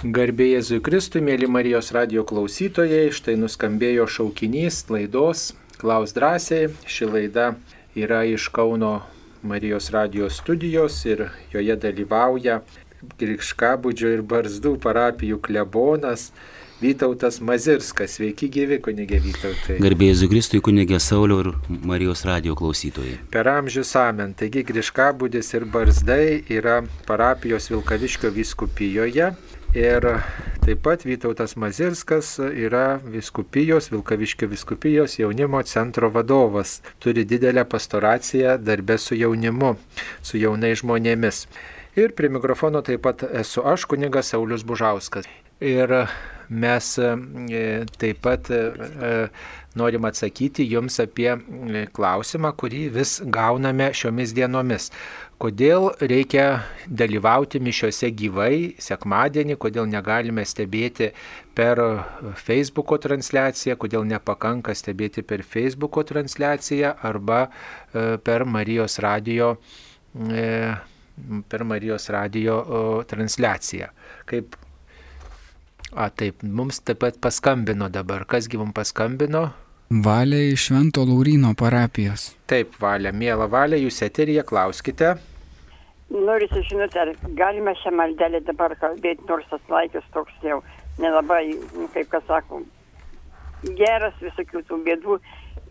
Garbė Jėzui Kristui, mėly Marijos radio klausytojai, štai nuskambėjo šaukinys laidos Klaus drąsiai. Ši laida yra iš Kauno Marijos radio studijos ir joje dalyvauja Grikškabudžio ir Barzdų parapijų klebonas Vytautas Mazirskas. Sveiki gyvi, kunigė Vytautai. Garbėjai Kristui, kunigė Saulio ir Marijos radio klausytojai. Per amžius amen. Taigi Griškabudis ir Barzdai yra parapijos Vilkaviškio viskupijoje. Ir taip pat Vytautas Mazirskas yra viskupijos, Vilkaviškio viskupijos jaunimo centro vadovas. Turi didelę pastoraciją darbę su jaunimu, su jaunais žmonėmis. Ir prie mikrofono taip pat esu aš, kunigas Saulis Bužauskas. Ir mes e, taip pat e, norim atsakyti jums apie klausimą, kurį vis gauname šiomis dienomis. Kodėl reikia dalyvauti mišiuose gyvai sekmadienį, kodėl negalime stebėti per Facebook'o transliaciją, kodėl nepakanka stebėti per Facebook'o transliaciją arba per Marijos radio per Marijos radio transliaciją. Kaip A, taip, mums taip pat paskambino dabar. Kasgi mums paskambino? Valė iš Švento Laurino parapijos. Taip, Valė, mėla Valė, jūs eterija, klauskite. Noriu sužinoti, ar galime šią maldelę dabar kalbėti, nors tas laikas toks jau nelabai, nu, kaip kas sako, geras visokių tų bėdų.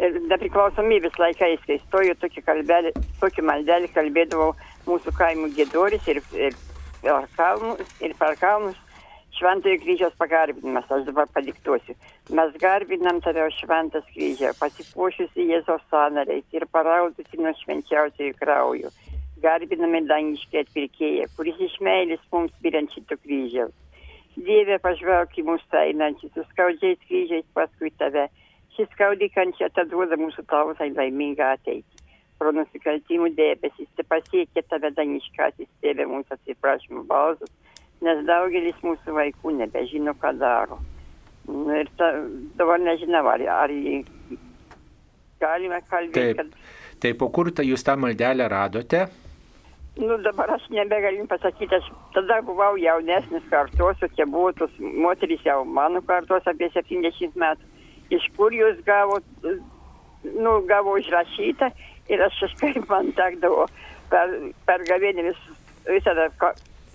Ir nepriklausomybės laikais, kai stojo tokį, kalbelį, tokį maldelį, kalbėdavau mūsų kaimų gėdoris ir, ir, per kalnus, ir per kalnus Šventojo kryžiaus pagarbinimas, aš dabar padiktuosiu. Mes garbinam tave šventas kryžė, pasipuošusi Jėzos sanariais ir paraudusi nuo švenčiausiųjų kraujų. Garbiname dangiškai atpirkėją, kuris iš meilės mums biriant šito kryžiaus. Dieve pažvelk į mūsų einančius, su skaudžiais kryžiais paskui tave. Šis skaudi kančia atiduoda mūsų tautai laimingą ateitį. Pro nusikaltimų debesis, te pasiekia tave dangiškasis tėvė mūsų atsiprašymų balsus nes daugelis mūsų vaikų nebežino, ką daro. Nu, ir ta, dabar nežinau, ar, ar galime kalbėti. Taip, kad... taip o kur ta, jūs tą maldelę radote? Nu, dabar aš nebegaliu pasakyti, aš tada buvau jaunesnis kartos, o čia buvo tos moterys jau mano kartos apie 70 metų. Iš kur jūs gavo, nu, gavo užrašytą ir aš kažkaip man tekdavo per, per gavėnį visada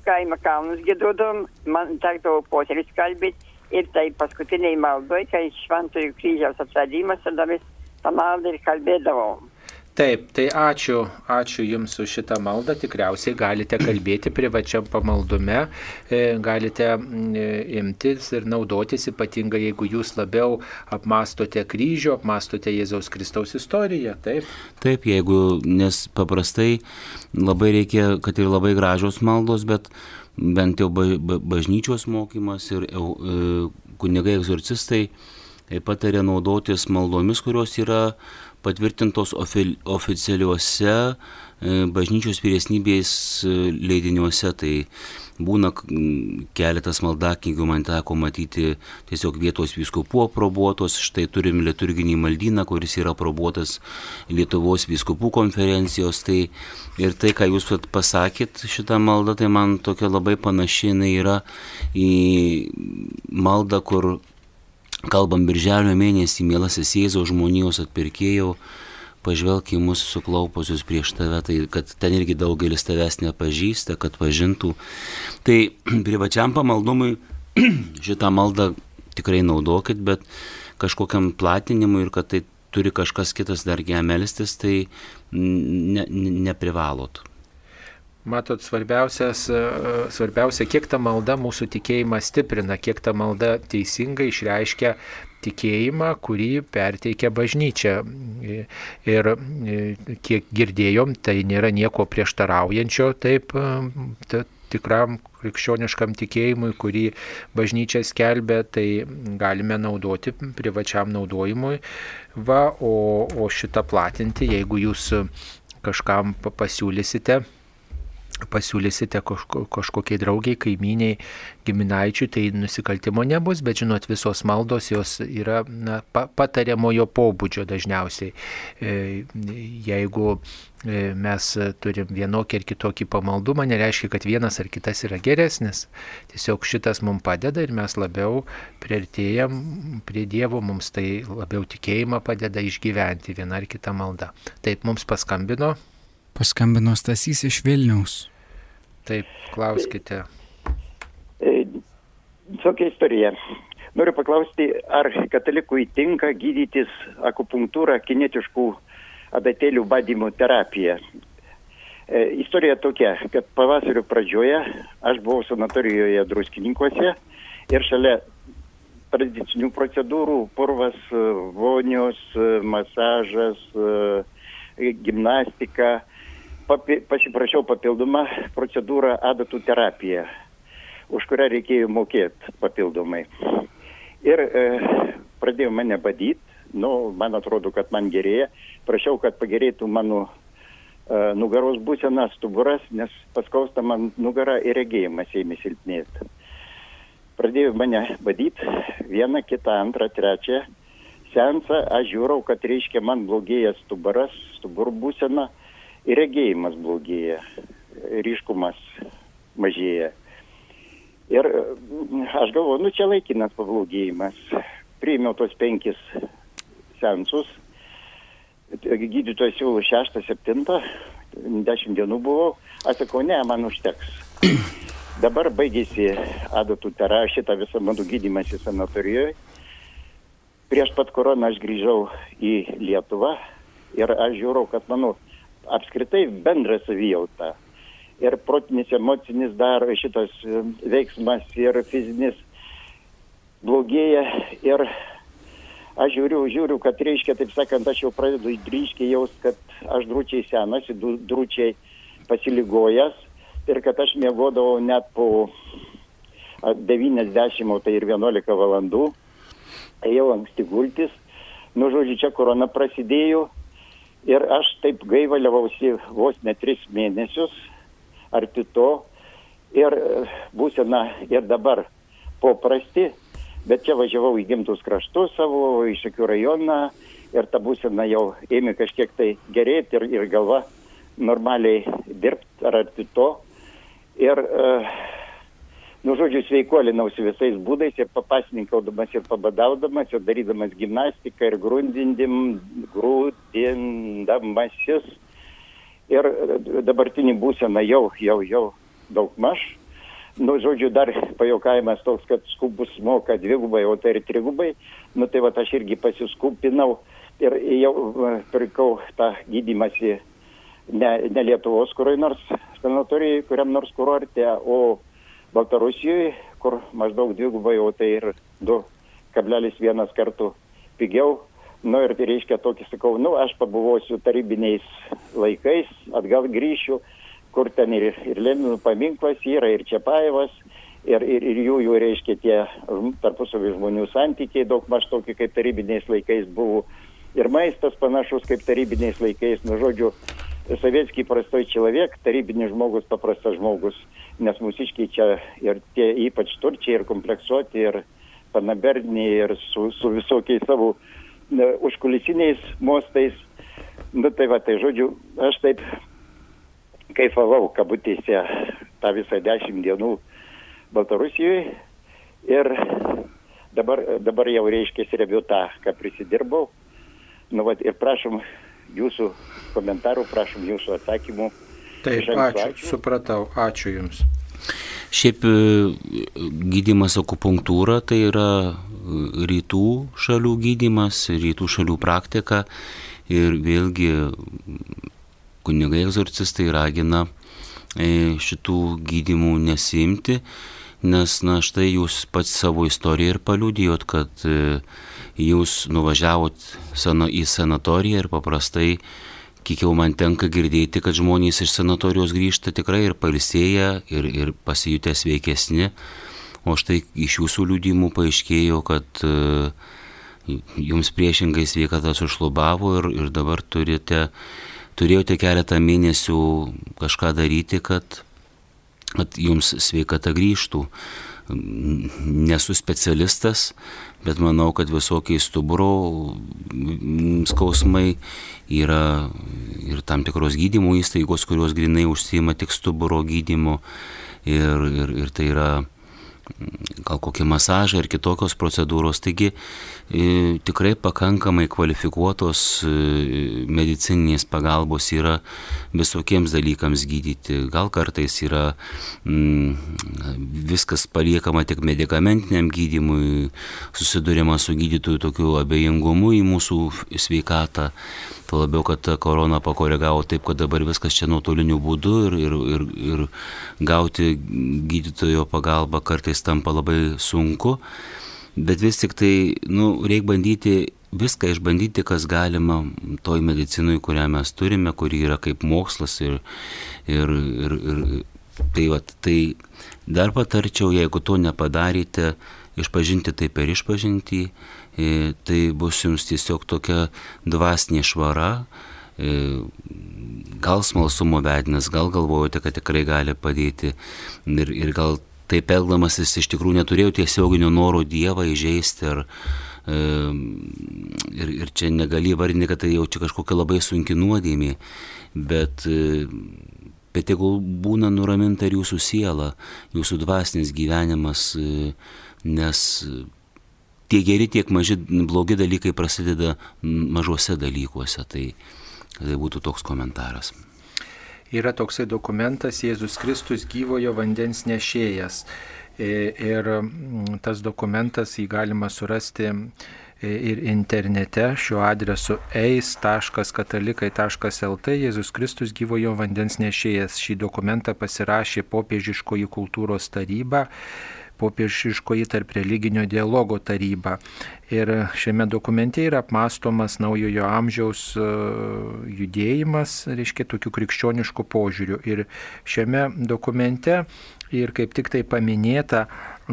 kaimo kalnus gėdodom, man tekdavo poteris kalbėti ir tai paskutiniai maldoj, kai šventojų kryžiaus atradimas, tada mes tą maldą ir kalbėdavom. Taip, tai ačiū, ačiū Jums už šitą maldą. Tikriausiai galite kalbėti privačiam pamaldume, e, galite e, imtis ir naudotis, ypatingai jeigu Jūs labiau apmastote kryžių, apmastote Jėzaus Kristaus istoriją. Taip, taip jeigu, nes paprastai labai reikia, kad ir labai gražios maldos, bet bent jau bažnyčios mokymas ir e, kunigai egzorcistai patarė naudotis maldomis, kurios yra patvirtintos oficialiuose e, bažnyčios vyresnybės e, leidiniuose. Tai būna keletas maldakingių, man teko matyti tiesiog vietos vyskupų aprobuotos. Štai turim liturginį maldyną, kuris yra aprobuotas Lietuvos vyskupų konferencijos. Tai ir tai, ką jūs pasakėt šitą maldą, tai man tokia labai panaši yra į maldą, kur Kalbam birželio mėnesį, mielasis Jėzaus žmonijos atpirkėjau, pažvelk į mus suklaupusius prieš tave, tai kad ten irgi daugelis tavęs nepažįsta, kad pažintų. Tai privačiam pamaldumui šitą maldą tikrai naudokit, bet kažkokiam platinimui ir kad tai turi kažkas kitas dar ją melstis, tai ne, ne, neprivalot. Matot, e, svarbiausia, kiek ta malda mūsų tikėjimą stiprina, kiek ta malda teisingai išreiškia tikėjimą, kurį perteikia bažnyčia. Ir e, kiek girdėjom, tai nėra nieko prieštaraujančio taip ta, tikram krikščioniškam tikėjimui, kurį bažnyčia skelbia, tai galime naudoti privačiam naudojimui. Va, o, o šitą platinti, jeigu jūs kažkam pasiūlysite, pasiūlysite kažko, kažkokiai draugiai, kaimyniai, giminaičiui, tai nusikaltimo nebus, bet žinot, visos maldos jos yra na, pa, patariamojo pobūdžio dažniausiai. E, jeigu e, mes turim vienokį ar kitokį pamaldumą, nereiškia, kad vienas ar kitas yra geresnis. Tiesiog šitas mums padeda ir mes labiau priartėjam prie Dievo, mums tai labiau tikėjimą padeda išgyventi vieną ar kitą maldą. Taip mums paskambino. Paskambino Stasys iš Vilniaus. Taip, klauskite. E, Tokia istorija. Noriu paklausti, ar katalikui tinka gydytis akupunktūrą kinetiškų adatėlių badymo terapiją. E, istorija tokia, kad pavasario pradžioje aš buvau sanatorijoje druskininkuose ir šalia tradicinių procedūrų - purvas, vonios, masažas, gimnastika. Papi, pasiprašiau papildomą procedūrą adatų terapija, už kurią reikėjo mokėti papildomai. Ir e, pradėjo mane badyti, nu, man atrodo, kad man gerėja. Prašiau, kad pagerėtų mano e, nugaros būsena, stuburas, nes paskausta man nugarą ir regėjimas ėmė silpnėti. Pradėjo mane badyti vieną, kitą, antrą, trečią seansą. Aš žiūrau, kad reiškia man blogėja stuburas, stuburų būsena ir regėjimas blogėja, ryškumas mažėja. Ir mm, aš galvoju, nu čia laikinas pablogėjimas. Priėmiau tos penkis sensus. Gydytojas siūlo šeštą, septintą, dešimt dienų buvau. Aš sakau, ne, man užteks. Dabar baigėsi adatų tera, šitą visą mano gydymąsi sanatorijoje. Prieš pat koroną aš grįžau į Lietuvą ir aš žiūrau, kad mano apskritai bendra savijauta. Ir protinis, emocinis dar šitas veiksmas ir fizinis blogėja. Ir aš žiūriu, žiūriu, kad reiškia, taip sakant, aš jau pradedu ryškiai jaus, kad aš drūčiai senas, drūčiai pasiligojęs. Ir kad aš mėgodavau net po 90, o tai ir 11 valandų, ėjau anksti gultis, nu žodžiu, čia korona prasidėjo ir aš taip gaivaliavausi vos ne tris mėnesius, arti to, ir būsena ir dabar poprasti, bet čia važiavau į gimtus kraštus savo, į Šakių rajoną ir ta būsena jau ėmė kažkiek tai gerėti ir, ir galva normaliai dirbti ar arti to. Ir, uh, nu, žodžiu, sveikolinausi visais būdais ir papasininkaudamas ir pabadaudamas ir darydamas gimnastiką ir grūdindim, grūdindamasis. Ir dabartinį būseną jau, jau, jau daug maž. Nu, žodžiu, dar pajokavimas toks, kad skubus moka dvigubai, o tai ir trigubai. Nu, tai va, aš irgi pasiskupinau ir jau pirkau tą gydymąsi ne, ne Lietuvos kurioj nors sanatorijai, kuriam nors kurorte, o Baltarusijoje, kur maždaug dvigubai, o tai ir 2,1 kartų pigiau Nu ir tai reiškia tokį, sakau, nu aš pabuvosiu tarybiniais laikais, atgal grįšiu, kur ten ir, ir Leninų paminklas yra, ir Čiapaevas, ir, ir, ir jų, jų reiškia tie tarpusavį žmonių santykiai daug maž tokie kaip tarybiniais laikais buvo. Ir maistas panašus kaip tarybiniais laikais, nu žodžiu, sovietskiai prastoj человек, tarybinis žmogus paprastas žmogus, nes mūsiškiai čia ir tie ypač turčiai ir kompleksuoti ir panaberniai ir su, su visokiais savo užkulisiniais mostais. Nu tai va, tai žodžiu, aš taip kaifavau kabutėse tą visą dešimt dienų Baltarusijoje ir dabar, dabar jau reiškia rebiu tą, ką prisidirbau. Nu, va, ir prašom jūsų komentarų, prašom jūsų atsakymų. Taip, ačiū, ačiū, supratau, ačiū Jums. Šiaip e, gydimas akupunktūra tai yra rytų šalių gydimas, rytų šalių praktika ir vėlgi kunigai egzorcistai ragina e, šitų gydimų nesimti, nes na štai jūs pats savo istoriją ir paliudijot, kad e, jūs nuvažiavot sano, į sanatoriją ir paprastai, kiek jau man tenka girdėti, kad žmonės iš sanatorijos grįžta tikrai ir palsėję, ir, ir pasijutę sveikesni o štai iš jūsų liūdimų paaiškėjo, kad e, jums priešingai sveikata sušlubavo ir, ir dabar turite, turėjote keletą mėnesių kažką daryti, kad kad jums sveikata grįžtų. Nesu specialistas, bet manau, kad visokiai stuburo skausmai yra ir tam tikros gydymo įstaigos, kurios grinai užsima tik stuburo gydymu. Ir, ir, ir tai yra gal kokie masažai ir kitokios procedūros. Taigi e, tikrai pakankamai kvalifikuotos e, medicininės pagalbos yra visokiems dalykams gydyti. Gal kartais yra mm, viskas paliekama tik medicamentiniam gydimui, susidurima su gydytojų tokiu abejingumu į mūsų sveikatą. Tuo labiau, kad korona pakoregavo taip, kad dabar viskas čia nuotoliniu būdu ir, ir, ir, ir gauti gydytojo pagalbą kartais tampa labai sunku. Bet vis tik tai, nu, reikia bandyti viską išbandyti, kas galima toj medicinui, kurią mes turime, kuri yra kaip mokslas ir, ir, ir, ir tai, va, tai dar patarčiau, jeigu to nepadarėte, išpažinti tai per išpažinti, tai bus jums tiesiog tokia dvasinė švara, e, gal smalsumo vedinas, gal galvojate, kad tikrai gali padėti. Ir, ir gal taip elgdamasis iš tikrųjų neturėjau tiesioginio noro Dievą įžeisti ar, e, ir, ir čia negali vardinti, kad tai jau čia kažkokia labai sunki nuodėmė, bet, bet jeigu būna nuraminta ir jūsų siela, jūsų dvasinis gyvenimas, nes tiek geri, tiek maži blogi dalykai prasideda mažuose dalykuose. Tai, tai būtų toks komentaras. Yra toksai dokumentas Jėzus Kristus gyvojo vandens nešėjas. E, ir tas dokumentas jį galima surasti e, ir internete šiuo adresu eis.katalikai.lt Jėzus Kristus gyvojo vandens nešėjas. Šį dokumentą pasirašė popiežiškoji kultūros taryba popiežiškoji tarp religinio dialogo taryba. Ir šiame dokumente yra apmastomas naujojo amžiaus e, judėjimas, reiškia, tokių krikščioniškų požiūrių. Ir šiame dokumente ir kaip tik tai paminėta,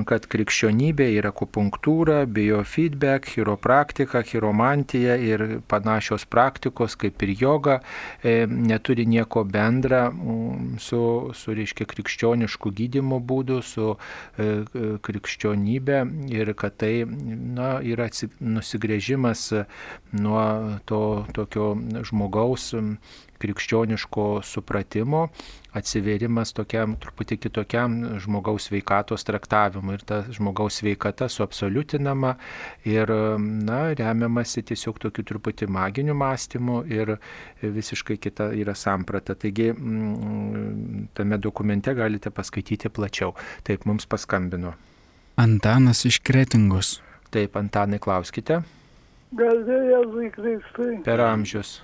kad krikščionybė yra akupunktūra, biofeedback, chiropraktika, chiromantija ir panašios praktikos kaip ir joga e, neturi nieko bendra mm, su, su reiškia, krikščionišku gydimo būdu, su e, krikščionybė ir kad tai na, yra nusigrėžimas nuo to tokio žmogaus krikščioniško supratimo, atsiverimas tokiam truputį kitokiam žmogaus veikatos traktavimui ir ta žmogaus sveikata suabsoliutinama ir na, remiamasi tiesiog tokiu truputį maginiu mąstymu ir visiškai kita yra samprata. Taigi mm, tame dokumente galite paskaityti plačiau. Taip mums paskambino. Antanas iš Kretingos. Taip, Antanai, klauskite. Garbėjai Kristui. Per amžius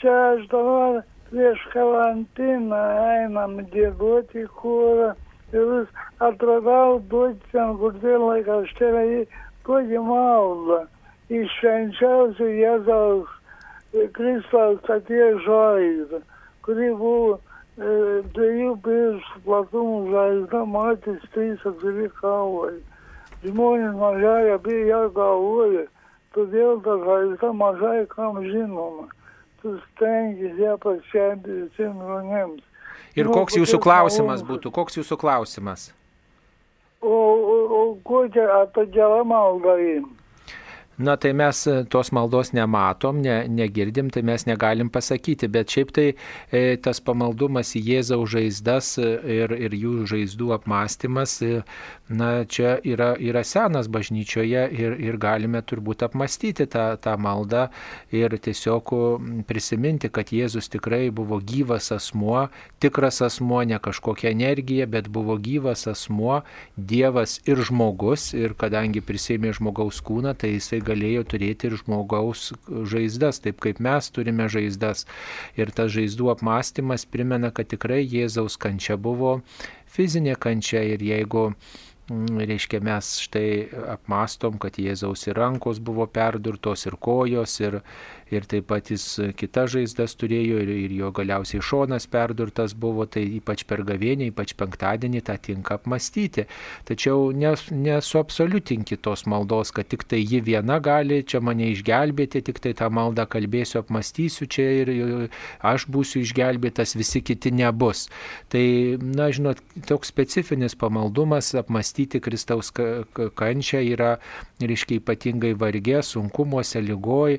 čia aš dabar prieš karantiną einam dėgoti kurą ir atradau duoti ten kur tai laikraštelę į tokį maldą į švenčiausio Jėzaus Kristaus atėjo žaizdą, kuri buvo e, dviejų pirštų platumų žaizda, matys trys atviri kaulai. Žmonės mažai apie ją galvoja, todėl ta žaizda mažai kam žinoma tu stengiasi ją pašventi visiems žmonėms. Ir nu, koks jūsų klausimas būtų? Koks jūsų klausimas? O, o, o kokia apie gerą maldą jiems? Na tai mes e, tos maldos nematom, ne, negirdim, tai mes negalim pasakyti, bet šiaip tai e, tas pamaldumas į Jėzaus žaizdas e, ir, ir jų žaizdų apmąstymas, e, na čia yra, yra senas bažnyčioje ir, ir galime turbūt apmastyti tą, tą maldą ir tiesiog prisiminti, kad Jėzus tikrai buvo gyvas asmuo, tikras asmuo, ne kažkokia energija, bet buvo gyvas asmuo, Dievas ir žmogus ir kadangi prisėmė žmogaus kūną, tai jisai galėjo turėti ir žmogaus žaizdas, taip kaip mes turime žaizdas. Ir tas žaizdų apmąstymas primena, kad tikrai Jėzaus kančia buvo fizinė kančia ir jeigu mm, reiškia, mes štai apmastom, kad Jėzaus ir rankos buvo perdurtos, ir kojos, ir, ir taip pat jis kitas žaizdas turėjo ir, ir jo galiausiai šonas perdurtas buvo, tai ypač per gavienį, ypač penktadienį tą tinka apmastyti. Tačiau nes, nesuabsoliutinki tos maldos, kad tik tai ji viena gali čia mane išgelbėti, tik tai tą maldą kalbėsiu, apmastysiu čia ir aš būsiu išgelbėtas, visi kiti nebus. Tai, na, žinot, toks specifinis pamaldumas apmastyti Kristaus kančią yra, reiškia, ypatingai vargė, sunkumuose, lygoj.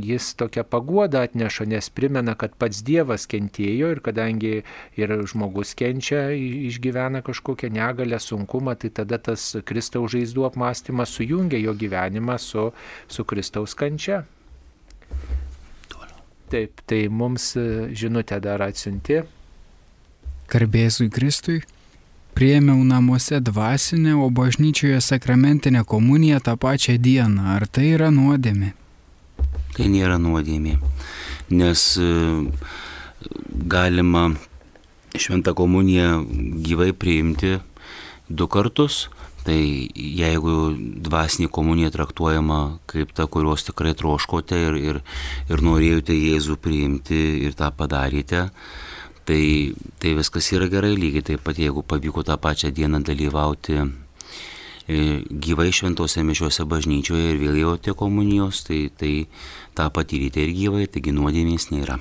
Jis tokią paguodą atneša, nes primena, kad pats Dievas kentėjo ir kadangi ir žmogus kenčia, išgyvena kažkokią negalę, sunkumą, tai tada tas Kristaus žaizdų apmąstymas sujungia jo gyvenimą su, su Kristaus kančia. Taip, tai mums žinutę dar atsiunti. Garbėzui Kristui. Priėmiau namuose dvasinę, o bažnyčioje sakramentinę komuniją tą pačią dieną. Ar tai yra nuodėmė? Tai nėra nuodėmė, nes galima šventą komuniją gyvai priimti du kartus. Tai jeigu dvasinė komunija traktuojama kaip ta, kurios tikrai troškote ir, ir, ir norėjote Jėzų priimti ir tą padarėte, tai, tai viskas yra gerai lygiai taip pat, jeigu pavyko tą pačią dieną dalyvauti e, gyvai šventose mišiuose bažnyčioje ir vėl jautė komunijos, tai, tai tą patyrėte ir gyvai, taigi nuodėmės nėra.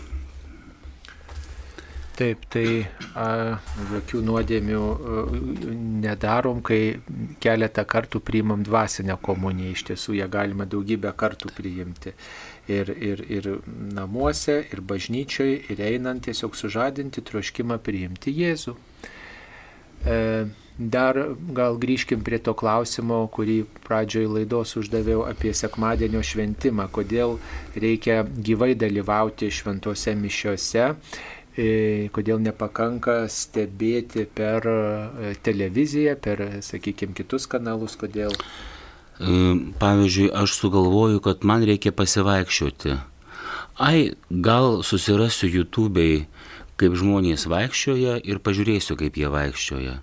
Taip, tai a, jokių nuodėmių a, nedarom, kai keletą kartų priimam dvasinę komuniją. Iš tiesų ją galima daugybę kartų priimti. Ir, ir, ir namuose, ir bažnyčioje, ir einant tiesiog sužadinti troškimą priimti Jėzų. E, dar gal grįžkim prie to klausimo, kurį pradžioj laidos uždaviau apie sekmadienio šventimą. Kodėl reikia gyvai dalyvauti šventose mišiose E, kodėl nepakanka stebėti per e, televiziją, per, sakykime, kitus kanalus, kodėl. E, pavyzdžiui, aš sugalvoju, kad man reikia pasivaikščioti. Ai, gal susirasiu YouTube'ai, kaip žmonės vaikščioja ir pažiūrėsiu, kaip jie vaikščioja.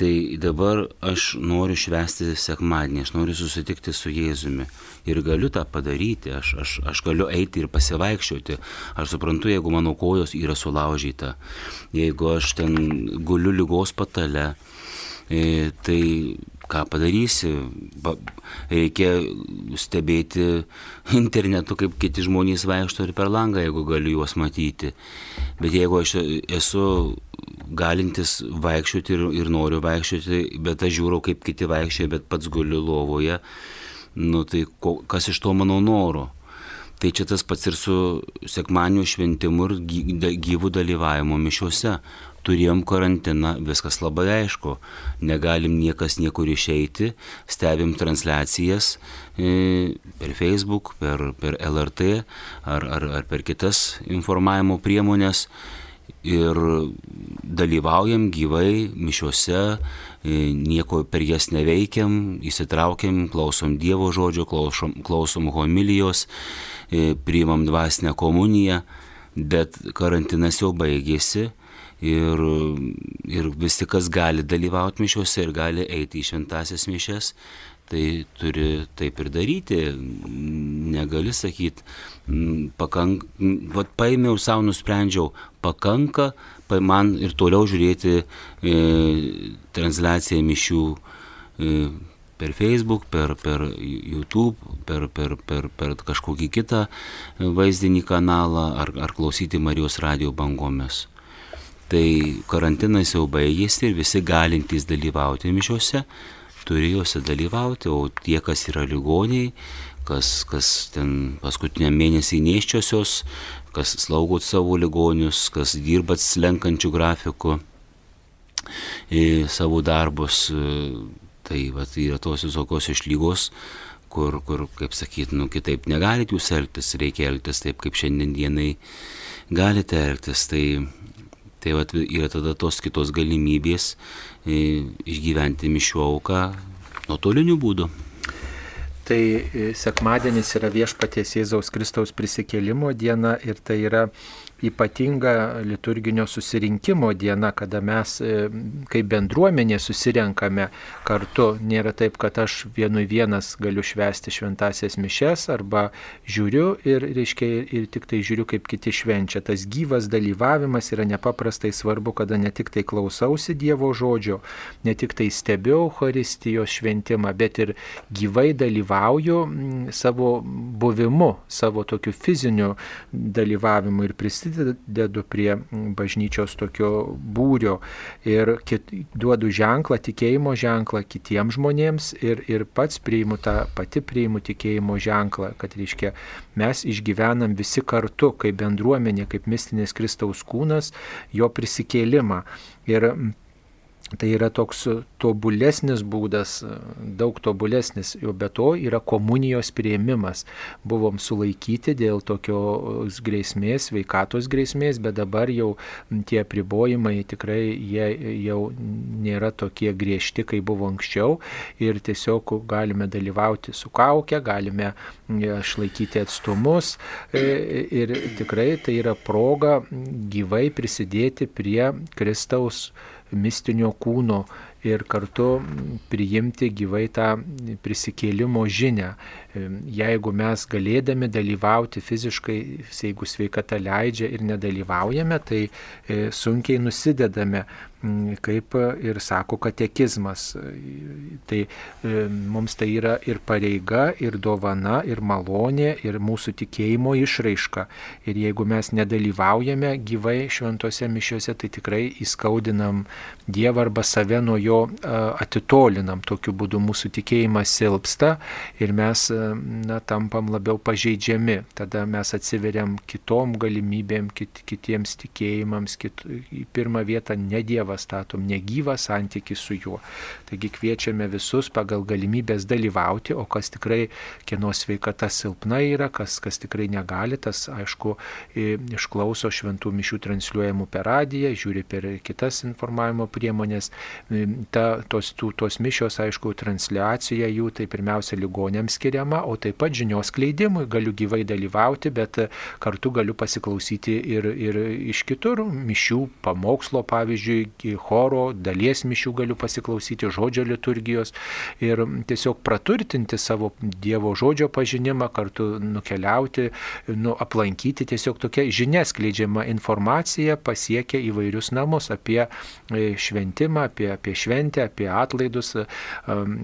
Tai dabar aš noriu švęsti sekmadienį, aš noriu susitikti su Jėzumi ir galiu tą padaryti, aš, aš, aš galiu eiti ir pasivaikščioti. Aš suprantu, jeigu mano kojos yra sulaužyta, jeigu aš ten guliu lygos patale, e, tai ką padarysi, reikia stebėti internetu, kaip kiti žmonės vaikšto ir per langą, jeigu galiu juos matyti. Bet jeigu aš esu galintis vaikščioti ir, ir noriu vaikščioti, bet aš žiūriu, kaip kiti vaikščioja, bet pats guliu lovoje, nu tai ko, kas iš to mano noro. Tai čia tas pats ir su sekmanių šventimu ir gyvų dalyvavimu mišiuose. Turėjom karantiną, viskas labai aišku, negalim niekas niekur išeiti, stebim transliacijas e, per Facebook, per, per LRT ar, ar, ar per kitas informavimo priemonės. Ir dalyvaujam gyvai mišiuose, E, nieko per jas neveikiam, įsitraukiam, klausom Dievo žodžio, klausom, klausom homilijos, e, priimam dvasinę komuniją, bet karantinas jau baigėsi ir, ir visi, kas gali dalyvauti mišiuose ir gali eiti į šventasias mišes, tai turi taip ir daryti. Negali sakyti, pakank, vat paėmiau savo, nusprendžiau, pakanka, man ir toliau žiūrėti e, transliaciją mišių e, per Facebook, per, per YouTube, per, per, per, per kažkokį kitą vaizdinį kanalą ar, ar klausyti Marijos radio bangomis. Tai karantinas jau baigėsi ir visi galintys dalyvauti mišiuose turi juose dalyvauti, o tie, kas yra ligoniai, kas, kas ten paskutiniam mėnesį neiščiosios, kas slaugot savo ligonius, kas dirbat slenkančių grafikų į savo darbus. Tai va, tai yra tos visokios išlygos, kur, kur kaip sakyt, nu, kitaip negalite jūs elgtis, reikia elgtis taip, kaip šiandienai galite elgtis. Tai, tai va, yra tada tos kitos galimybės e, išgyventi mišių auką nuotoliniu būdu. Tai e, sekmadienis yra viešpaties Jėzaus Kristaus prisikėlimo diena ir tai yra ypatinga liturginio susirinkimo diena, kada mes e, kaip bendruomenė susirenkame kartu. Nėra taip, kad aš vienui vienas galiu švęsti šventasias mišes arba žiūriu ir, reiškia, ir tik tai žiūriu, kaip kiti švenčia. Tas gyvas dalyvavimas yra nepaprastai svarbu, kada ne tik tai klausausi Dievo žodžio, ne tik tai stebiu Euharistijos šventimą, bet ir gyvai dalyvauju savo buvimu, savo tokiu fiziniu dalyvavimu ir prisidedu prie bažnyčios tokio būrio ir kit, duodu ženklą, tikėjimo ženklą kitiems žmonėms ir, ir pats priimu tą, pati priimu tikėjimo ženklą, kad reiškia mes išgyvenam visi kartu kaip bendruomenė, kaip mistinis Kristaus kūnas, jo prisikėlimą. Ir Tai yra toks tobulesnis būdas, daug tobulesnis, jo be to yra komunijos prieimimas. Buvom sulaikyti dėl tokios grėsmės, veikatos grėsmės, bet dabar jau tie pribojimai tikrai jie jau nėra tokie griežti, kaip buvo anksčiau ir tiesiog galime dalyvauti su kaukė, galime išlaikyti atstumus ir tikrai tai yra proga gyvai prisidėti prie Kristaus mistinio kūno ir kartu priimti gyvai tą prisikėlimo žinę. Jeigu mes galėdami dalyvauti fiziškai, jeigu sveikata leidžia ir nedalyvaujame, tai e, sunkiai nusidedame, kaip ir sako katekizmas. Tai e, mums tai yra ir pareiga, ir dovana, ir malonė, ir mūsų tikėjimo išraiška. Ir jeigu mes nedalyvaujame gyvai šventose mišiuose, tai tikrai įskaudinam Dievą arba save nuo jo atitolinam. Tokiu būdu mūsų tikėjimas silpsta ir mes na, tampam labiau pažeidžiami. Tada mes atsiveriam kitom galimybėm, kit, kitiems tikėjimams. Kit, į pirmą vietą ne Dievą statom, negyvą santyki su juo. Taigi kviečiame visus pagal galimybės dalyvauti, o kas tikrai, kieno sveikata silpna yra, kas, kas tikrai negali, tas aišku išklauso šventų mišių transliuojamų per radiją, žiūri per kitas informavimo priemonės. Ta, tos, tų, tos mišios, aišku, transliacija jų tai pirmiausia ligonėms skiriama, o taip pat žinios kleidimui galiu gyvai dalyvauti, bet kartu galiu pasiklausyti ir, ir iš kitur. Mišių, pamokslo, pavyzdžiui, choro, dalies mišių galiu pasiklausyti, žodžio liturgijos. Ir tiesiog praturtinti savo Dievo žodžio pažinimą, kartu nukeliauti, nu, aplankyti, tiesiog tokia žinia skleidžiama informacija pasiekia įvairius namus apie šventimą, apie, apie šventę, apie atlaidus um,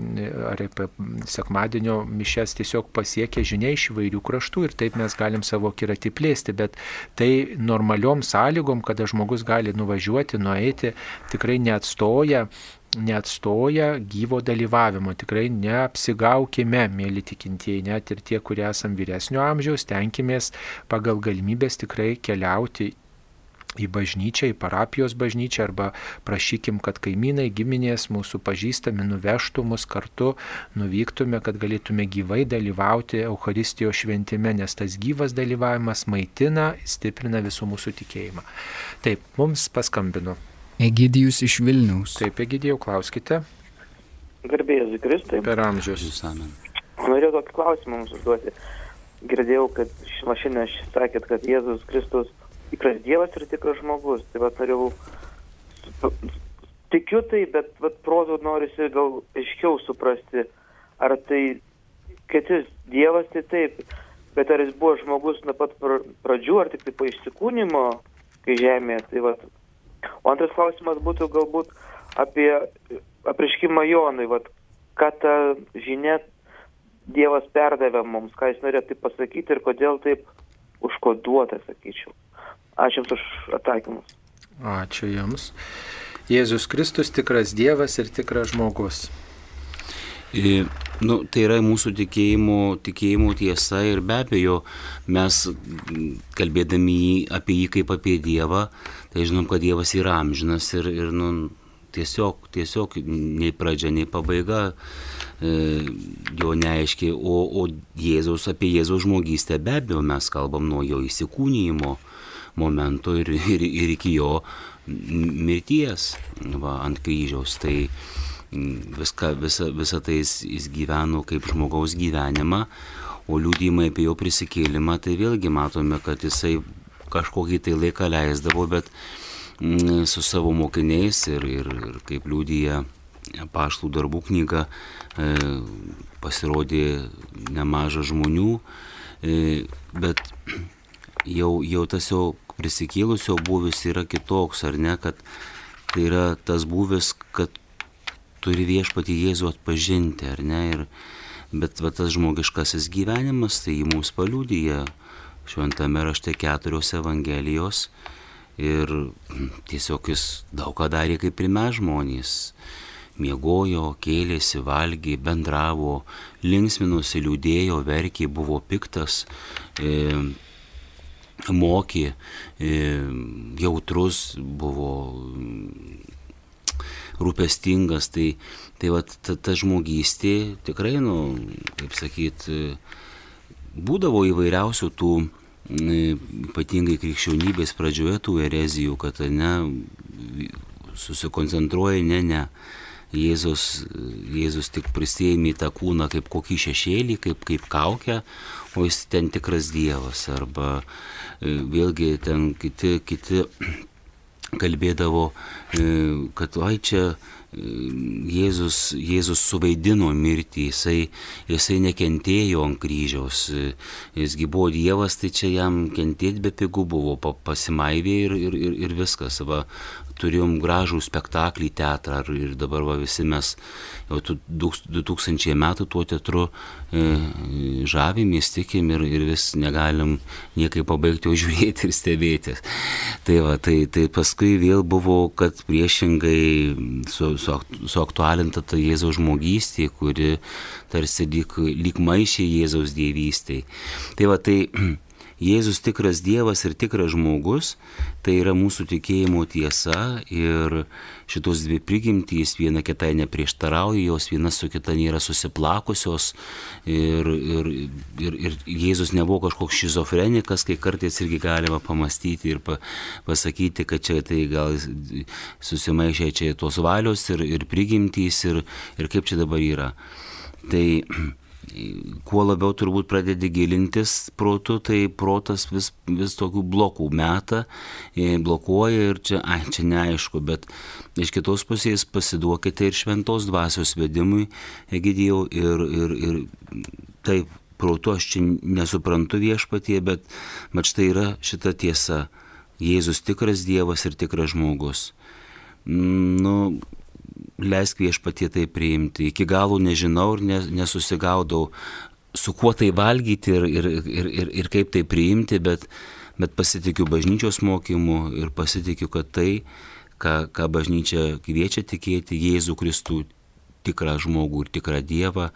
ar apie sekmadienio mišes tiesiog pasiekia žinia iš įvairių kraštų ir taip mes galim savo kiratį plėsti, bet tai normaliom sąlygom, kada žmogus gali nuvažiuoti, nueiti, tikrai neatstoja neatstoja gyvo dalyvavimo. Tikrai neapsigaukime, mėly tikintieji, net ir tie, kurie esam vyresnio amžiaus, tenkimės pagal galimybės tikrai keliauti į bažnyčią, į parapijos bažnyčią arba prašykim, kad kaimynai, giminės mūsų pažįstami nuvežtų mus kartu, nuvyktume, kad galėtume gyvai dalyvauti Euharistijos šventime, nes tas gyvas dalyvavimas maitina, stiprina visų mūsų tikėjimą. Taip, mums paskambino. Egidijus iš Vilniaus. Taip, Egidijau, klauskite. Garbėjai Kristai. Per amžius. Norėjau tokį klausimą mums užduoti. Girdėjau, kad šiandien sakėt, kad Jėzus Kristus tikras Dievas ir tikras žmogus. Tai va norėjau, tikiu tai, bet va protų norisi gal aiškiau suprasti, ar tai, kad jis Dievas, tai taip, bet ar jis buvo žmogus nuo pat pradžių, ar tik tai po išsikūnymo, kai žemėje. Tai va. O antras klausimas būtų galbūt apie apriškimą Jonui, va, ką ta žinia Dievas perdavė mums, ką jis norėjo taip pasakyti ir kodėl taip užkoduota, sakyčiau. Ačiū Jums už atsakymus. Ačiū Jums. Jėzus Kristus tikras Dievas ir tikras žmogus. I, nu, tai yra mūsų tikėjimo, tikėjimo tiesa ir be abejo mes kalbėdami apie jį kaip apie Dievą, tai žinom, kad Dievas yra amžinas ir, ir nu, tiesiog, tiesiog nei pradžia, nei pabaiga e, jo neaiškiai, o, o Jėzaus, apie Jėzaus žmogystę be abejo mes kalbam nuo jo įsikūnyjimo momento ir, ir, ir iki jo mirties va, ant kryžiaus. Tai viską, visą, visą tai jis, jis gyveno kaip žmogaus gyvenimą, o liūdimai apie jo prisikėlimą, tai vėlgi matome, kad jisai kažkokį tai laiką leisdavo, bet mm, su savo mokiniais ir, ir, ir kaip liūdija paštų darbų knyga, e, pasirodė nemaža žmonių, e, bet jau, jau tas jau prisikėlusio būvis yra kitoks, ar ne, kad tai yra tas būvis, kad turi viešpati Jėzų atpažinti, ar ne, ir, bet va, tas žmogiškasis gyvenimas, tai jį mums paliūdija šventame rašte keturios evangelijos ir tiesiog jis daug ką darė kaip mes žmonės. Miegojo, kėlėsi, valgė, bendravo, linksminosi, liūdėjo, verkė, buvo piktas, e, mokė, e, jautrus, buvo rūpestingas, tai, tai va, ta, ta žmogystė tikrai, nu, kaip sakyt, būdavo įvairiausių tų, ypatingai krikščionybės pradžioje tų erezijų, kad ne, susikoncentruoja, ne, ne. Jėzus, Jėzus tik prisėmė tą kūną kaip kokį šešėlį, kaip, kaip kaukę, o jis ten tikras Dievas. Arba e, vėlgi ten kiti, kiti kalbėdavo, e, kad oi čia e, Jėzus, Jėzus suvaidino mirtį, jisai, jisai nekentėjo ant kryžiaus, jisgi buvo Dievas, tai čia jam kentėti be pigų buvo, pasimaivė ir, ir, ir, ir viskas. Va, turėjom gražų spektaklį teatrą ir dabar va, visi mes jau 2000 metų tuo teatru e, žavimės, tikim ir, ir vis negalim niekaip pabaigti, o žiūrėti ir stebėti. Tai, va, tai, tai paskui vėl buvo, kad priešingai su, su, suaktualinta ta Jėzaus žmogystė, kuri tarsi lyg, lyg maišė Jėzaus dievystėje. Tai va, tai Jėzus tikras Dievas ir tikras žmogus, tai yra mūsų tikėjimo tiesa ir šitos dvi prigimtys viena kitai neprieštarauja, jos viena su kita nėra susiplakusios ir, ir, ir, ir Jėzus nebuvo kažkoks šizofrenikas, kai kartais irgi galima pamastyti ir pa, pasakyti, kad čia tai gal susimaišė čia tos valios ir, ir prigimtys ir, ir kaip čia dabar yra. Tai kuo labiau turbūt pradedi gilintis protu, tai protas vis, vis tokių blokų meta, e, blokuoja ir čia, ai, čia neaišku, bet iš kitos pusės pasiduokite ir šventos dvasios vedimui, Egidijau, ir, ir, ir taip, protu aš čia nesuprantu viešpatie, bet, bet štai yra šita tiesa. Jėzus tikras Dievas ir tikras žmogus. Nu, leisk viešpatie tai priimti. Iki galo nežinau ir nesusigaudau, su kuo tai valgyti ir, ir, ir, ir, ir kaip tai priimti, bet, bet pasitikiu bažnyčios mokymu ir pasitikiu, kad tai, ką, ką bažnyčia kviečia tikėti, Jėzų Kristų, tikrą žmogų ir tikrą Dievą,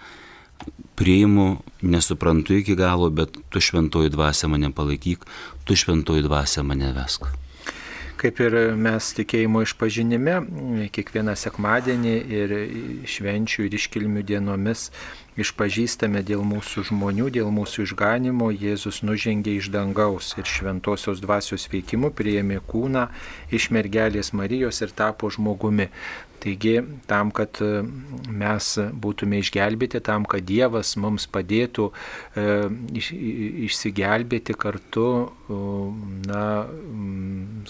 priimu, nesuprantu iki galo, bet tu šventoji dvasia mane palaikyk, tu šventoji dvasia mane vesk kaip ir mes tikėjimo išpažinime, kiekvieną sekmadienį ir švenčių ir iškilmių dienomis išpažįstame dėl mūsų žmonių, dėl mūsų išganimo, Jėzus nužengė iš dangaus ir šventosios dvasios veikimu priėmė kūną iš mergelės Marijos ir tapo žmogumi. Taigi tam, kad e, mes būtume išgelbėti, tam, kad Dievas mums padėtų e, iš, išsigelbėti kartu na,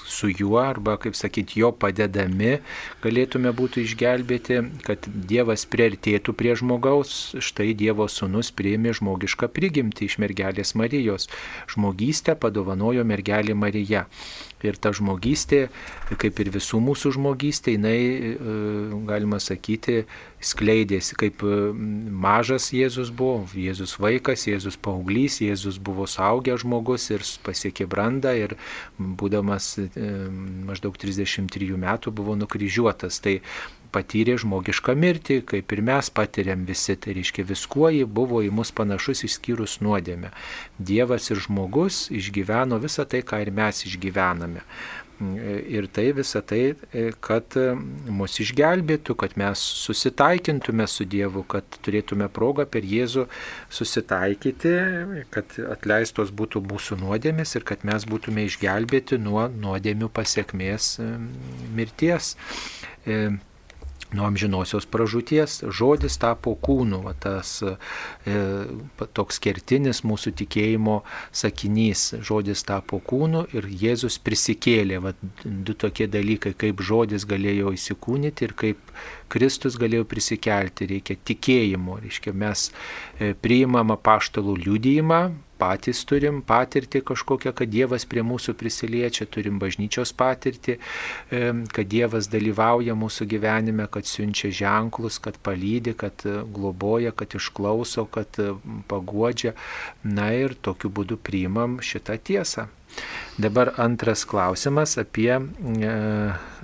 su juo arba, kaip sakyti, jo padedami, galėtume būti išgelbėti, kad Dievas priartėtų prie žmogaus, štai Dievo sūnus priėmė žmogišką prigimtį iš mergelės Marijos. Žmogystę padovanojo mergelė Marija. Ir ta žmogystė, kaip ir visų mūsų žmogystė, jinai, e, galima sakyti, skleidėsi, kaip e, mažas Jėzus buvo, Jėzus vaikas, Jėzus paauglys, Jėzus buvo saugęs žmogus ir pasiekė brandą ir būdamas e, maždaug 33 metų buvo nukryžiuotas. Tai patyrė žmogišką mirtį, kaip ir mes patiriam visi, tai reiškia viskuo jį buvo į mus panašus išskyrus nuodėmę. Dievas ir žmogus išgyveno visą tai, ką ir mes išgyvename. Ir tai visą tai, kad mus išgelbėtų, kad mes susitaikintume su Dievu, kad turėtume progą per Jėzų susitaikyti, kad atleistos būtų mūsų nuodėmės ir kad mes būtume išgelbėti nuo nuodėmių pasiekmės mirties. Nuo amžinosios pražūties. Žodis tapo kūnu, va, tas e, toks kertinis mūsų tikėjimo sakinys. Žodis tapo kūnu ir Jėzus prisikėlė. Va, du tokie dalykai, kaip žodis galėjo įsikūnyti ir kaip Kristus galėjo prisikelti. Reikia tikėjimo. Reiškia, mes e, priimam apaštalų liudijimą, patys turim patirtį kažkokią, kad Dievas prie mūsų prisiliečia, turim bažnyčios patirtį, kad Dievas dalyvauja mūsų gyvenime, kad siunčia ženklus, kad palydi, kad globoja, kad išklauso, kad paguodžia. Na ir tokiu būdu priimam šitą tiesą. Dabar antras klausimas apie e,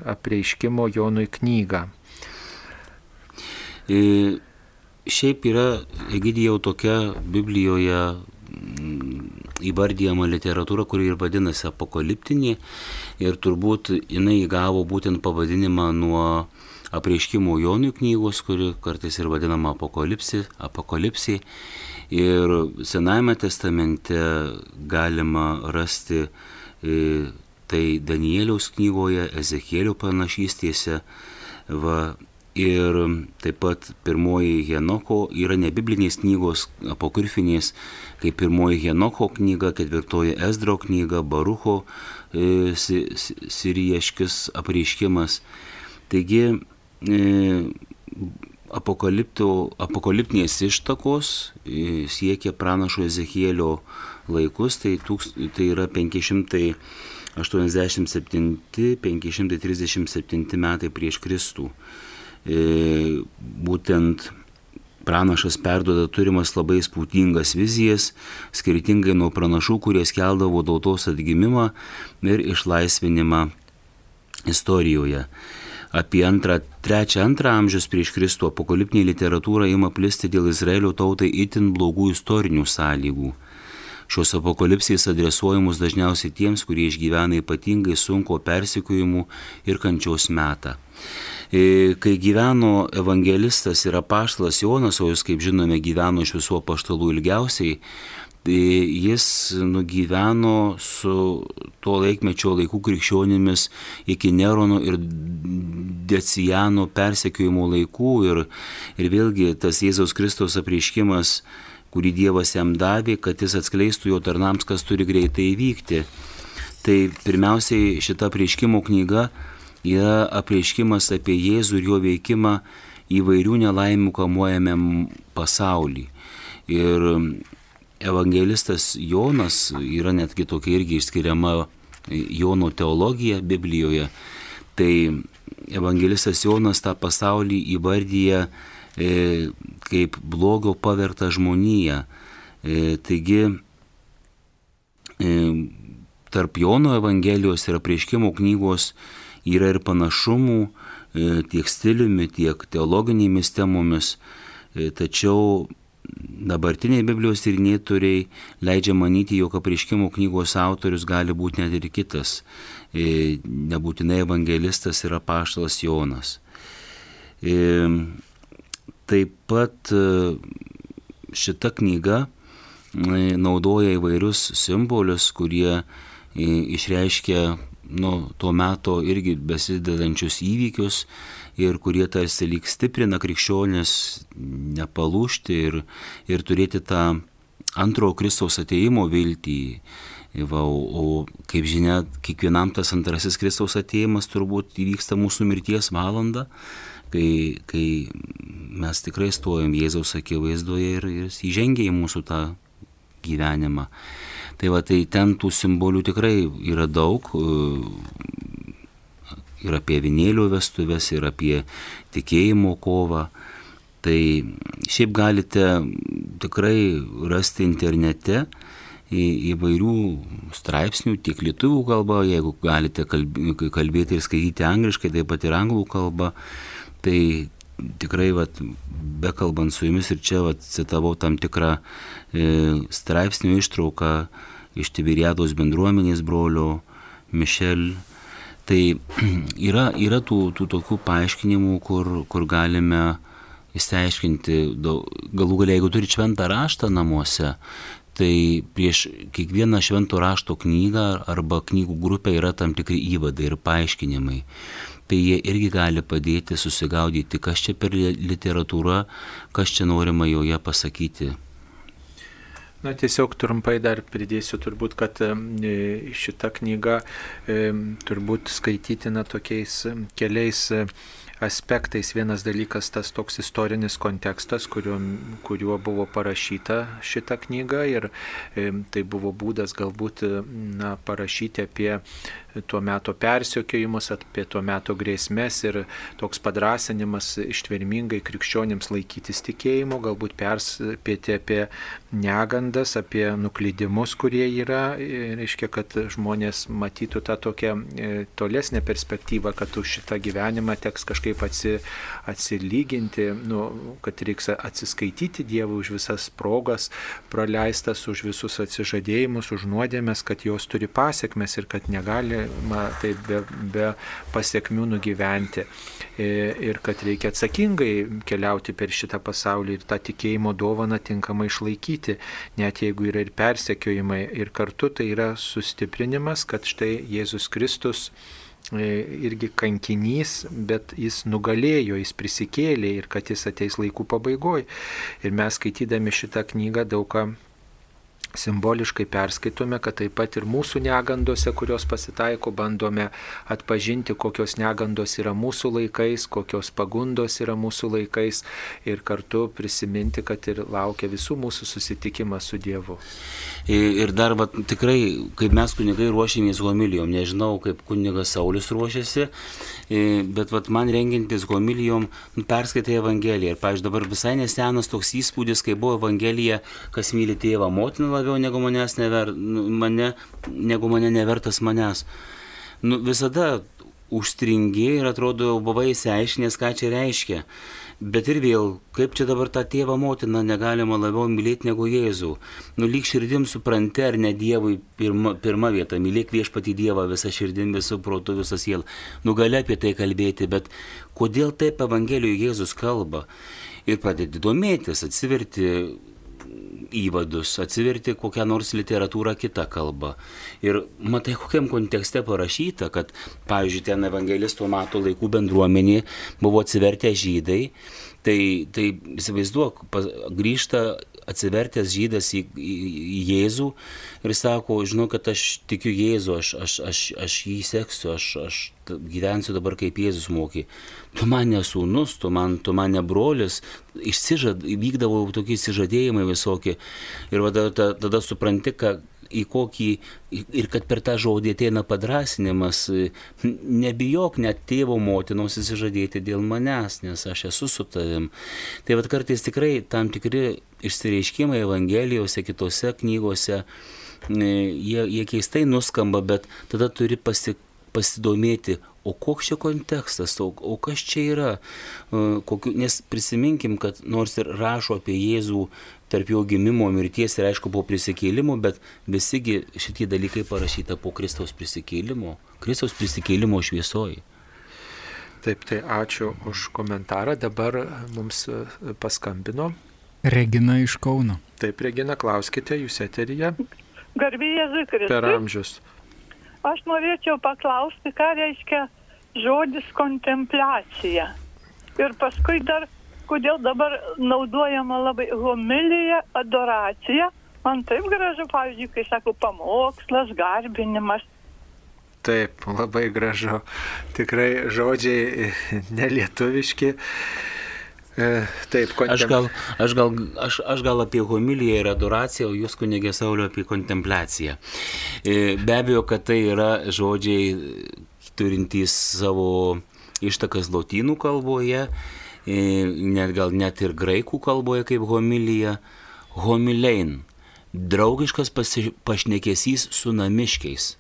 apreiškimo Jonui knygą. E, šiaip yra, Egidijau, tokia Biblijoje įvardyjama literatūra, kuri ir vadinasi apokaliptinė ir turbūt jinai įgavo būtent pavadinimą nuo apreiškimo Jonų knygos, kuri kartais ir vadinama apokalipsė. Ir Senajame testamente galima rasti e, tai Danieliaus knygoje, Ezekielio panašystėse, va, Ir taip pat pirmoji Henoko yra ne biblinės knygos, apokrifinės, kaip pirmoji Henoko knyga, ketvirtoji Ezdro knyga, Barucho e, sirieškis apreiškimas. Taigi e, apokaliptinės ištakos e, siekia pranašo Ezekielio laikus, tai, tūks, tai yra 587-537 metai prieš Kristų. E, būtent pranašas perduoda turimas labai spūtingas vizijas, skirtingai nuo pranašų, kurie skeldavo tautos atgimimą ir išlaisvinimą istorijoje. Apie antrą, trečią, antrą amžius prieš Kristų apokaliptinė literatūra ima plisti dėl Izraelio tautai itin blogų istorinių sąlygų. Šios apokalipsės adresuojamos dažniausiai tiems, kurie išgyvena ypatingai sunko persikojimų ir kančios metą. E, kai gyveno evangelistas ir apaštalas Jonas, o jis, kaip žinome, gyveno iš visų apaštalų ilgiausiai, tai jis nugyveno su tuo laikmečio laikų krikščionimis iki Nerono ir Decijano persekiojimo laikų ir, ir vėlgi tas Jėzaus Kristaus apreiškimas, kurį Dievas jam davė, kad jis atskleistų jo tarnams, kas turi greitai įvykti. Tai pirmiausiai šita prieškimo knyga yra apreiškimas apie Jėzų ir jo veikimą įvairių nelaimių kamuojame pasaulį. Ir evangelistas Jonas yra netgi tokia irgi išskiriama Jono teologija Biblijoje. Tai evangelistas Jonas tą pasaulį įvardyja e, kaip blogio pavertą žmoniją. E, taigi e, tarp Jono Evangelijos ir apreiškimo knygos yra ir panašumų e, tiek stiliumi, tiek teologinėmis temomis, e, tačiau dabartiniai Biblijos tyrinėtoriai leidžia manyti, jog apriškimo knygos autorius gali būti net ir kitas, e, nebūtinai evangelistas ir apaštalas Jonas. Taip pat šita knyga naudoja įvairius simbolius, kurie išreiškia nu, tuo metu irgi besidedančius įvykius ir kurie tarsi lyg stiprina krikščionės nepalūšti ir, ir turėti tą antrojo Kristaus ateimo viltį. Va, o kaip žinia, kiekvienam tas antrasis Kristaus ateimas turbūt įvyksta mūsų mirties valanda, kai, kai mes tikrai stojam Jėzaus akivaizdoje ir jis įžengia į mūsų tą gyvenimą. Tai va, tai ten tų simbolių tikrai yra daug. Ir apie vinėlių vestuvės, ir apie tikėjimo kovą. Tai šiaip galite tikrai rasti internete įvairių straipsnių, tiek lietuvių kalba, jeigu galite kalbėti ir skaityti angliškai, taip pat ir anglų kalba. Tai tikrai, vat, bekalbant su jumis ir čia vat, citavau tam tikrą e, straipsnių ištrauką iš Tibiriados bendruomenės brolio Mišel. Tai yra, yra tų, tų tokių paaiškinimų, kur, kur galime įsiaiškinti, galų galia, jeigu turi šventą raštą namuose, tai prieš kiekvieną švento rašto knygą arba knygų grupę yra tam tikri įvadai ir paaiškinimai. Tai jie irgi gali padėti susigaudyti, kas čia per literatūra, kas čia norima joje pasakyti. Na, tiesiog trumpai dar pridėsiu turbūt, kad šita knyga turbūt skaitytina tokiais keliais aspektais. Vienas dalykas tas toks istorinis kontekstas, kuriuo, kuriuo buvo parašyta šita knyga ir tai buvo būdas galbūt na, parašyti apie tuo metu persiekiojimus, apie tuo metu grėsmės ir toks padrasinimas ištvermingai krikščionims laikytis tikėjimo, galbūt perspėti apie negandas, apie nuklydimus, kurie yra, reiškia, kad žmonės matytų tą tokią tolesnę perspektyvą, kad už šitą gyvenimą teks kažkaip atsi, atsilyginti, nu, kad reiks atsiskaityti Dievui už visas progas praleistas, už visus atsižadėjimus, už nuodėmės, kad jos turi pasiekmes ir kad negali galima taip be, be pasiekmių nugyventi. Ir kad reikia atsakingai keliauti per šitą pasaulį ir tą tikėjimo dovaną tinkamai išlaikyti, net jeigu yra ir persekiojimai. Ir kartu tai yra sustiprinimas, kad štai Jėzus Kristus irgi kankinys, bet jis nugalėjo, jis prisikėlė ir kad jis ateis laikų pabaigoje. Ir mes skaitydami šitą knygą daug ką simboliškai perskaitome, kad taip pat ir mūsų negandose, kurios pasitaiko, bandome atpažinti, kokios negandos yra mūsų laikais, kokios pagundos yra mūsų laikais ir kartu prisiminti, kad ir laukia visų mūsų susitikimas su Dievu. Ir dar va, tikrai, kaip mes kunigai ruošėmės homilijom, nežinau, kaip kunigas Saulis ruošiasi, bet va, man rengintis homilijom nu, perskaitai Evangeliją. Ir, pavyzdžiui, dabar visai nesenas toks įspūdis, kai buvo Evangelija, kas myli tėvą motiną labiau negu never, nu, mane, negu mane nevertas manęs. Nu, visada užstringi ir atrodo jau buvai įsiaiškinęs, ką čia reiškia. Bet ir vėl, kaip čia dabar tą tėvą motiną negalima labiau mylėti negu Jėzų. Nu, lyg širdim supranti, ar ne Dievui pirma, pirma vieta, mylėk viešpatį Dievą visą širdim, visų protų, visą sielą. Nu, gali apie tai kalbėti, bet kodėl taip Evangelijoje Jėzus kalba? Ir pradedi domėtis, atsiverti įvadus, atsiverti kokią nors literatūrą kitą kalbą. Ir matai, kokiam kontekste parašyta, kad, pavyzdžiui, ten evangelistų mato laikų bendruomenė buvo atsivertę žydai, tai, tai įsivaizduok, grįžta atsivertęs žydas į, į, į Jėzų ir sako, žinau, kad aš tikiu Jėzų, aš, aš, aš, aš jį seksiu, aš, aš gyvensiu dabar kaip Jėzus mokė. Tu man nesūnus, tu man, tu man nebrolis, išsižad, vykdavo tokie įsižadėjimai visokie. Ir tada, tada, tada supranti, kad į kokį ir kad per tą žodį ateina padrasinimas, nebijok net tėvo motinos įsižadėti dėl manęs, nes aš esu su tavim. Tai vad kartais tikrai tam tikri išsireiškimai Evangelijose, kitose knygose, jie, jie keistai nuskamba, bet tada turi pasi, pasidomėti, o koks čia kontekstas, o, o kas čia yra, kokiu, nes prisiminkim, kad nors ir rašo apie Jėzų tarp jo gimimo, mirties ir aišku po prisikėlimo, bet visigi šitie dalykai parašyta po Kristaus prisikėlimo, Kristaus prisikėlimo šviesoji. Taip, tai ačiū už komentarą. Dabar mums e, paskambino. Regina iš Kauno. Taip, Regina, klauskite, jūs eteryje. Garbėjai Zikris. Per amžius. Aš norėčiau paklausti, ką reiškia žodis kontempliacija. Ir paskui dar kodėl dabar naudojama labai homilija, adoracija. Man taip gražu, pavyzdžiui, kai sako pamokslas, garbinimas. Taip, labai gražu. Tikrai žodžiai nelietuviški. E, taip, kontem... aš, gal, aš, gal, aš, aš gal apie homiliją ir adoraciją, o jūs kunigė Saulio apie kontempliaciją. E, be abejo, kad tai yra žodžiai turintys savo ištakas lotynų kalboje net gal net ir graikų kalboje kaip homilija, homilein, draugiškas pasi, pašnekesys su namiškiais.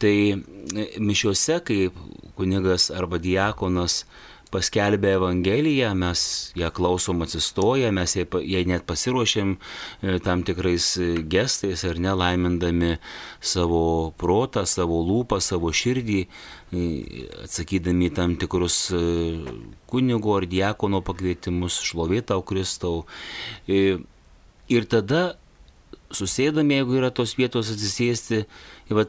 Tai e, mišiuose, kai kunigas arba diakonas paskelbė Evangeliją, mes ją klausom atsistoję, mes jai, jai net pasiruošėm e, tam tikrais e, gestais ar nelaimindami savo protą, savo lūpą, savo širdį, atsakydami tam tikrus e, kunigo ar diakono pakvietimus, šlovėtau Kristau. Ir tada susėdami, jeigu yra tos vietos atsisėsti, va,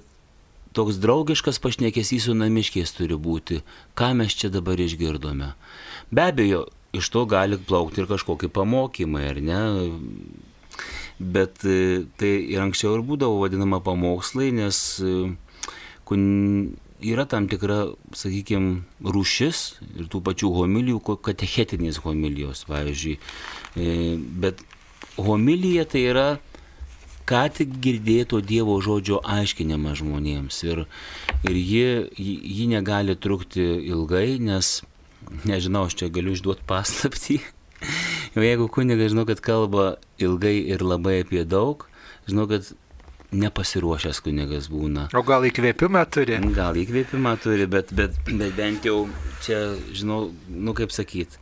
toks draugiškas pašnekesys su namiškiais turi būti, ką mes čia dabar išgirdome. Be abejo, iš to gali plaukti ir kažkokie pamokymai, ar ne? Bet e, tai ir anksčiau ir būdavo vadinama pamokslai, nes e, yra tam tikra, sakykime, rūšis ir tų pačių homilijų, katechetinės homilijos, pavyzdžiui. E, bet homilija tai yra ką tik girdėto Dievo žodžio aiškinimą žmonėms. Ir, ir ji, ji negali trukti ilgai, nes, nežinau, aš čia galiu išduoti paslaptį. Jau jeigu kunigas žinau, kad kalba ilgai ir labai apie daug, žinau, kad nepasiruošęs kunigas būna. O gal įkvėpimą turi? Gal įkvėpimą turi, bet, bet, bet bent jau čia, žinau, nu kaip sakyti.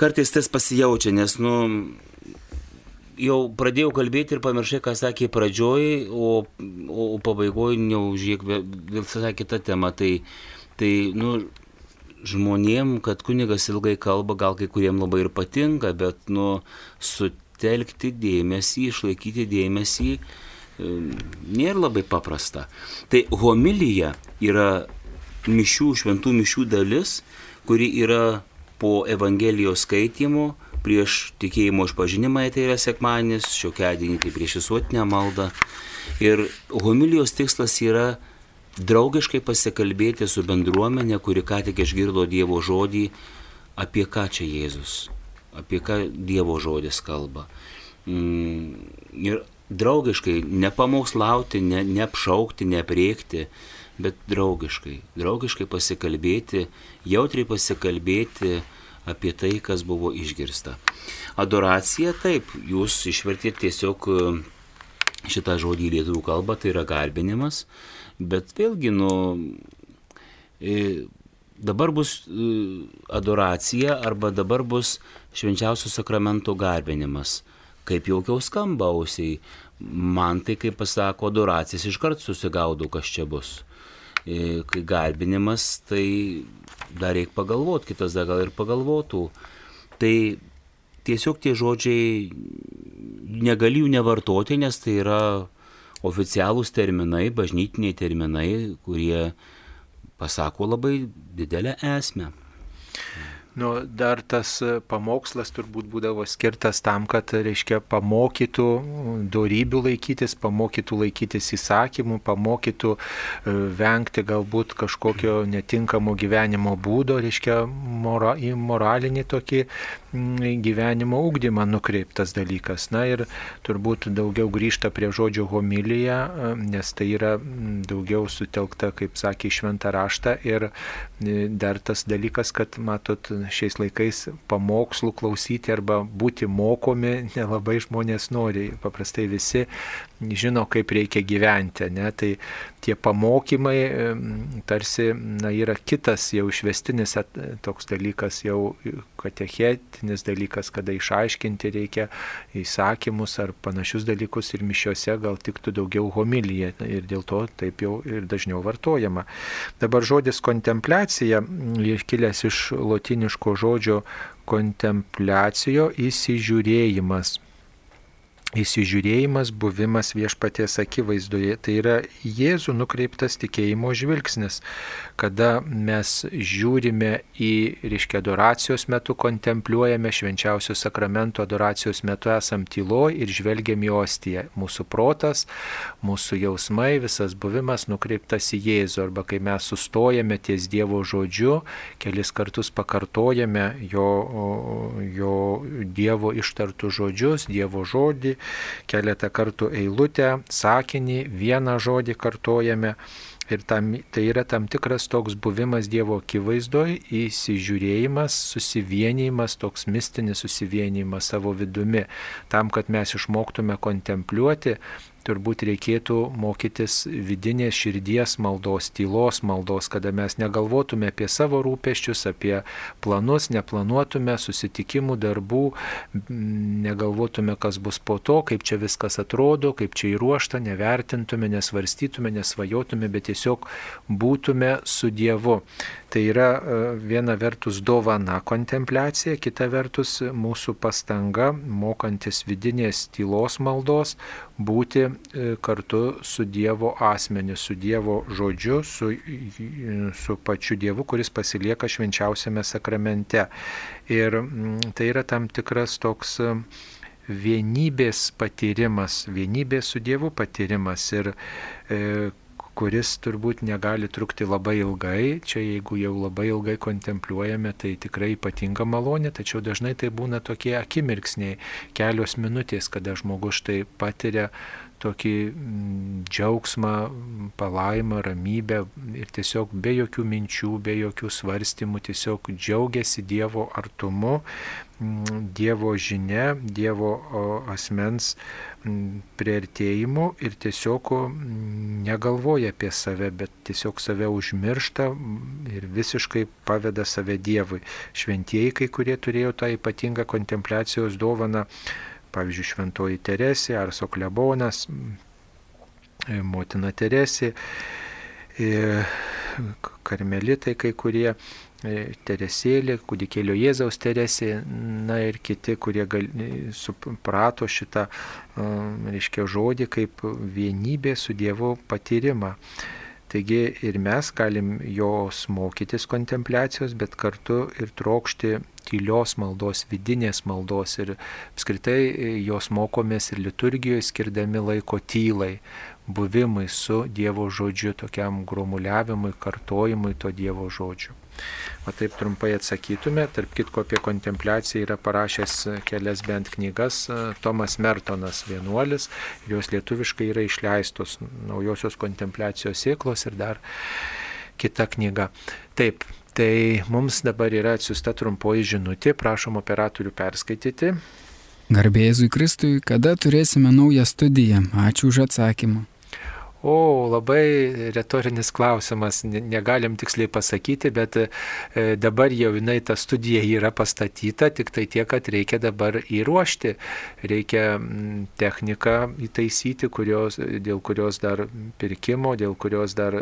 Kartais tas pasijaučia, nes, nu, jau pradėjau kalbėti ir pamiršai, ką sakė pradžioj, o, o, o pabaigoje neužėk vėl visai kita tema. Tai, tai nu, žmonėm, kad kunigas ilgai kalba, gal kai kuriem labai ir patinka, bet nu, sutelkti dėmesį, išlaikyti dėmesį e, nėra labai paprasta. Tai homilija yra mišių, šventų mišių dalis, kuri yra po Evangelijos skaitimo prieš tikėjimo išpažinimą, tai yra sekmanis, šiokiadienį tai prieš visuotinę maldą. Ir homilijos tikslas yra draugiškai pasikalbėti su bendruomenė, kuri ką tik išgirdo Dievo žodį, apie ką čia Jėzus, apie ką Dievo žodis kalba. Mm, ir draugiškai, nepamokslauti, ne, neapšaukti, nepriekti, bet draugiškai, draugiškai pasikalbėti, jautriai pasikalbėti, apie tai, kas buvo išgirsta. Adoracija, taip, jūs išvertėte tiesiog e, šitą žodį į lietuvių kalbą, tai yra garbinimas, bet vėlgi, nu, e, dabar bus e, adoracija arba dabar bus švenčiausio sakramento garbinimas. Kaip jaukiau skamba ausiai, man tai, kaip pasako adoracijas, iškart susigaudau, kas čia bus. Kai garbinimas, tai dar reikia pagalvoti, kitas dar gal ir pagalvotų. Tai tiesiog tie žodžiai negali jų nevartoti, nes tai yra oficialūs terminai, bažnytiniai terminai, kurie pasako labai didelę esmę. Nu, dar tas e, pamokslas turbūt būdavo skirtas tam, kad, reiškia, pamokytų darybių laikytis, pamokytų laikytis įsakymų, pamokytų e, vengti galbūt kažkokio netinkamo gyvenimo būdo, reiškia, mora, į moralinį tokį gyvenimo ūkdymą nukreiptas dalykas. Na ir turbūt daugiau grįžta prie žodžio homilija, e, nes tai yra daugiau sutelkta, kaip sakė, šventą raštą ir dar tas dalykas, kad matot, šiais laikais pamokslų klausyti arba būti mokomi nelabai žmonės nori. Paprastai visi žino, kaip reikia gyventi. Ne? Tai tie pamokymai tarsi na, yra kitas jau išvestinis toks dalykas, jau katechetinis dalykas, kada išaiškinti reikia įsakymus ar panašius dalykus ir mišiuose gal tiktų daugiau homilyje ir dėl to taip jau ir dažniau vartojama. Dabar žodis kontempliacija, kilęs iš lotiniško žodžio kontempliacijo įsižiūrėjimas įsižiūrėjimas, buvimas viešpaties akivaizdoje. Tai yra Jėzų nukreiptas tikėjimo žvilgsnis, kada mes žiūrime į, reiškia, adoracijos metu, kontempliuojame švenčiausio sakramento adoracijos metu esam tyloj ir žvelgiam į ostiją. Mūsų protas, mūsų jausmai, visas buvimas nukreiptas į Jėzų. Arba kai mes sustojame ties Dievo žodžiu, kelis kartus pakartojame jo, jo Dievo ištartų žodžius, Dievo žodį, keletą kartų eilutę, sakinį, vieną žodį kartojame. Ir tam, tai yra tam tikras toks buvimas Dievo akivaizdoj, įsižiūrėjimas, susivienijimas, toks mistinis susivienijimas savo vidumi, tam, kad mes išmoktume kontempliuoti turbūt reikėtų mokytis vidinės širdies maldos, tylos maldos, kada mes negalvotume apie savo rūpeščius, apie planus, neplanuotume susitikimų, darbų, negalvotume, kas bus po to, kaip čia viskas atrodo, kaip čia įruošta, nevertintume, nesvarstytume, nesvajotume, bet tiesiog būtume su Dievu. Tai yra e, viena vertus dovana kontempliacija, kita vertus mūsų pastanga, mokantis vidinės tylos maldos, būti e, kartu su Dievo asmeniu, su Dievo žodžiu, su, su pačiu Dievu, kuris pasilieka švenčiausiame sakramente. Ir tai yra tam tikras toks vienybės patyrimas, vienybės su Dievu patyrimas ir e, kuris turbūt negali trukti labai ilgai. Čia jeigu jau labai ilgai kontempliuojame, tai tikrai ypatinga malonė, tačiau dažnai tai būna tokie akimirksniai, kelios minutės, kada žmogus štai patiria tokį mm, džiaugsmą, palaimą, ramybę ir tiesiog be jokių minčių, be jokių svarstymų, tiesiog džiaugiasi Dievo artumu, mm, Dievo žinia, Dievo asmens mm, prieartėjimu ir tiesiog negalvoja apie save, bet tiesiog save užmiršta ir visiškai paveda save Dievui. Šventieji kai kurie turėjo tą ypatingą kontempliacijos dovaną pavyzdžiui, Šventoji Teresė ar Soklebonas, e, motina Teresė, e, karmelitai kai kurie, e, Teresėlė, kūdikėlio Jėzaus Teresė, na ir kiti, kurie gal, suprato šitą, reiškia, žodį kaip vienybė su Dievu patyrimą. Taigi ir mes galim jos mokytis kontempliacijos, bet kartu ir trokšti tylios maldos, vidinės maldos ir apskritai jos mokomės ir liturgijoje skirdami laiko tylai, buvimui su Dievo žodžiu, tokiam gromuliavimui, kartojimui to Dievo žodžiu. O taip trumpai atsakytume, tarp kitko apie kontempliaciją yra parašęs kelias bent knygas Tomas Mertonas vienuolis ir jos lietuviškai yra išleistos naujosios kontempliacijos sėklos ir dar kita knyga. Taip, tai mums dabar yra atsiusta trumpoji žinutė, prašom operatorių perskaityti. Garbėzui Kristui, kada turėsime naują studiją? Ačiū už atsakymą. O, labai retorinis klausimas, negalim tiksliai pasakyti, bet e, dabar jau jinai ta studija yra pastatyta, tik tai tiek, kad reikia dabar įruošti, reikia techniką įtaisyti, kurios, dėl kurios dar pirkimo, dėl kurios dar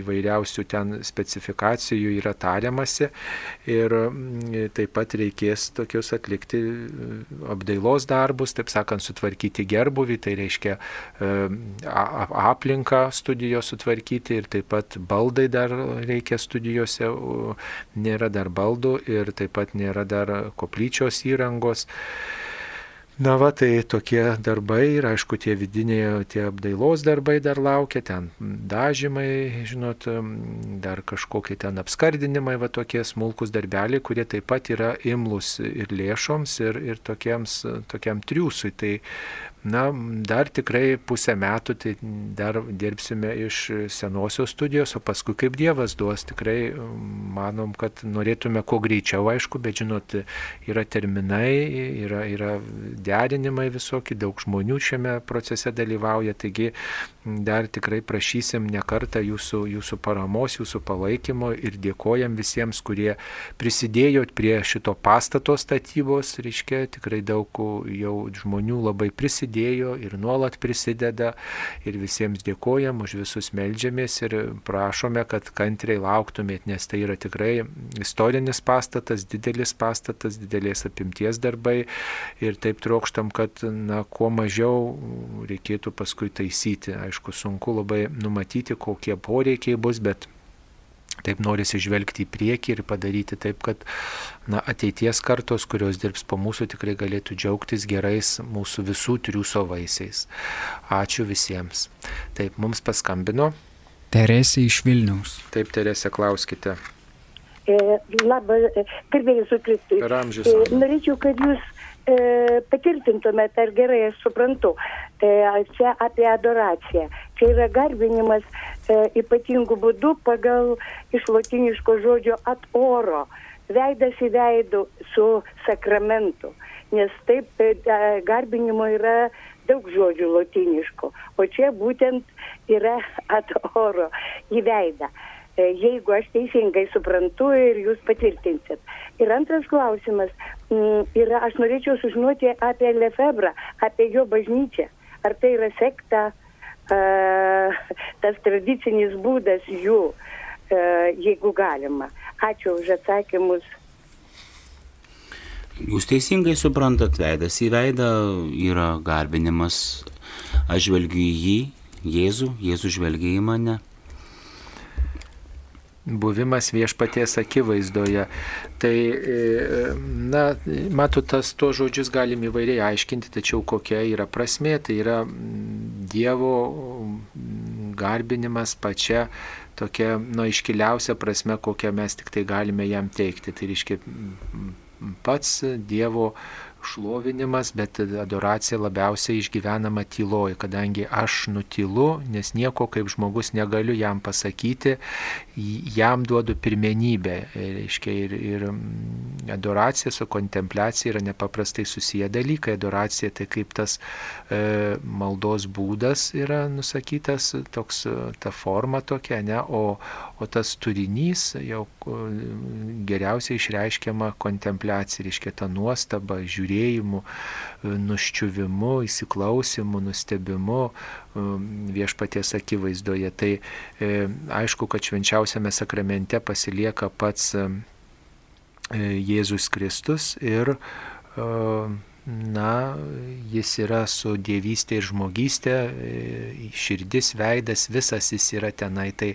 įvairiausių ten specifikacijų yra tariamasi. Ir taip pat reikės tokius atlikti e, apdailos darbus, taip sakant, sutvarkyti gerbuvį, tai reiškia e, aplinką aplinką studijos sutvarkyti ir taip pat baldai dar reikia studijose, nėra dar baldų ir taip pat nėra dar koplyčios įrangos. Na va, tai tokie darbai ir aišku, tie vidiniai, tie apdailos darbai dar laukia, ten dažymai, žinot, dar kažkokie ten apskardinimai, va tokie smulkus darbeliai, kurie taip pat yra imlus ir lėšoms, ir, ir tokiems, tokiam triūsui. Tai Na, dar tikrai pusę metų tai dar dirbsime iš senosios studijos, o paskui kaip Dievas duos, tikrai manom, kad norėtume kuo greičiau, aišku, bet žinot, yra terminai, yra, yra derinimai visokie, daug žmonių šiame procese dalyvauja, taigi dar tikrai prašysim ne kartą jūsų, jūsų paramos, jūsų palaikymo ir dėkojam visiems, kurie prisidėjot prie šito pastato statybos, reiškia, tikrai daug jau žmonių labai prisidėjo prisidėjo ir nuolat prisideda ir visiems dėkojam, už visus melžiamės ir prašome, kad kantriai lauktumėt, nes tai yra tikrai istorinis pastatas, didelis pastatas, didelės apimties darbai ir taip trokštam, kad na, kuo mažiau reikėtų paskui taisyti. Aišku, sunku labai numatyti, kokie poreikiai bus, bet Taip norisi žvelgti į priekį ir padaryti taip, kad na, ateities kartos, kurios dirbs po mūsų, tikrai galėtų džiaugtis gerais mūsų visų triūso vaisiais. Ačiū visiems. Taip, mums paskambino. Teresė iš Vilniaus. Taip, Teresė, klauskite. E, Labą, gerbėjai su Kristui. Per amžius. E, norėčiau, kad jūs e, patvirtintumėte, ar gerai aš suprantu, e, čia apie adoraciją. Čia yra garbinimas e, ypatingų būdų pagal iš lotiniško žodžio at oro, veidas į veidų su sakramentu. Nes taip e, garbinimo yra daug žodžių lotiniško, o čia būtent yra at oro į veidą. E, jeigu aš teisingai suprantu ir jūs patvirtinsit. Ir antras klausimas m, yra, aš norėčiau sužinoti apie Lefebrą, apie jo bažnyčią. Ar tai yra sekta, tas tradicinis būdas jų. jeigu galima. Ačiū už atsakymus. Jūs teisingai suprantat, veidas į veidą yra garbinimas. Aš žvelgiu į jį, Jėzų, Jėzų žvelgia į mane. Buvimas viešpaties akivaizdoje. Tai, e, na, matot, tas to žodžius galim įvairiai aiškinti, tačiau kokia yra prasmė, tai yra Dievo garbinimas pačia tokia, nu, iškiliausia prasme, kokią mes tik tai galime jam teikti. Tai reiškia pats Dievo šlovinimas, bet adoracija labiausiai išgyvenama tyloje, kadangi aš nutilu, nes nieko kaip žmogus negaliu jam pasakyti, jam duodu pirmenybę. Reiškia, ir, ir adoracija su kontempliacija yra nepaprastai susiję dalykai. Adoracija tai kaip tas e, maldos būdas yra nusakytas, toks, ta forma tokia, ne, o, o tas turinys jau geriausiai išreiškiama kontempliacija, reiškia ta nuostaba, žiūrėjimas žiūrėjimu, e, nuščiuvimu, įsiklausimu, nustebimu e, viešpaties akivaizdoje. Tai e, aišku, kad švenčiausiame sakramente pasilieka pats Jėzus Kristus ir na, jis yra su dievystė ir žmogystė, širdis, veidas, visas jis yra tenai. Tai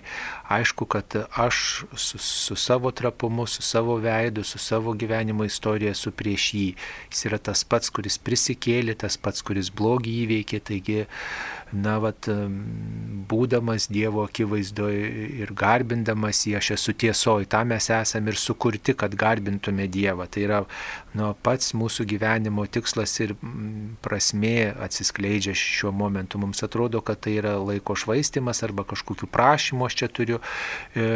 aišku, kad aš su, su savo trapumu, su savo veidu, su savo gyvenimo istorija esu prieš jį. Jis yra tas pats, kuris prisikėlė, tas pats, kuris blogį įveikė. Taigi na, vat, būdamas Dievo akivaizdoje ir garbindamas jį, aš esu tiesoji, tam mes esame ir sukurti, kad garbintume Dievą. Tai yra nu, pats mūsų gyvenimo tikslas ir prasmė atsiskleidžia šiuo momentu. Mums atrodo, kad tai yra laiko švaistimas arba kažkokiu prašymu aš čia turiu e,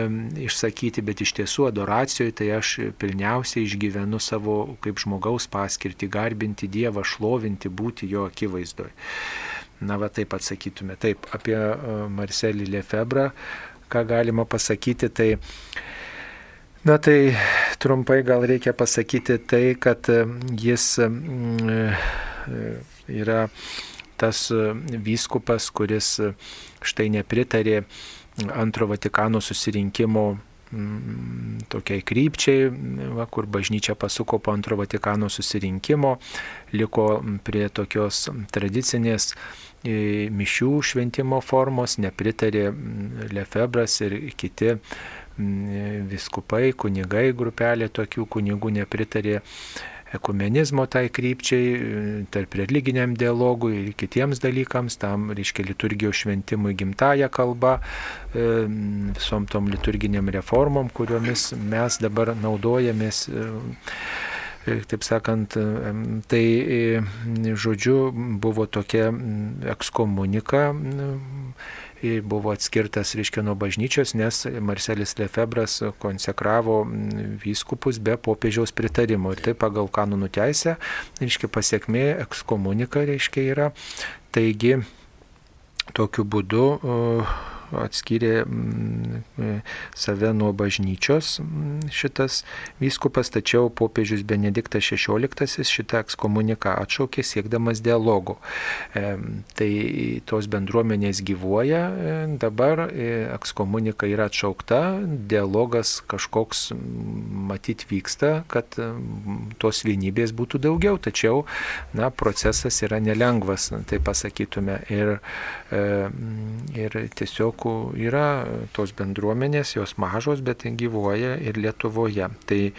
išsakyti, bet iš tiesų adoracijoje tai aš pilniausiai išgyvenu savo kaip žmogaus paskirtį, garbinti Dievą, šlovinti, būti jo akivaizdoje. Na, va taip atsakytume. Taip, apie e, Marcelį Lefebrą, ką galima pasakyti, tai, na tai trumpai gal reikia pasakyti tai, kad e, jis e, yra tas vyskupas, kuris štai nepritarė antro Vatikano susirinkimo tokiai krypčiai, va, kur bažnyčia pasuko po antro Vatikano susirinkimo, liko prie tokios tradicinės mišių šventimo formos, nepritarė Lefebras ir kiti viskupai, kunigai, grupelė tokių kunigų nepritarė ekumenizmo tai krypčiai, tarp religiniam dialogui ir kitiems dalykams, tam, reiškia, liturgijos šventimui gimtają kalbą, visom tom liturginiam reformom, kuriomis mes dabar naudojamės taip sakant, tai žodžiu buvo tokia ekskomunika buvo atskirtas, reiškia, nuo bažnyčios, nes Marcelis Lefebras konsekravo vyskupus be popiežiaus pritarimo. Ir tai pagal kanonų teisę, reiškia, pasiekmė ekskomunika, reiškia, yra. Taigi, tokiu būdu atskyrė mm, e, save nuo bažnyčios mm, šitas vyskupas, tačiau popiežius Benediktas XVI šitą ekskomuniką atšaukė siekdamas dialogo. E, tai tos bendruomenės gyvuoja, e, dabar ekskomunika yra atšaukta, dialogas kažkoks matyt vyksta, kad tos vienybės būtų daugiau, tačiau na, procesas yra nelengvas, tai pasakytume. Ir, ir tiesiog aišku, yra tos bendruomenės, jos mažos, bet gyvuoja ir Lietuvoje. Tai,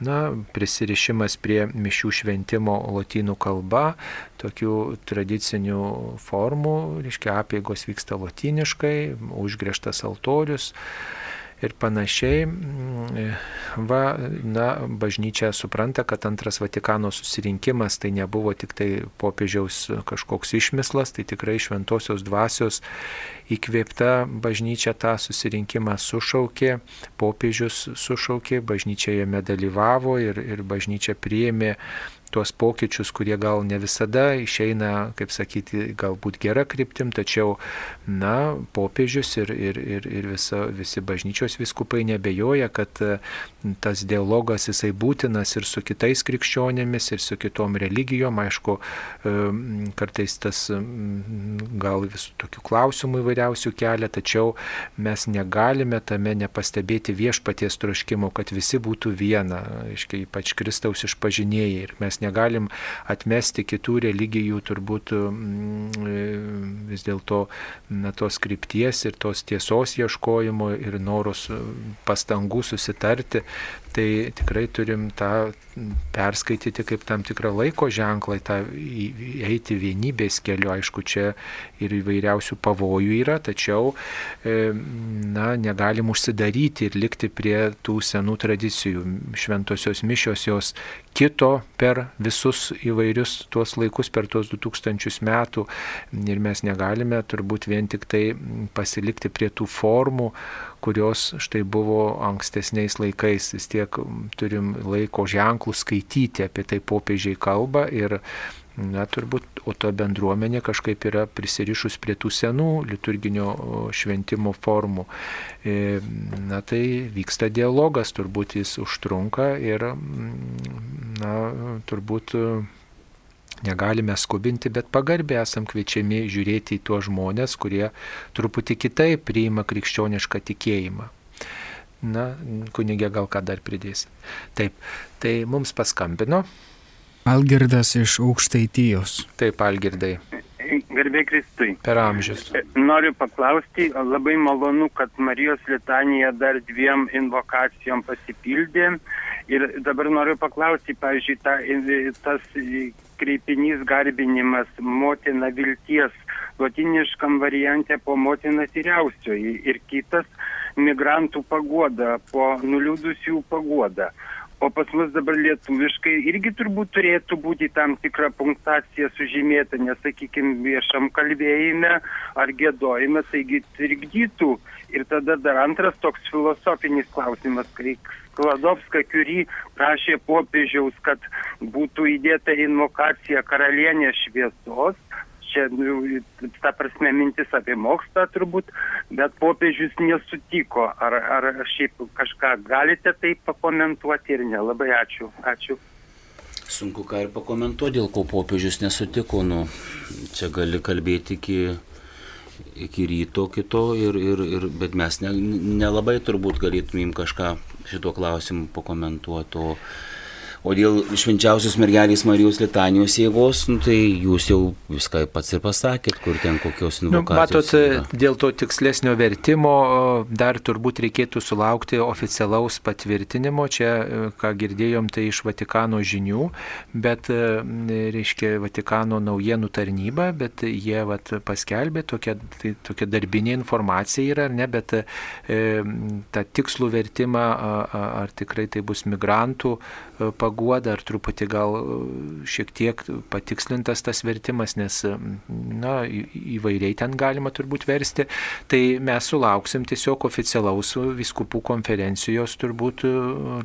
na, prisirišimas prie mišių šventimo lotynų kalba, tokių tradicinių formų, reiškia, apėgos vyksta lotyniškai, užgriežtas altorius ir panašiai. Va, na, bažnyčia supranta, kad antras Vatikano susirinkimas tai nebuvo tik tai popiežiaus kažkoks išmislas, tai tikrai šventosios dvasios įkvėpta bažnyčia tą susirinkimą sušaukė, popiežius sušaukė, bažnyčia jame dalyvavo ir, ir bažnyčia priėmė tuos pokyčius, kurie gal ne visada išeina, kaip sakyti, galbūt gera kryptim, tačiau, na, popiežius ir, ir, ir, ir visa, visi bažnyčios viskupai nebejoja, kad tas dialogas jisai būtinas ir su kitais krikščionėmis, ir su kitom religijom. Aišku, kartais tas gal visų tokių klausimų įvairiausių kelia, tačiau mes negalime tame nepastebėti viešpaties troškimo, kad visi būtų viena, aiškiai, ypač Kristaus išpažinėjai. Ir mes negalim atmesti kitų religijų turbūt mm, vis dėlto tos krypties ir tos tiesos ieškojimo ir noros pastangų susitarti tai tikrai turim tą perskaityti kaip tam tikrą laiko ženklą, tą eiti vienybės keliu. Aišku, čia ir įvairiausių pavojų yra, tačiau e, na, negalim užsidaryti ir likti prie tų senų tradicijų. Šventosios mišios jos kito per visus įvairius tuos laikus, per tuos 2000 metų ir mes negalime turbūt vien tik tai pasilikti prie tų formų, kurios štai buvo ankstesniais laikais. Vis tiek turim laiko ženklų skaityti apie tai popiežiai kalba ir Na, turbūt, o ta bendruomenė kažkaip yra prisirišus prie tų senų liturginio šventimo formų. E, na, tai vyksta dialogas, turbūt jis užtrunka ir, na, turbūt negalime skubinti, bet pagarbiai esam kviečiami žiūrėti į tuos žmonės, kurie truputį kitaip priima krikščionišką tikėjimą. Na, kunigė gal ką dar pridės. Taip, tai mums paskambino. Algirdas iš aukštaitijos. Taip, Algirdai. Garbė Kristui. Per amžius. Noriu paklausti, labai malonu, kad Marijos litanija dar dviem invokacijom pasipildė. Ir dabar noriu paklausti, pavyzdžiui, ta, tas kreipinys garbinimas motina vilties, lotiniškam variante po motina tyriausioji ir kitas migrantų pagoda, po nuliūdusių pagoda. O pas mus dabar lietuviškai irgi turbūt turėtų būti tam tikra punktacija sužymėta, nes, sakykime, viešam kalbėjime ar gėdojime, taigi trikdytų. Ir tada dar antras toks filosofinis klausimas, kai Skladovska Kiury prašė popiežiaus, kad būtų įdėta invokacija karalienės šviesos, čia, nu, ta prasme, mintis apie mokslą turbūt, bet popiežius nesutiko. Ar, ar šiaip kažką galite tai pakomentuoti ir ne? Labai ačiū. ačiū. Sunku ką ir pakomentuoti, dėl ko popiežius nesutiko. Nu, čia gali kalbėti iki, iki ryto kito, ir, ir, ir, bet mes nelabai ne, ne turbūt galėtumėm kažką šituo klausimu pakomentuoti. O, O dėl švenčiausios mergelės Marijos litanijos jėgos, nu, tai jūs jau viską pats ir pasakėt, kur ten kokios nu, invokacijos. Nu, matot, dėl to tikslesnio vertimo dar turbūt reikėtų sulaukti oficialaus patvirtinimo. Čia, ką girdėjom, tai iš Vatikano žinių, bet, reiškia, Vatikano naujienų tarnyba, bet jie vat, paskelbė, tokia, tai, tokia darbinė informacija yra, ar ne, bet e, tą tikslų vertimą, ar, tikrai tai bus migrantų pagal paguoda, ar truputį gal e, šiek tiek patikslintas tas vertimas, nes na, įvairiai ten galima turbūt versti. Tai mes sulauksim tiesiog oficialaus viskupų konferencijos, turbūt e,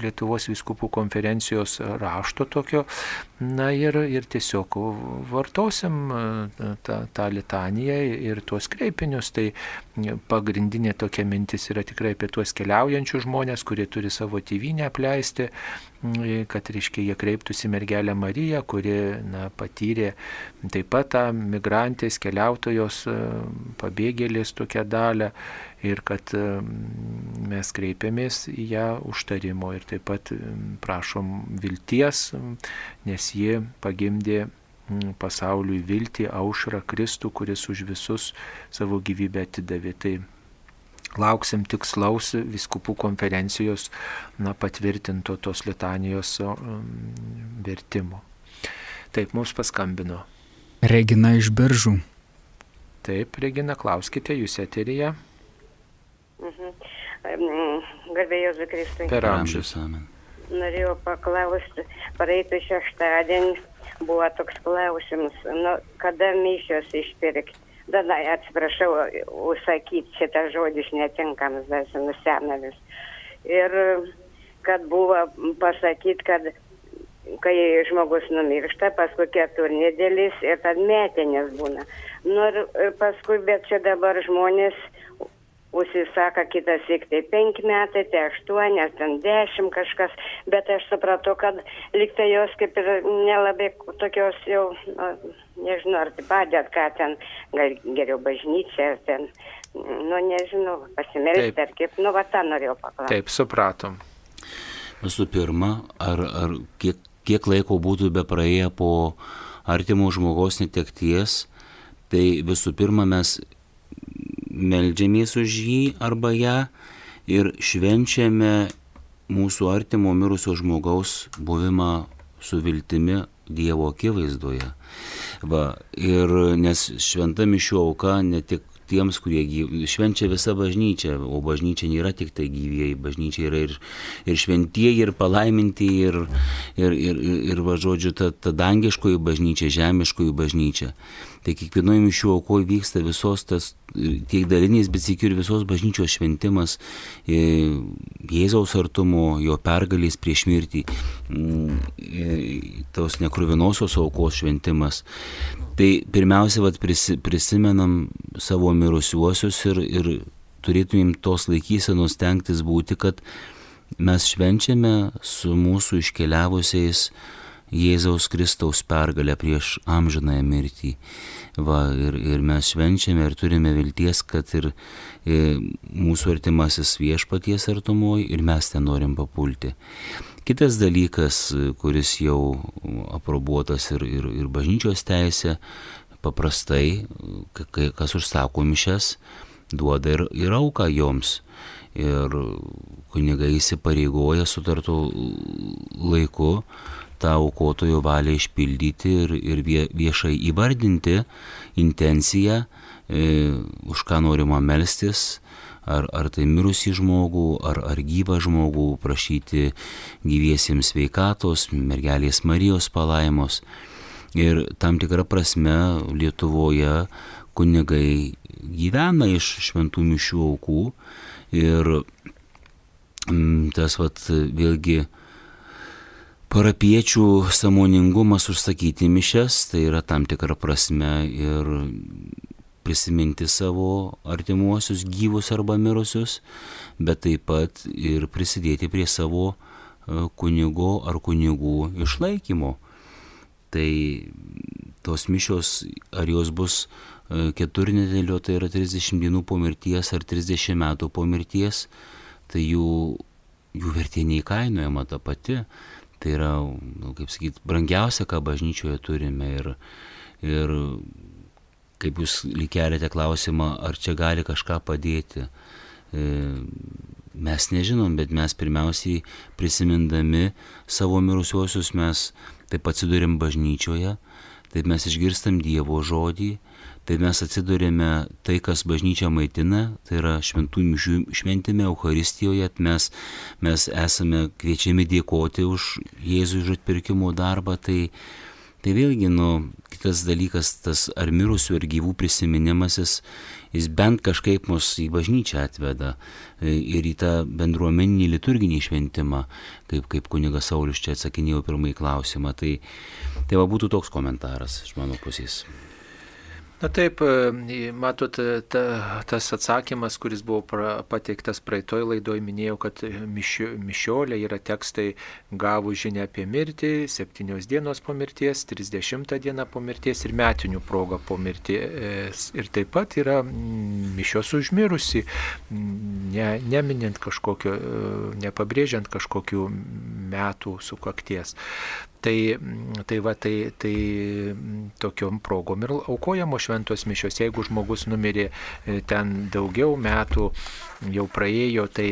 Lietuvos viskupų konferencijos rašto tokio. Na ir, ir tiesiog vartosim e, tą, tą litaniją ir tuos kreipinius. Tai pagrindinė tokia mintis yra tikrai apie tuos keliaujančius žmonės, kurie turi savo tėvynę apleisti, kad, reiškia, jie kreiptųsi mergelę Mariją, kuri na, patyrė taip pat tą migrantės, keliautojos, e, pabėgėlės tokią dalę ir kad e, mes kreipiamės į ją užtarimo ir taip pat prašom vilties, nes ji pagimdė pasauliui viltį, aušrą Kristų, kuris už visus savo gyvybę atidavė. Tai lauksim tikslaus viskupų konferencijos na, patvirtinto tos litanijos vertimo. Taip, mums paskambino. Regina iš biržų. Taip, Regina, klauskite, jūs eterija. Mhm. Garbėjau Zikristui. Per amžius. Norėjau paklausti, praeitą šeštadienį buvo toks klausimas, nu, kada mišios išpirkti tada atsiprašau, užsakyti šitą žodis netinkamas, esu nusenavis. Ir kad buvo pasakyti, kad kai žmogus numiršta, paskui keturnedėlis ir tad metinės būna. Nu ir paskui, bet čia dabar žmonės užsisaka kitas tik tai penki metai, tai aštuonias, ten dešimt kažkas, bet aš supratau, kad liktai jos kaip ir nelabai tokios jau, nu, nežinau, ar tai padėt, ką ten, gal geriau bažnyčia, ar ten, nu nežinau, pasimelsti, ar kaip, nu va tą norėjau paklausti. Taip, supratom. Visų pirma, ar, ar kiek, kiek laiko būtų be praėję po artimo žmogaus netekties, tai visų pirma mes meldžiamės už jį arba ją ir švenčiame mūsų artimo mirusio žmogaus buvimą su viltimi Dievo akivaizdoje. Va, ir nes šventa mišių auka ne tik tiems, kurie gyv... švenčia visa bažnyčia, o bažnyčia nėra tik tai gyvieji, bažnyčia yra ir, ir šventieji, ir palaiminti, ir, ir, ir, ir, ir va, žodžiu, ta, ta dangiškoji bažnyčia, žemiškoji bažnyčia. Tai kiekvienoje mišių aukoje vyksta visos tas, tiek dalinės, bet sėkiu ir visos bažnyčios šventimas, e, Jėzaus artumo, jo pergalės prieš mirtį, e, tos nekruvinosios aukos šventimas. Tai pirmiausia, vat, prisi, prisimenam savo mirusiuosius ir, ir turėtumėm tos laikysenos tenktis būti, kad mes švenčiame su mūsų iškeliavusiais Jėzaus Kristaus pergalę prieš amžinąją mirtį. Va, ir, ir mes švenčiame ir turime vilties, kad ir e, mūsų artimasis viešpaties artumoji ir mes ten norim papulti. Kitas dalykas, kuris jau aprobuotas ir, ir, ir bažnyčios teisė, paprastai, kai kas užsako mišes, duoda ir, ir auką joms. Ir kunigai įsipareigoja sutartų laiku tą aukotojo valią išpildyti ir, ir viešai įvardinti intenciją, e, už ką norima melstis, ar, ar tai mirusį žmogų, ar, ar gyvą žmogų, prašyti gyviesiems sveikatos, mergelės Marijos palaimos. Ir tam tikrą prasme Lietuvoje kunigai gyvena iš šventų mišių aukų ir mm, tas vat vėlgi parapiečių samoningumas užsakyti mišes, tai yra tam tikra prasme ir prisiminti savo artimuosius gyvus arba mirusius, bet taip pat ir prisidėti prie savo e, kunigo ar kunigų išlaikymo. Tai tos mišios, ar jos bus e, keturnedėlio, tai yra 30 dienų po mirties ar 30 metų po mirties, tai jų, jų vertė neįkainojama ta pati. Tai yra, nu, kaip sakyt, brangiausia, ką bažnyčioje turime. Ir, ir kaip jūs likelėte klausimą, ar čia gali kažką padėti. E, mes nežinom, bet mes pirmiausiai prisimindami savo mirusiuosius mes taip atsidūrėm bažnyčioje, taip mes išgirstam Dievo žodį, tai mes atsidurėme tai, kas bažnyčia maitina, tai yra šventų mišių šventime Euharistijoje, mes, mes esame kviečiami dėkoti už Jėzų už atpirkimo darbą, tai, tai vėlgi, nu, kitas dalykas, tas ar mirusių, ar gyvų prisiminimasis, jis bent kažkaip mus į bažnyčią atveda e, ir į tą bendruomeninį liturginį šventimą, kaip, kaip kunigas Saulis čia atsakinėjo pirmąjį klausimą. Tai, tai va būtų toks komentaras iš mano pusės. Na taip, e, matot, e, ta, tas atsakymas, kuris buvo pra, pateiktas praeitoj laidoj, minėjau, kad mišio, mišiolė yra tekstai gavų žinia apie mirtį, septynios dienos po mirties, trisdešimtą dieną po mirties ir metinių progą po mirties. Ir taip pat yra mišios užmirusi, ne, neminint kažkokio, e, nepabrėžiant kažkokių metų sukakties. Tai, tai va, tai, tai tokiom progom ir aukojamos šventos mišios. Jeigu žmogus numirė e, ten daugiau metų, jau praėjo, tai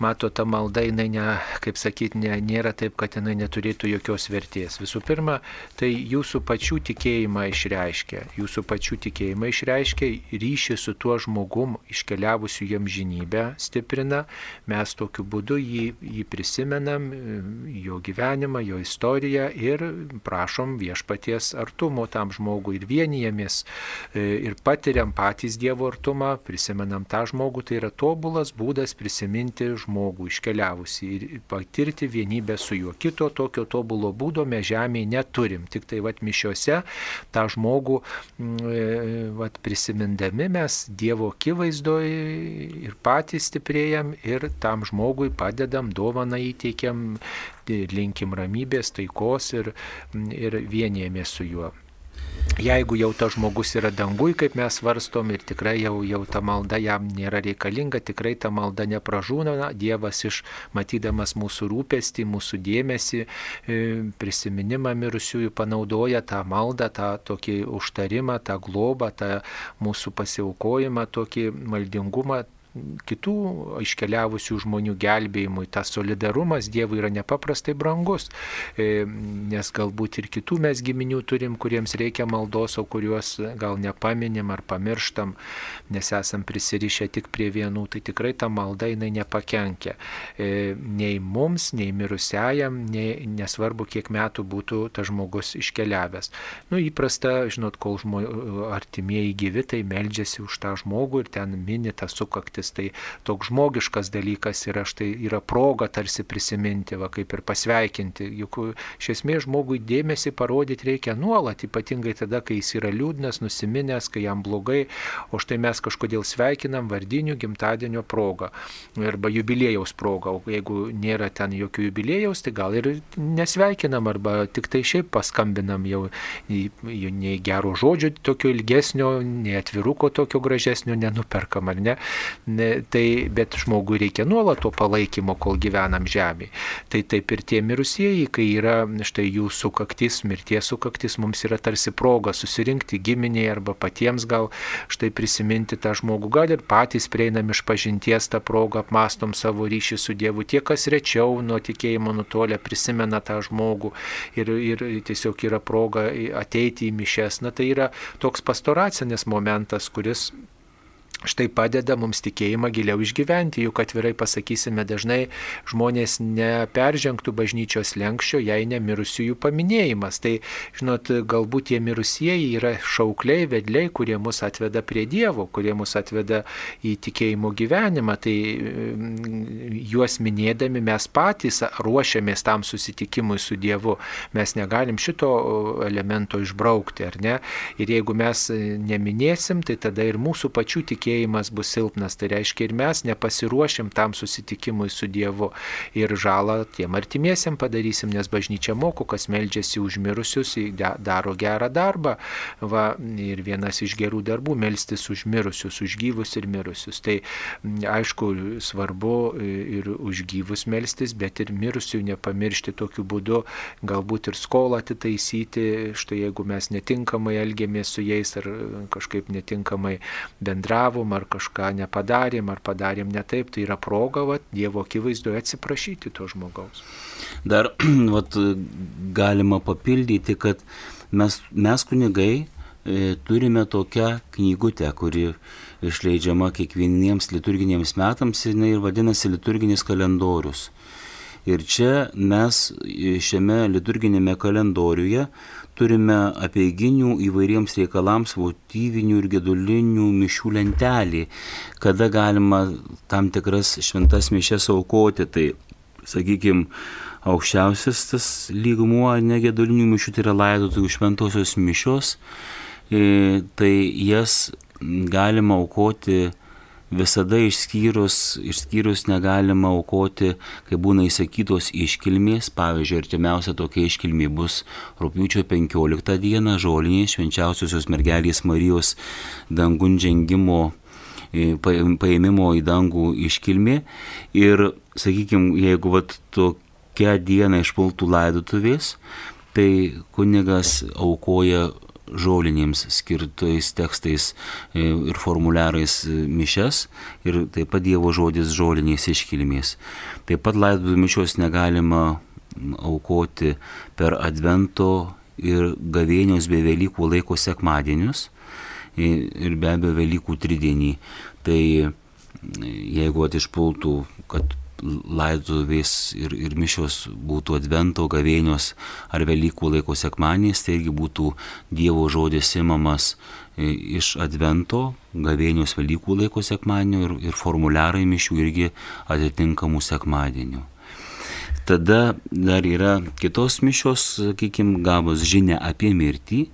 mato, ta malda, jinai, ne, kaip sakyti, ne, nėra taip, kad jinai neturėtų jokios vertės. Visų pirma, tai jūsų pačių tikėjimą išreiškia, jūsų pačių tikėjimą išreiškia, ryšį su tuo žmogum iškeliavusiu jam žinybę stiprina, mes tokiu būdu jį, jį prisimenam, jo gyvenimą, jo istoriją ir prašom viešpaties artumo tam žmogui ir vienijamės e, ir patiriam patys Dievo artumą, prisimenam tą žmogų, tai yra tobulas būdas prisiminti žmogų iškeliavusi ir patirti vienybę su juo. Kito tokio tobulo būdo mes žemėje neturim. Tik tai vat mišiuose tą žmogų mm, vat, prisimindami mes Dievo akivaizdoje ir patys stiprėjam ir tam žmogui padedam, dovaną įteikiam, linkim ramybės, taikos ir, ir vienėjamės su juo. Jeigu jau tas žmogus yra dangui, kaip mes varstom ir tikrai jau, jau ta malda jam nėra reikalinga, tikrai ta malda nepražūna, Dievas iš matydamas mūsų rūpestį, mūsų dėmesį, e, prisiminimą mirusiųjų panaudoja tą maldą, tą tokį užtarimą, tą globą, tą mūsų pasiaukojimą, tokį maldingumą kitų iškeliavusių žmonių gelbėjimui. Tas solidarumas Dievui yra nepaprastai brangus, e, nes galbūt ir kitų mes giminių turim, kuriems reikia maldos, o kuriuos gal nepaminim ar pamirštam, nes esam prisirišę tik prie vienų, tai tikrai ta malda jinai nepakenkia. E, nei mums, nei mirusiajam, nei, nesvarbu, kiek metų būtų tas žmogus iškeliavęs. Nu, įprasta, žinot, kol žmo, artimieji gyvi, tai meldžiasi už tą žmogų ir ten mini tą sukaktį metais. Tai toks žmogiškas dalykas yra štai yra proga tarsi prisiminti, va kaip ir pasveikinti. Juk iš esmės žmogui dėmesį parodyti reikia nuolat, ypatingai tada, kai jis yra liūdnas, nusiminęs, kai jam blogai, o štai mes kažkodėl sveikinam vardinių gimtadienio progą arba jubilėjaus progą, o jeigu nėra ten jokių jubilėjaus, tai gal ir nesveikinam arba tik tai šiaip paskambinam jau nei gero žodžio tokio ilgesnio, nei atviruko tokio gražesnio nenuperkam, ar ne? Ne, tai, bet žmogui reikia nuolat to palaikymo, kol gyvenam žemėje. Tai taip ir tie mirusieji, kai yra štai jų sukaktis, mirties sukaktis, mums yra tarsi proga susirinkti giminiai arba patiems gal štai prisiminti tą žmogų, gal ir patys prieinam iš pažinties tą progą, apmastom savo ryšį su Dievu, tie, kas rečiau nuo tikėjimo nutolę prisimena tą žmogų ir, ir tiesiog yra proga ateiti į mišes. Na tai yra toks pastoracinis momentas, kuris štai padeda mums tikėjimą giliau išgyventi, juk atvirai pasakysime, dažnai žmonės neperžengtų bažnyčios lenkščio, jei ne mirusiųjų paminėjimas. Tai, žinot, galbūt tie mirusieji yra šaukliai, vedliai, kurie mus atveda prie Dievo, kurie mus atveda į tikėjimo gyvenimą. Tai mm, juos minėdami mes patys ruošiamės tam susitikimui su Dievu. Mes negalim šito elemento išbraukti, ar ne? Ir jeigu mes neminėsim, tai tada ir mūsų pačių tikėjimas tikėjimas bus silpnas. Tai reiškia ir mes nepasiruošim tam susitikimui su Dievu ir žalą tiem artimiesiam padarysim, nes bažnyčia moko, kas meldžiasi už mirusius, daro gerą darbą. Va, ir vienas iš gerų darbų - melstis už mirusius, už gyvus ir mirusius. Tai aišku, svarbu ir už gyvus melstis, bet ir mirusių nepamiršti tokiu būdu, galbūt ir skolą atitaisyti, štai jeigu mes netinkamai elgiamės su jais ar kažkaip netinkamai bendravom meluom, ar kažką nepadarėm, ar padarėm ne taip, tai yra proga vat, Dievo akivaizdoje atsiprašyti to žmogaus. Dar vat, galima papildyti, kad mes, mes kunigai e, turime tokią knygutę, kuri išleidžiama kiekvieniems liturginiams metams ir vadinasi liturginis kalendorius. Ir čia mes šiame liturginėme kalendoriuje turime apieiginių įvairiems reikalams votyvinių ir gedulinių mišių lentelį, kada galima tam tikras šventas mišes aukoti. Tai, sakykime, aukščiausias tas lygmuo negedulinių mišių tai yra laidotojų šventosios mišios, e, tai jas galima aukoti visada išskyrus, išskyrus negalima aukoti, kai būna įsakytos iškilmės, pavyzdžiui, artimiausia tokia iškilmė bus rūpiučio 15 dieną žolinė švenčiausiosios mergelės Marijos dangundžengimo e, paėmimo į dangų iškilmė. Ir, sakykime, jeigu vat tokia diena išpultų laidotuvės, tai kunigas aukoja žolinėms skirtais tekstais e, ir formuliarais e, mišes ir taip pat Dievo žodis žolinės iškilmės. Taip pat laidotų mišios negalima aukoti per Advento ir gavėnios bei Velykų laiko sekmadienius ir be abejo Velykų tridienį. Tai jeigu atišpultų, kad laiduvės ir, ir mišios būtų advento, gavėnios ar Velykų laiko sekmanės, tai irgi būtų Dievo žodis imamas iš advento, gavėnios Velykų laiko sekmadienio ir, ir formuliarai mišių irgi atitinkamų sekmadienių. Tada dar yra kitos mišios, sakykime, gavus žinia apie mirtį,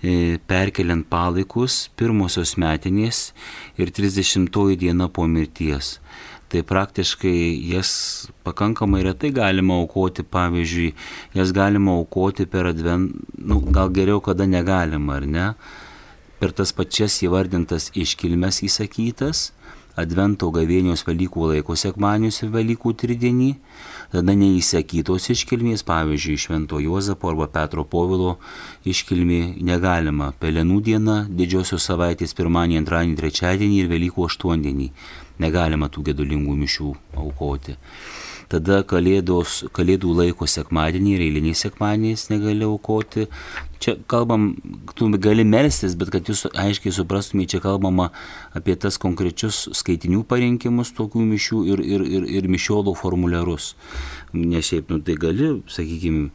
e, perkeliant palaikus pirmosios metinės ir 30 diena po mirties. Tai praktiškai jas pakankamai retai galima aukoti, pavyzdžiui, jas galima aukoti per advent, nu, gal geriau kada negalima, ar ne? Per tas pačias įvardintas iškilmes įsakytas, advento gavėnios Velykų laiko sekmanius ir Velykų tridienį, tada neįsakytos iškilmės, pavyzdžiui, Švento Juozapo arba Petro Povilo iškilmė negalima. Pelenų diena, didžiosios savaitės pirmadienį, antradienį, trečiadienį ir Velykų aštuondienį negalima tų gedulingų mišių aukoti. Tada kalėdos, kalėdų laiko sekmadienį ir eiliniais sekmadieniais negali aukoti. Čia kalbam, tu gali melstis, bet kad jūs aiškiai suprastumėte, čia kalbama apie tas konkrečius skaitinių parinkimus tokių mišių ir, ir, ir, ir mišiolo formuliarus. Ne šiaip, nu tai gali, sakykime,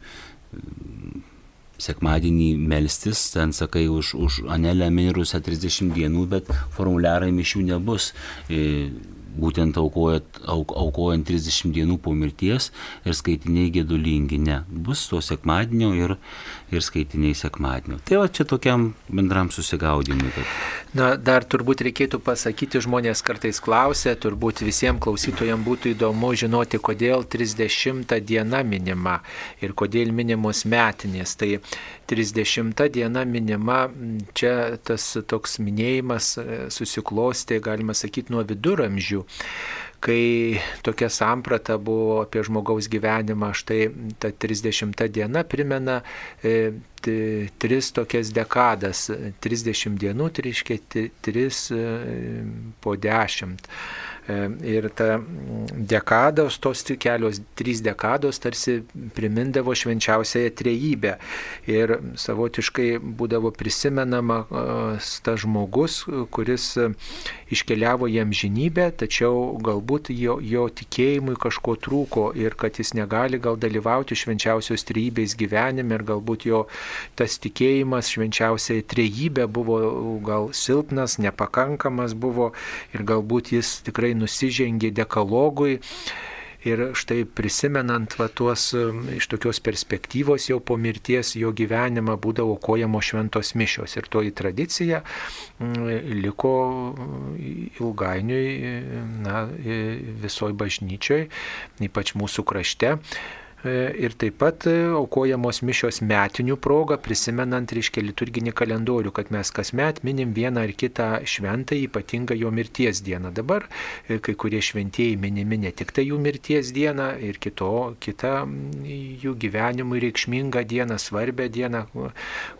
sekmadienį melstis, ten sakai, už, už Anelę mirusią 30 dienų, bet formuliarai mišių nebus. Būtent aukojant, auk, aukojant 30 dienų po mirties ir skaitiniai gedulingi. Ne, bus to sekmadienio ir, ir skaitiniai sekmadienio. Tai va čia tokiam bendram susigaudimui. Kad... Na, dar turbūt reikėtų pasakyti, žmonės kartais klausia, turbūt visiems klausytojams būtų įdomu žinoti, kodėl 30 diena minima ir kodėl minimos metinės. Tai 30 diena minima, čia tas toks minėjimas e, susiklosti, galima sakyti, nuo viduramžių kai tokia samprata buvo apie žmogaus gyvenimą, štai ta 30 diena primena e, t, tris tokias dekadas, 30 dienų, tai reiškia 3 e, po 10. E, ir ta dekados, tos kelios trys dekados tarsi primindavo švenčiausiąją trejybę. Ir savotiškai būdavo prisimenama tas žmogus, kuris iškeliavo jam žinybę, tačiau galbūt jo, jo tikėjimui kažko trūko ir kad jis negali gal dalyvauti švenčiausios trejybės gyvenime ir galbūt jo tas tikėjimas švenčiausiai trejybė buvo gal silpnas, nepakankamas buvo ir galbūt jis tikrai tikrai nusižengė dekalogui. Ir štai prisimenant va, tuos iš tokios perspektyvos jau po mirties jo gyvenimą būdavo kojamo šventos mišios. Ir toji tradicija liko ilgainiui na, visoji bažnyčioj, ypač mūsų krašte. E, ir taip pat e, aukojamos mišios metinių proga, prisimenant, reiškia, liturginį kalendorių, kad mes kasmet minim vieną ar kitą šventą, ypatingą jo mirties dieną. Dabar e, kai kurie šventieji minimi ne tik tai jų mirties dieną, ir kito, kitą jų gyvenimui reikšmingą dieną, svarbę dieną,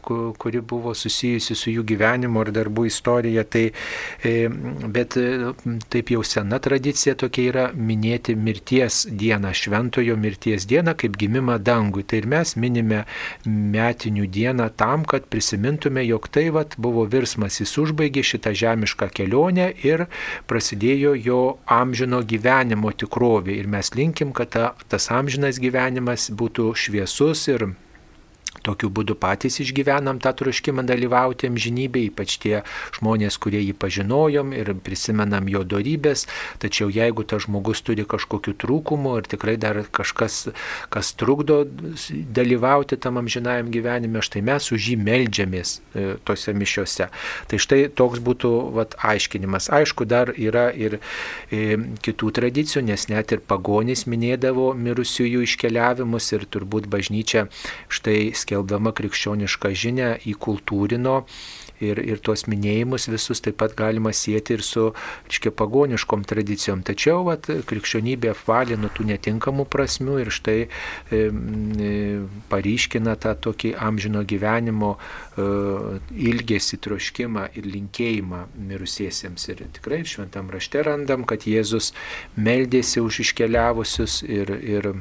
kuri buvo susijusi su jų gyvenimu ar darbų istorija. Tai, bet taip jau sena tradicija tokia yra minėti mirties dieną, šventojo mirties dieną dieną kaip gimimą dangui. Tai ir mes minime metinių dieną tam, kad prisimintume, jog tai vat, buvo virsmas, jis užbaigė šitą žemišką kelionę ir prasidėjo jo amžino gyvenimo tikrovė. Ir mes linkim, kad ta, tas amžinas gyvenimas būtų šviesus ir Tokiu būdu patys išgyvenam tą troškimą dalyvauti amžinybėje, ypač tie žmonės, kurie jį pažinojom ir prisimenam jo darybės, tačiau jeigu tas žmogus turi kažkokiu trūkumu ir tikrai dar kažkas, kas trukdo dalyvauti tam amžinajam gyvenime, štai mes už jį melžiamės e, tose mišiuose. Tai štai toks būtų vat, aiškinimas. Aišku, dar yra ir e, kitų tradicijų, nes net ir pagonys minėdavo mirusiųjų iškeliavimus ir turbūt bažnyčia štai skelbė skelbdama krikščionišką žinę įkultūrino ir, ir tuos minėjimus visus taip pat galima sėti ir su, reiškia, pagoniškom tradicijom. Tačiau vat, krikščionybė apvalė nuo tų netinkamų prasmių ir štai e, e, paryškina tą tokį amžino gyvenimo e, ilgesį, troškimą ir linkėjimą mirusiesiems. Ir tikrai šventam rašte randam, kad Jėzus meldėsi už iškeliavusius ir, ir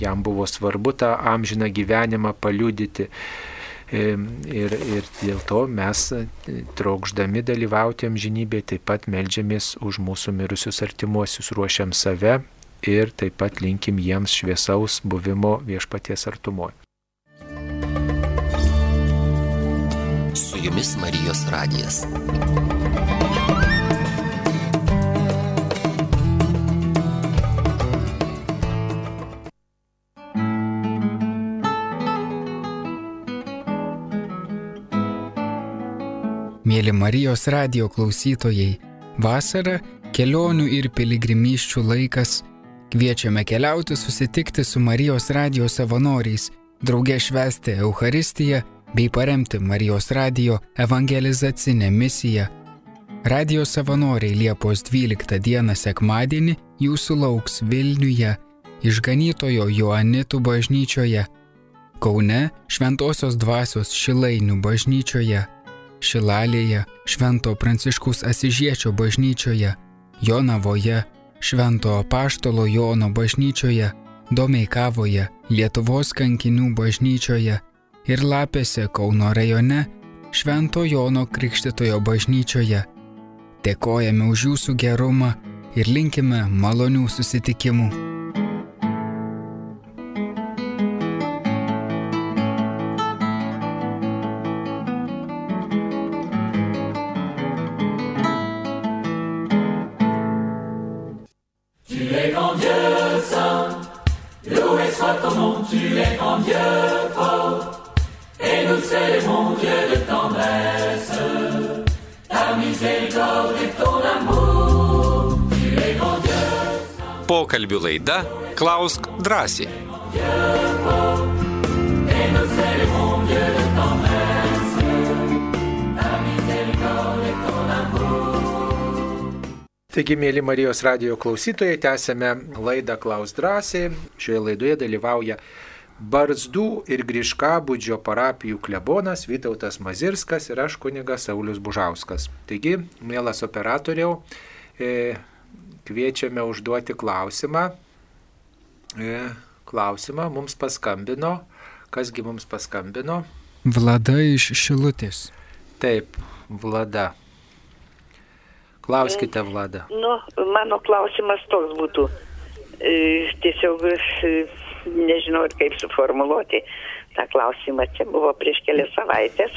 jam buvo svarbu tą amžiną gyvenimą paliudyti. Ir, ir dėl to mes, e, trokšdami dalyvauti amžinybėje, taip pat melžiamės už mūsų mirusius artimuosius, ruošiam save ir taip pat linkim jiems šviesaus buvimo viešpaties artumoje. Su jumis Marijos radijas. Mėly Marijos radio klausytojai, vasara kelionių ir piligrimyščių laikas. Kviečiame keliauti susitikti su Marijos radio savanoriais, drauge švesti Euharistiją bei paremti Marijos radio evangelizacinę misiją. Radio savanoriai Liepos 12 dieną sekmadienį jūsų lauks Vilniuje, išganytojo Joanitų bažnyčioje, Kaune Šventojios dvasios Šilainių bažnyčioje. Šilalėje, Švento Pranciškus Asižiečio bažnyčioje, Jonavoje, Švento Paštolo Jono bažnyčioje, Domeikavoje, Lietuvos kankinių bažnyčioje ir Lapėse Kauno rajone, Švento Jono Krikštitojo bažnyčioje. Dėkojame už jūsų gerumą ir linkime malonių susitikimų. Pokalbių laida Klausk drąsiai. Taigi, mėly Marijos radio klausytojai, tęsėme laidą Klaus drąsiai. Šioje laidoje dalyvauja Barzdų ir Griškabudžio parapijų klebonas Vytautas Mazirskas ir aš kunigas Saulis Bužauskas. Taigi, mielas operatoriau, e, kviečiame užduoti klausimą. E, klausimą mums paskambino. Kasgi mums paskambino? Vlada iš Šilutės. Taip, Vlada. Klauskite, Vlada. Nu, mano klausimas toks būtų. E, tiesiog e, nežinau, kaip suformuluoti tą klausimą. Čia buvo prieš kelias savaitės.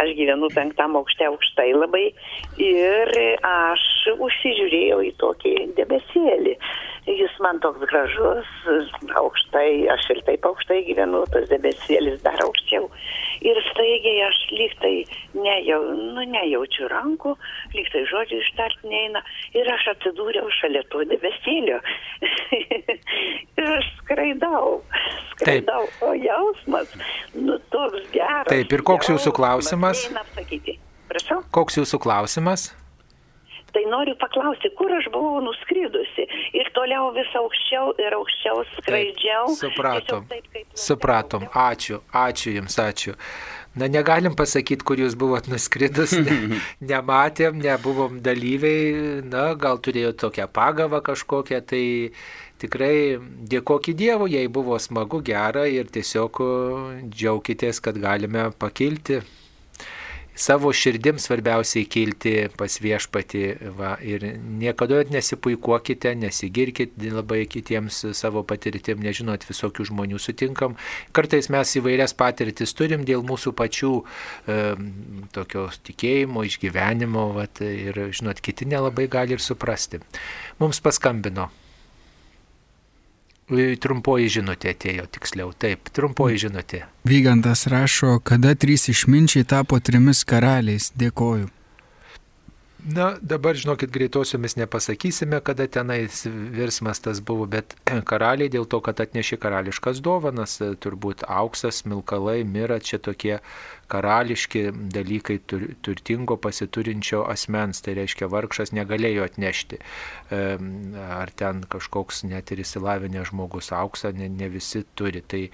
Aš gyvenu penktam aukšte aukštai labai ir aš užsižiūrėjau į tokį debesėlį. Jis man toks gražus, aukštai, aš ir taip aukštai gyvenu, tas debesėlis dar aukščiau. Ir staigiai aš lyg tai nejau, nu, nejaučiu rankų, lyg tai žodžių ištart neina. Ir aš atsidūriau šalia to debesėlio. ir aš skraidau. Skraidau, Taip. o jausmas, nu, toks geras. Taip, ir koks jūsų klausimas? Prašau. Koks jūsų klausimas? Tai noriu paklausti, kur aš buvau nuskridusi ir toliau vis aukščiau ir aukščiau skraidžiau. Taip, supratom. Taip, kaip supratom. Ačiū, ačiū Jums, ačiū. Na, negalim pasakyti, kur Jūs buvot nuskridus, ne, nematėm, nebuvom dalyviai, na, gal turėjo tokią pagavą kažkokią, tai tikrai dėkokit Dievui, jei buvo smagu, gera ir tiesiog džiaukitės, kad galime pakilti savo širdim svarbiausiai kilti pas viešpati va, ir niekada nesipuikuokite, nesigirkit labai kitiems savo patirtim, nežinot, visokių žmonių sutinkam. Kartais mes įvairias patirtis turim dėl mūsų pačių e, tokio tikėjimo, išgyvenimo va, ir, žinot, kiti nelabai gali ir suprasti. Mums paskambino. Trumpoji žinutė atėjo tiksliau. Taip, trumpoji žinutė. Vygantas rašo, kada trys išminčiai tapo trimis karaliais. Dėkoju. Na, dabar, žinokit, greitosiomis nepasakysime, kada tenais virsmas tas buvo, bet karaliai dėl to, kad atnešė karališkas dovanas, turbūt auksas, milkalai, mira, čia tokie karališki dalykai tur, turtingo pasiturinčio asmens, tai reiškia vargšas negalėjo atnešti. Ar ten kažkoks net ir įsilavinęs žmogus auksą, ne, ne visi turi. Tai,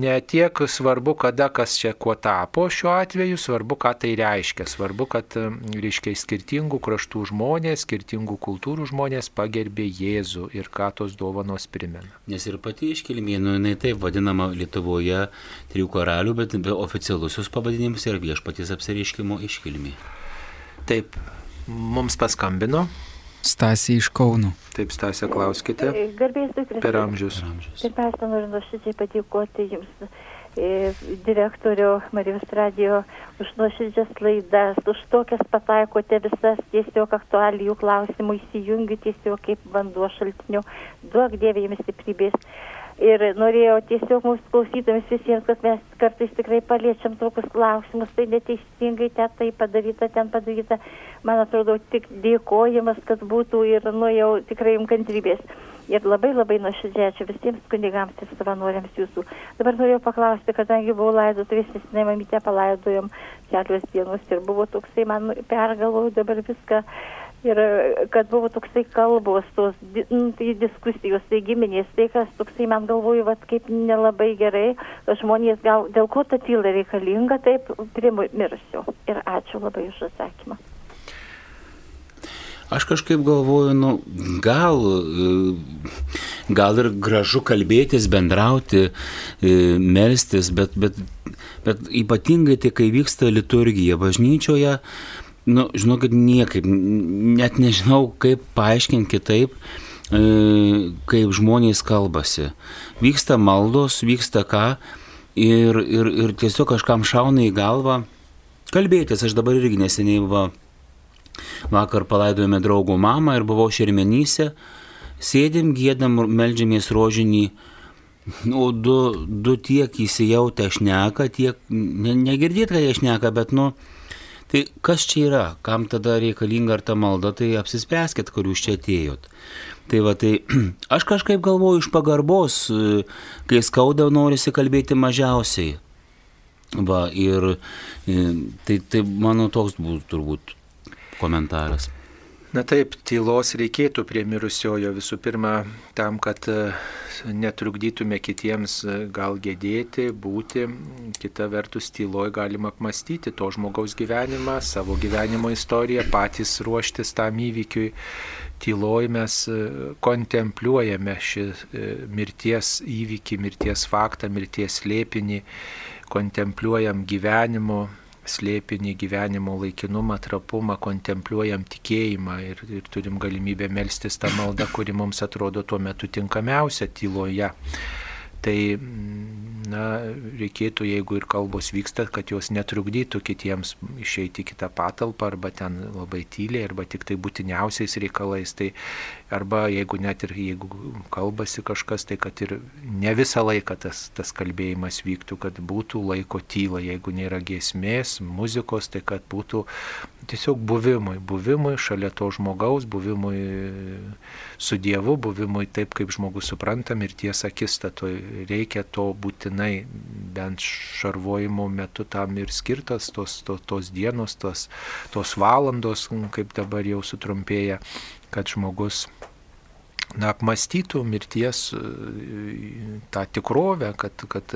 ne tiek svarbu, kada kas čia kuo tapo šiuo atveju, svarbu, ką tai reiškia. Svarbu, kad, reiškia, skirtingų kraštų žmonės, skirtingų kultūrų žmonės pagerbė Jėzų ir ką tos dovanos primena. Nes ir pati iškilmė, nu, jinai taip vadinama Lietuvoje trijų karalių, bet oficialusios pavadinimas yra viešpaties apsireiškimo iškilmė. Taip, mums paskambino. Stasė iš Kauno. Taip, Stasė, klauskite. Garbės Kristus. Per amžius. Pirmiausia, noriu nuoširdžiai padėkoti Jums, e, direktorių Marijos radio, už nuoširdžias laidas, už tokias pataikote visas tiesiog aktualijų klausimų, įsijungiu tiesiog kaip vanduo šaltiniu. Duok Dievė Jums stiprybės. Ir norėjau tiesiog mūsų klausytojams visiems, kad mes kartais tikrai paliečiam tokius klausimus, tai neteisingai ten tai padaryta, ten padaryta. Man atrodo, tik dėkojimas, kad būtų ir, nu, jau tikrai jums kantrybės. Ir labai labai nuoširdžiai ačiū visiems kunigams ir savanoriams jūsų. Dabar norėjau paklausti, kadangi buvau laidotuvės, nes nemamytę palaidojom kelios dienos ir buvo toksai, man pergalvoju dabar viską ir kad buvo toksai kalbos, tos nu, tai diskusijos, tai giminės, tai kas toksai, man galvoju, vat, kaip nelabai gerai, žmonės gal dėl ko ta tyla reikalinga, taip primirsiu. Ir ačiū labai už atsakymą. Aš kažkaip galvoju, nu, gal, gal ir gražu kalbėtis, bendrauti, melstis, bet, bet, bet ypatingai tai, kai vyksta liturgija bažnyčioje, nu, žinokit, niekaip, net nežinau, kaip paaiškinti kitaip, kaip žmonės kalbasi. Vyksta maldos, vyksta ką ir, ir, ir tiesiog kažkam šauna į galvą kalbėtis. Aš dabar irgi neseniai va, vakar palaidojome draugų mamą ir buvau šermenyse, sėdim, gėdam, melžiamės rožinį. Nu, du, du tiek įsijautę šneka, tiek ne, negirdėt, kad jie šneka, bet, nu, Tai kas čia yra, kam tada reikalinga ar ta malda, tai apsispręskit, kur jūs čia atėjot. Tai va, tai aš kažkaip galvoju iš pagarbos, kai skauda, norisi kalbėti mažiausiai. Va, ir tai, tai mano toks būtų turbūt komentaras. Na taip, tylos reikėtų prie mirusiojo visų pirma tam, kad e, netrukdytume kitiems e, gal gedėti, būti. Kita vertus, tyloj galima apmastyti to žmogaus gyvenimą, savo gyvenimo istoriją, patys ruoštis tam įvykiui. Tyloj mes e, kontempliuojame šį mirties įvykį, mirties faktą, mirties lėpinį, kontempliuojam gyvenimo slėpinį gyvenimo laikinumą, trapumą, kontempliuojam tikėjimą ir, ir turim galimybę melstis tą maldą, kuri mums atrodo tuo metu tinkamiausia tyloje. Tai na, reikėtų, jeigu ir kalbos vyksta, kad jos netrukdytų kitiems išeiti į kitą patalpą arba ten labai tyliai, arba tik tai būtiniausiais reikalais. Tai arba jeigu net ir jeigu kalbasi kažkas, tai kad ir ne visą laiką tas, tas kalbėjimas vyktų, kad būtų laiko tyla, jeigu nėra giesmės, muzikos, tai kad būtų tiesiog buvimui, buvimui šalia to žmogaus, buvimui su Dievu, buvimui taip, kaip žmogus supranta mirties akistatoj. Reikia to būtinai, bent šarvojimo metu tam ir skirtas tos, tos, tos dienos, tos, tos valandos, kaip dabar jau sutrumpėja kad žmogus na, apmastytų mirties e, tą tikrovę, kad, kad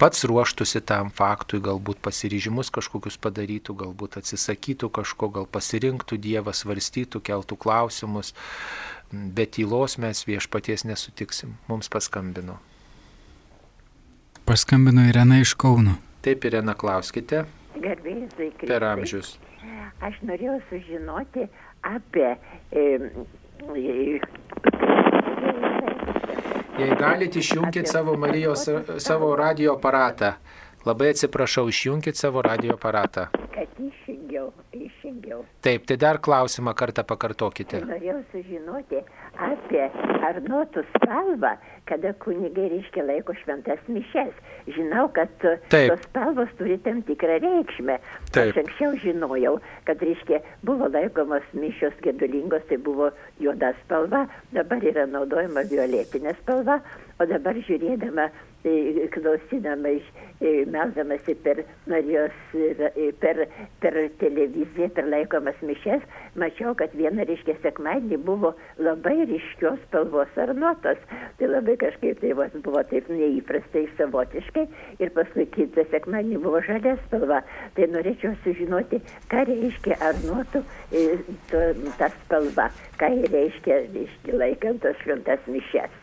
pats ruoštųsi tam faktui, galbūt pasiryžimus kažkokius padarytų, galbūt atsisakytų kažko, gal pasirinktų Dievą, svarstytų, keltų klausimus, bet tylos mes viešpaties nesutiksim. Mums paskambino. Paskambino Irena iš Kauno. Taip, Irena, klauskite. Garbėjai, Per amžius. Aš norėjau sužinoti, apie. Jei galite, išjungkite savo Marijos, savo radio aparatą. Labai atsiprašau, išjungkite savo radio aparatą. Kad išjungiau, išjungiau. Taip, tai dar klausimą kartą pakartokite. Norėjau sužinoti apie Arnotų spalvą, kada kunigai reiškia laiko šventas mišes. Žinau, kad Taip. tos spalvos turi tam tikrą reikšmę. Taip. Aš anksčiau žinojau, kad reiškia buvo laikomos mišios gedulingos, tai buvo juoda spalva, dabar yra naudojama violetinė spalva, o dabar žiūrėdama, e, klausydama, e, meldamasi per Marijos, e, per, per televiziją, per laikomas mišes, mačiau, kad viena reiškia sekmadienį buvo labai ryškios spalvos arnotos. Tai labai kažkaip tai vos buvo taip neįprastai savotiškai ir paskui kitą sekmadienį buvo žalia spalva. Tai norėčiau sužinoti, ką reiškia arnotų ta spalva, ką reiškia, reiškia laikant tos šventas mišes.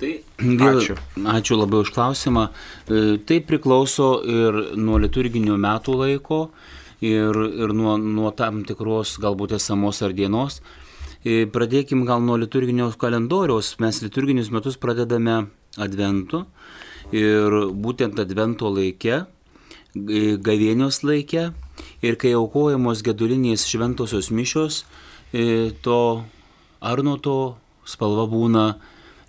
Tai ačiū. ačiū labai už klausimą. E, Tai priklauso ir nuo liturginių metų laiko, ir, ir nuo, nuo tam tikros galbūt esamos ar dienos. E, pradėkim gal nuo liturginio kalendoriaus. Mes liturginius metus pradedame adventu ir būtent advento laike, gavėnios laike ir kai aukojamos gedulinės šventosios mišios, e, to arnoto spalva būna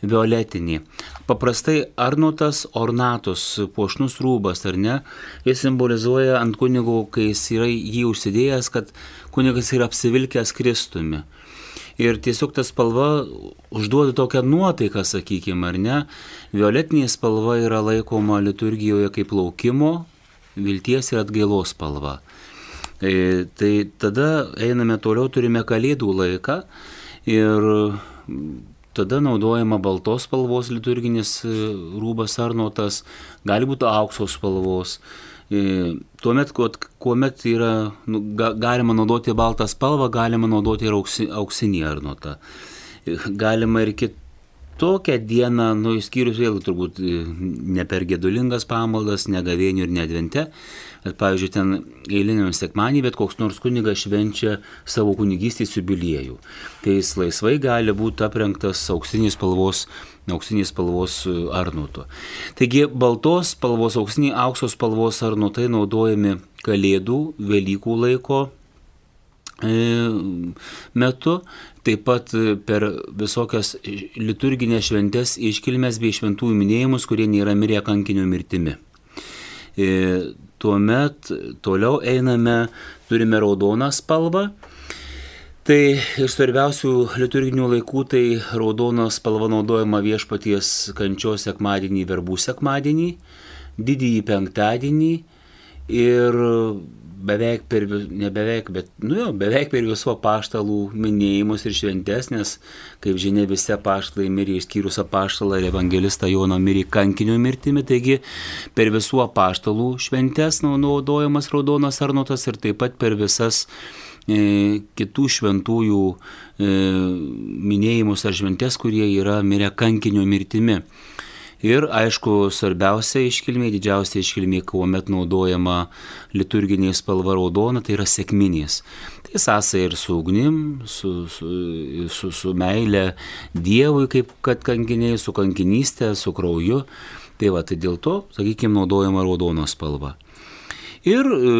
violetinį. Paprastai arnotas ornatus, puošnus rūbas, ar ne, jis simbolizuoja ant kunigo, kai jis yra jį užsidėjęs, kad kunigas yra apsivilkęs Kristumi. Ir tiesiog ta spalva užduoda tokią nuotaiką, sakykime, ar ne. Violetinė spalva yra laikoma liturgijoje kaip laukimo, vilties ir atgailos spalva. E, tai tada einame toliau, turime kalėdų laiką ir tada naudojama baltos spalvos liturginis e, rūbas ar notas, gali būti auksos spalvos. E, tuomet, kuomet yra, nu, ga, galima naudoti baltą spalvą, galima naudoti ir auksi, auksinį arnotą. E, galima ir kitokią dieną, nu, išskyrus vėl turbūt ne per gedulingas pamaldas, ne gavėnių ir ne advente, bet, pavyzdžiui, ten eiliniam sekmanį, bet koks nors kunigas švenčia savo kunigystės jubiliejų. Tai jis laisvai gali būti aprengtas auksinės spalvos auksinės spalvos e, arnuto. Taigi baltos spalvos, auksiniai auksos spalvos arnutai naudojami Kalėdų, Velykų laiko e, metu, taip pat per visokias liturginės šventės iškilmes bei šventųjų minėjimus, kurie nėra mirę kankinio mirtimi. E, Tuomet toliau einame, turime raudoną spalvą. Tai iš svarbiausių liturginių laikų tai raudona spalva naudojama viešpaties kančios sekmadienį, verbų sekmadienį, didįjį penktadienį ir beveik per, ne beveik, bet, nu jo, beveik per visų apaštalų minėjimus ir šventes, nes, kaip žinia, visi apaštalai mirė, išskyrus apaštalą ir evangelistą Joną mirė kankinio mirtimi, taigi per visų apaštalų šventes naudojamas raudonas arnotas ir taip pat per visas e, kitų šventųjų e, minėjimus ar šventes, kurie yra mirę kankinio mirtimi. Ir aišku, svarbiausia iškilmė, didžiausia iškilmė, kuomet naudojama liturginė spalva raudona, tai yra sėkminės. Tai sąsai ir su ugnim, su, su, su, su meile Dievui, kaip kad kankiniai, su kankinystė, su krauju. Tai va, tai dėl to, sakykime, naudojama raudona spalva. Ir e,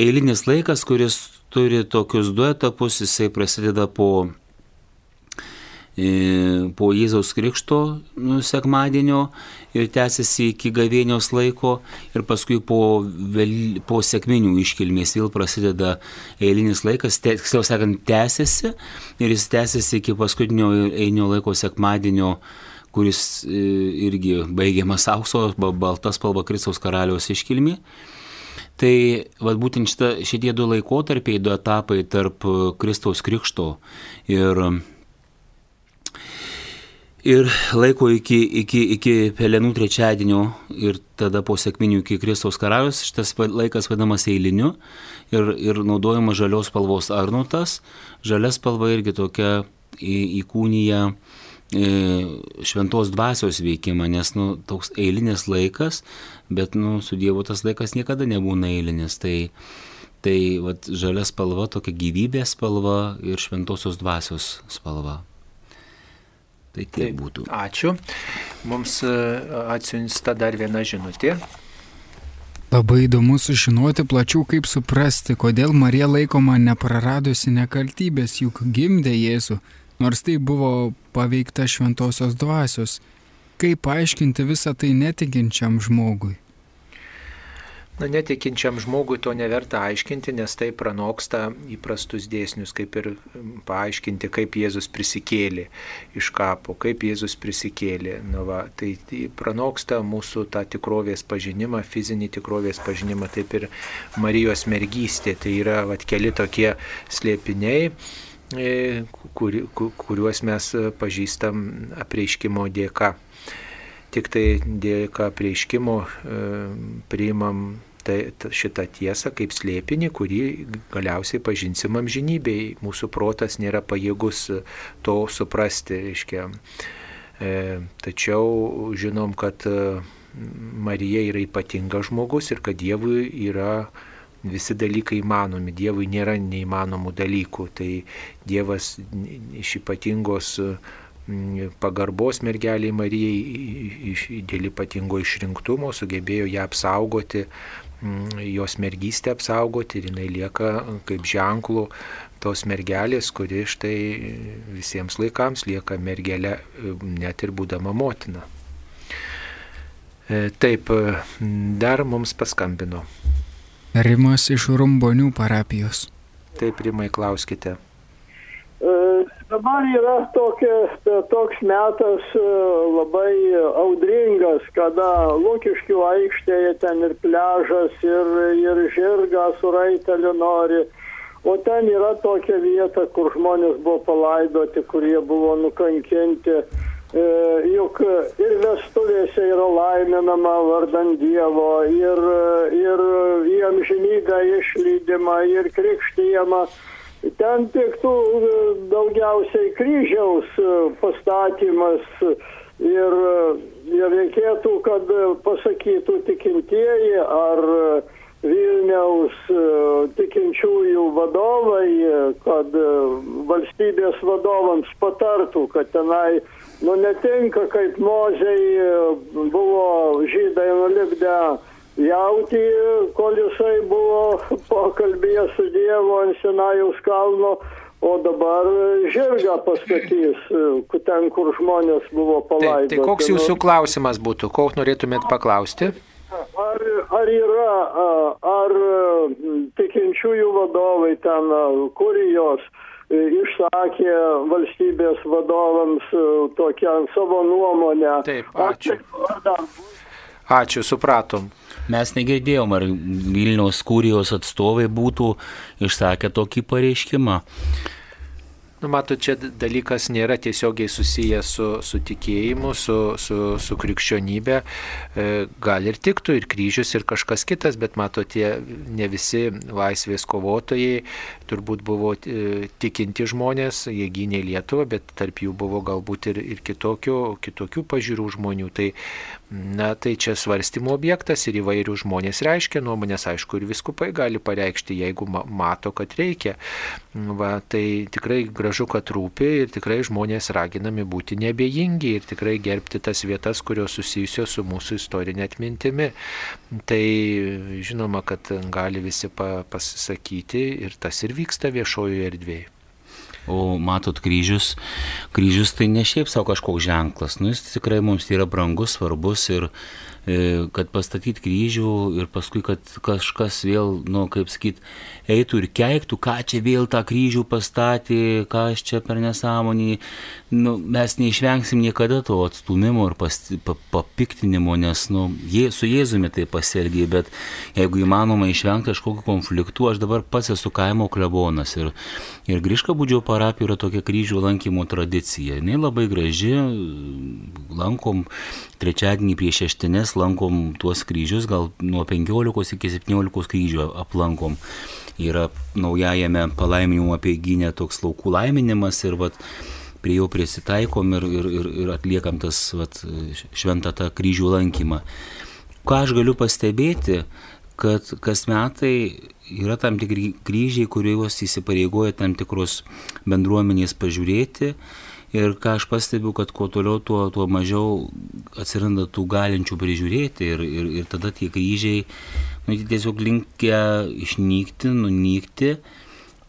eilinis laikas, kuris turi tokius du etapus, jisai prasideda po po Jėzaus Krikšto nu, sekmadienio ir tęsiasi iki gavėnios laiko ir paskui po, vėl, po sėkminių iškilmės vėl prasideda eilinis laikas, tiksliau sakant, tęsiasi ir jis tęsiasi iki paskutinio einio laiko sekmadienio kuris e, irgi baigiamas aukso, baltas spalva Kristaus karaliaus iškilmi. Tai vad būtent šita, šitie du laikotarpiai, du etapai tarp Kristaus Krikšto ir ir laiko iki, iki, iki pelenų trečiadienio ir tada po sėkminių iki Kristaus karalius, šitas laikas vadinamas eiliniu ir, ir naudojama žalios spalvos arnotas. Žalia spalva irgi tokia įkūnyja e, šventos dvasios veikimą, nes nu, toks eilinis laikas, bet nu, su Dievu tas laikas niekada nebūna eilinis. Tai, tai vat, žalia spalva, tokia gyvybės spalva ir šventosios dvasios spalva. Tai tiek Taip, būtų. Ačiū. Mums e, atsiunsta dar viena žinutė. Labai įdomu sužinoti plačiau, kaip suprasti, kodėl Marija laikoma nepraradusi nekaltybės, juk gimdė Jėzų, nors tai buvo paveikta šventosios dvasios. Kaip paaiškinti visą tai netikinčiam žmogui? Na, netikinčiam žmogui to neverta aiškinti, nes tai pranoksta įprastus dėsnius, kaip ir paaiškinti, kaip Jėzus prisikėlė iš kapo, kaip Jėzus prisikėlė. Na, va, tai, tai pranoksta mūsų tą tikrovės pažinimą, fizinį tikrovės pažinimą, taip ir Marijos mergystė. Tai yra va, keli tokie slėpiniai e, kur, kuriuos mes pažįstam apreiškimo dėka tik tai dėka prieiškimo e, priimam tai, šitą tiesą kaip slėpinį, kurį galiausiai pažinsim amžinybėj. Mūsų protas nėra pajėgus to suprasti. Reiškia. E, tačiau žinom, kad e, Marija yra ypatingas žmogus ir kad Dievui yra visi dalykai įmanomi, Dievui nėra neįmanomų dalykų. Tai Dievas iš ypatingos pagarbos mergeliai Marijai, dėl ypatingo išrinktumo sugebėjo ją apsaugoti, jos mergystę apsaugoti ir jinai lieka kaip ženklų tos mergelės, kuri štai visiems laikams lieka mergelė net ir būdama motina. E, taip, dar mums paskambino. Rimas iš Rumbonių parapijos. Taip, Rimai, klauskite. E, dabar yra tokia, toks metas e, labai audringas, kada Lukiškių aikštėje ten ir pležas, ir, ir žirgą su raiteliu nori. O ten yra tokia vieta, kur žmonės buvo palaidoti, kurie buvo nukankinti E, juk ir vestuvėse yra laiminama vardant Dievo, ir, ir į amžinybę išlydima, ir krikštyjama. Ten tiktų daugiausiai kryžiaus pastatymas ir, ir reikėtų, kad pasakytų tikintieji ar Vilniaus tikinčiųjų vadovai, kad valstybės vadovams patartų, kad tenai nu netinka, kaip mozei e, buvo žydai nulipdę jauti, kol jisai buvo pokalbėje su Dievu ant Sinajaus kalno, o dabar žirgą pastatys e, ten, kur žmonės buvo palaidoti. Tai, tai koks jūsų klausimas būtų, kokį norėtumėt paklausti? Ar, ar yra, ar tikinčiųjų vadovai ten, kurijos, išsakė valstybės vadovams e, tokią savo nuomonę. Taip, ačiū. Ačiū, supratom. Mes negirdėjom, ar Vilniaus kurijos atstovai būtų išsakę tokį pareiškimą. Nu, matot, čia dalykas nėra tiesiogiai susijęs su, su tikėjimu, su, su, su krikščionybė. E, gal ir tiktų ir kryžius, ir kažkas kitas, bet matot, tie ne visi laisvės kovotojai turbūt buvo e, tikinti žmonės, jie gynė Lietuvą, bet tarp jų buvo galbūt ir, ir kitokių, kitokių pažiūrų žmonių. Tai Na, tai čia svarstymo objektas ir įvairių žmonės reiškia nuomonės, aišku, ir viskupai gali pareikšti, jeigu mato, kad reikia. Va, tai tikrai gražu, kad rūpi ir tikrai žmonės raginami būti nebejingi ir tikrai gerbti tas vietas, kurios susijusios su mūsų istorinė atmintimi. Tai žinoma, kad gali visi pasisakyti ir tas ir vyksta viešojoje erdvėje. O matot, kryžius, kryžius tai ne šiaip savo kažkoks ženklas, nu jis tikrai mums yra brangus, svarbus ir e, kad pastatyti kryžių ir paskui, kad kažkas vėl, nu kaip sakyt, eitų ir keiktų, ką čia vėl tą kryžių pastatė, ką aš čia per nesąmonį. Nu, mes neišvengsim niekada to atstumimo ir pas, pa, papiktinimo, nes nu, jie, su Jėzumi tai pasielgiai, bet jeigu įmanoma išvengti kažkokių konfliktų, aš dabar pats esu kaimo klebonas ir, ir Griška būdžio parapija yra tokia kryžių lankymo tradicija. Jis labai graži, lankom trečiadienį prieš šeštinės, lankom tuos kryžius, gal nuo 15 iki 17 kryžių aplankom yra naujajame palaiminimo apieginė toks laukų laiminimas ir vat, prie jo prisitaikom ir, ir, ir, ir atliekam tas vat, šventą tą kryžių lankymą. Ką aš galiu pastebėti, kad kas metai yra tam tikri kryžiai, kuriuos įsipareigoja tam tikros bendruomenės pažiūrėti. Ir ką aš pastebiu, kad kuo toliau, tuo, tuo mažiau atsiranda tų galinčių prižiūrėti ir, ir, ir tada tie kryžiai nu, tiesiog linkia išnykti, nunykti.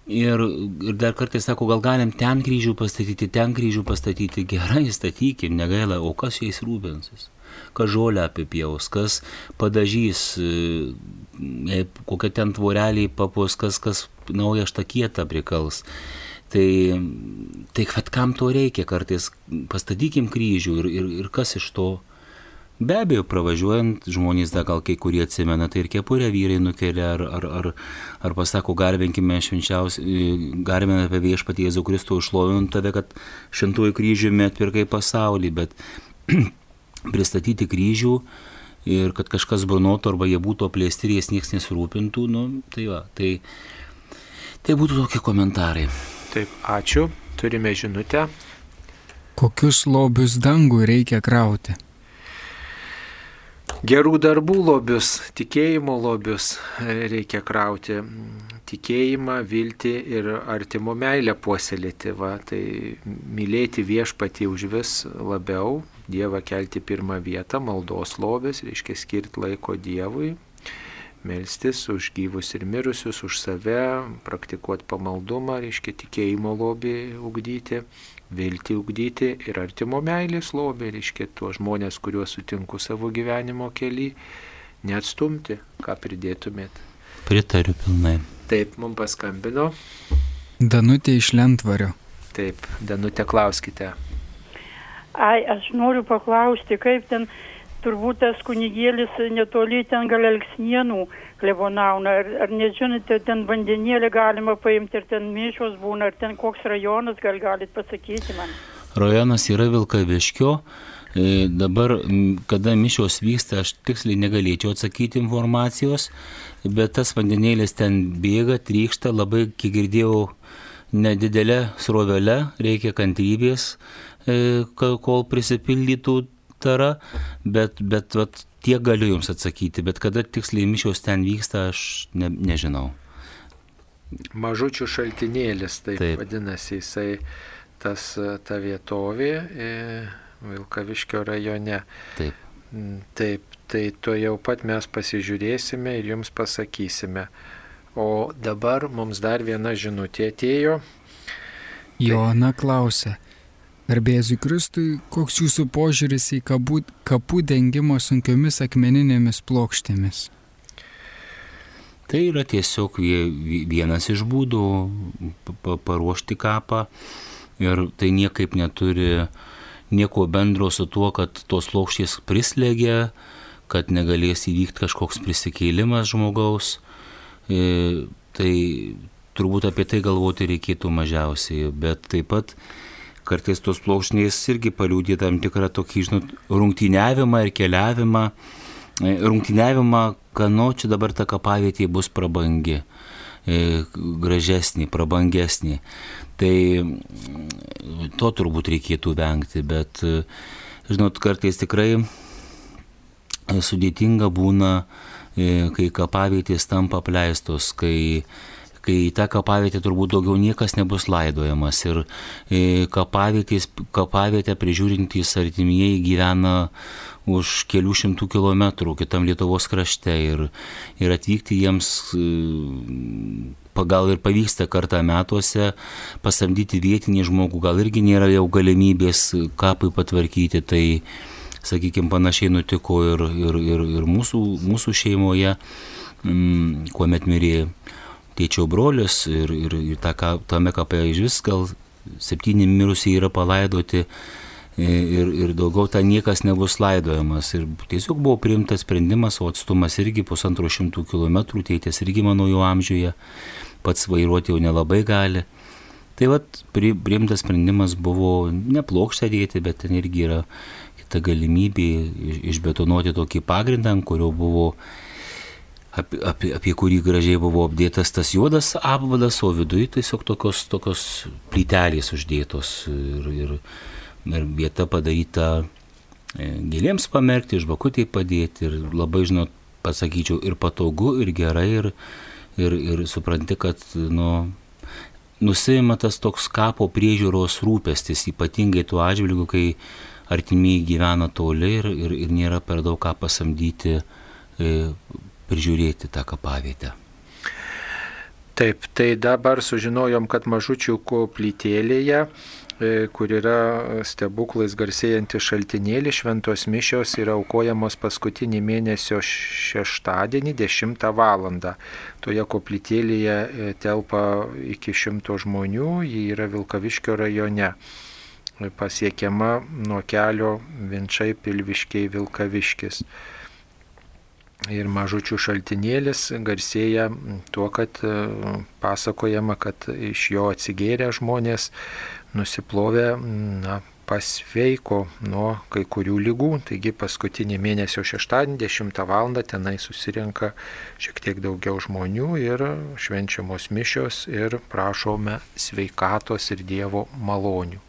Ir, ir dar kartais sako, gal galim ten kryžių pastatyti, ten kryžių pastatyti, gerai, statykim, negaila, o kas jais rūpinsis? Kas žolę apipjaus, kas padažys, e, kokia ten tvoreliai papus, kas, kas naują štakietą prikals. Tai, tai vad kam to reikia kartais, pastatykim kryžių ir, ir, ir kas iš to? Be abejo, pravažiuojant žmonės, da gal kai kurie atsimena, tai ir kepurę vyrai nukelia, ar, ar, ar, ar pasako, garbinkime švenčiausiai, garbiname apie viešpatį Jėzų Kristų, užlovinant tave, kad šimtųjų kryžiumi atpirkai pasaulį, bet pristatyti kryžių ir kad kažkas burnotų arba jie būtų aplėsti ir jais niekas nesirūpintų, nu, tai va, tai, tai būtų tokie komentarai. Taip, ačiū, turime žinutę. Kokius lobius dangų reikia krauti? Gerų darbų lobius, tikėjimo lobius reikia krauti. Tikėjimą, viltį ir artimo meilę puoselėti. Va, tai mylėti viešpatį už vis labiau, Dievą kelti pirmą vietą, maldos lobis, reiškia skirti laiko Dievui, melstis už gyvus ir mirusius, už save, praktikuoti pamaldumą, reiškia tikėjimo lobį ugdyti, viltį ugdyti ir artimo meilės lobį, reiškia tuos žmonės, kuriuos sutinku savo gyvenimo keli, neatstumti, ką pridėtumėt. Pritariu pilnai. Taip, mums paskambino. Danutė iš Lentvario. Taip, Danutė, klauskite. Ai, aš noriu paklausti, kaip ten turbūt tas kunigėlis netoli ten gal elgsnienų klebonauna. Ar, ar nežinote, ten vandenėlį galima paimti, ar ten mišos būna, ar ten koks rajonas, gal galit pasakyti man. Rajonas yra Vilkaviškio. E, Dabar, kada mišios vyksta, aš tiksliai negalėčiau atsakyti informacijos, bet tas vandenėlis ten bėga, trykšta, labai, kiek girdėjau, nedidelė srovelė, reikia kantrybės, e, kol prisipildytų tara, bet, bet vat, tiek galiu jums atsakyti, bet kada tiksliai mišios ten vyksta, aš ne, nežinau. Mažučių šaltinėlis, taip, Taip. vadinasi, jisai tas ta vietovė e, Vilkaviškio rajone. Taip. Mm, Taip, tai to jau pat mes pasižiūrėsime ir jums pasakysime. O dabar mums dar viena žinutė atėjo. Joana klausia. Garbėzui Kristui, koks jūsų požiūris į kapų, kapų dengimo sunkiomis akmeninėmis plokštėmis? Tai yra tiesiog vie- vie- vienas iš būdų pa- pa- paruošti kapą ir tai niekaip neturi nieko bendro su tuo, kad tos plokštės prislėgia, kad negalės įvykti kažkoks prisikėlimas žmogaus. E, Tai turbūt apie tai galvoti reikėtų mažiausiai, bet taip pat kartais tos plokšnės irgi paliūdė tam tikrą tokį, žinot, rungtyniavimą ir keliavimą. E, Rungtyniavimą, kad nu čia dabar ta kapavietė bus prabangi, e, gražesnė, prabangesnė. Tai mm, to turbūt reikėtų vengti, bet, e, žinot, kartais tikrai sudėtinga būna, kai kapavietės tampa apleistos, kai kai į tą kapavietę turbūt daugiau niekas nebus laidojamas. Ir e, kapavietę prižiūrintys artimieji gyvena už kelių šimtų kilometrų kitam Lietuvos krašte. Ir, ir atvykti jiems e, pagal ir pavyksta kartą metuose pasamdyti vietinį žmogų, gal irgi nėra jau galimybės kapui patvarkyti, tai sakykime panašiai nutiko ir, ir, ir, ir mūsų, mūsų šeimoje, mm, kuomet mirė tėčio brolius ir, ir, ir ta, ka- tame kape iš vis gal septyni mirusiai yra palaidoti ir, ir daugiau ten niekas nebus laidojamas. Ir tiesiog buvo priimtas sprendimas, o atstumas irgi pusantro šimtų kilometrų, tėtės irgi mano jau amžiuje, pats vairuoti jau nelabai gali. Tai vad, pri- priimtas sprendimas buvo ne plokštę dėti, bet ten irgi yra kita galimybė iš- išbetonuoti tokį pagrindą, ant kurio buvo apie, apie, apie kurį gražiai buvo apdėtas tas juodas apvadas, o viduje tiesiog tokios, tokios plytelės uždėtos ir, ir, ir vieta padaryta e, gėlėms pamerkti, žvakutėje padėti ir labai, žinot, pasakyčiau, ir patogu, ir gerai, ir, ir, ir supranti, kad, nu, nusima tas toks kapo priežiūros rūpestis, ypatingai tuo atžvilgiu, kai artimieji gyvena toli ir, ir, ir nėra per daug ką pasamdyti e, prižiūrėti tą kapavietę. Taip, tai dabar sužinojom, kad mažučių koplytėlėje, e, kur yra stebuklais garsėjanti šaltinėlį, šventos mišios yra aukojamos paskutinį mėnesio šeštadienį 10 val. Toje koplytėlėje e, telpa iki 100 žmonių, ji yra Vilkaviškio rajone. E, Pasiekiama nuo kelio Vinčiai Pilviškiai Vilkaviškis. Ir mažučių šaltinėlis garsėja tuo, kad e, pasakojama, kad iš jo atsigėrę žmonės nusiplovė, na, pasveiko nuo kai kurių lygų. Taigi paskutinį mėnesio šeštadienį 10 val. tenai susirenka šiek tiek daugiau žmonių ir švenčiamos mišios ir prašome sveikatos ir Dievo malonių.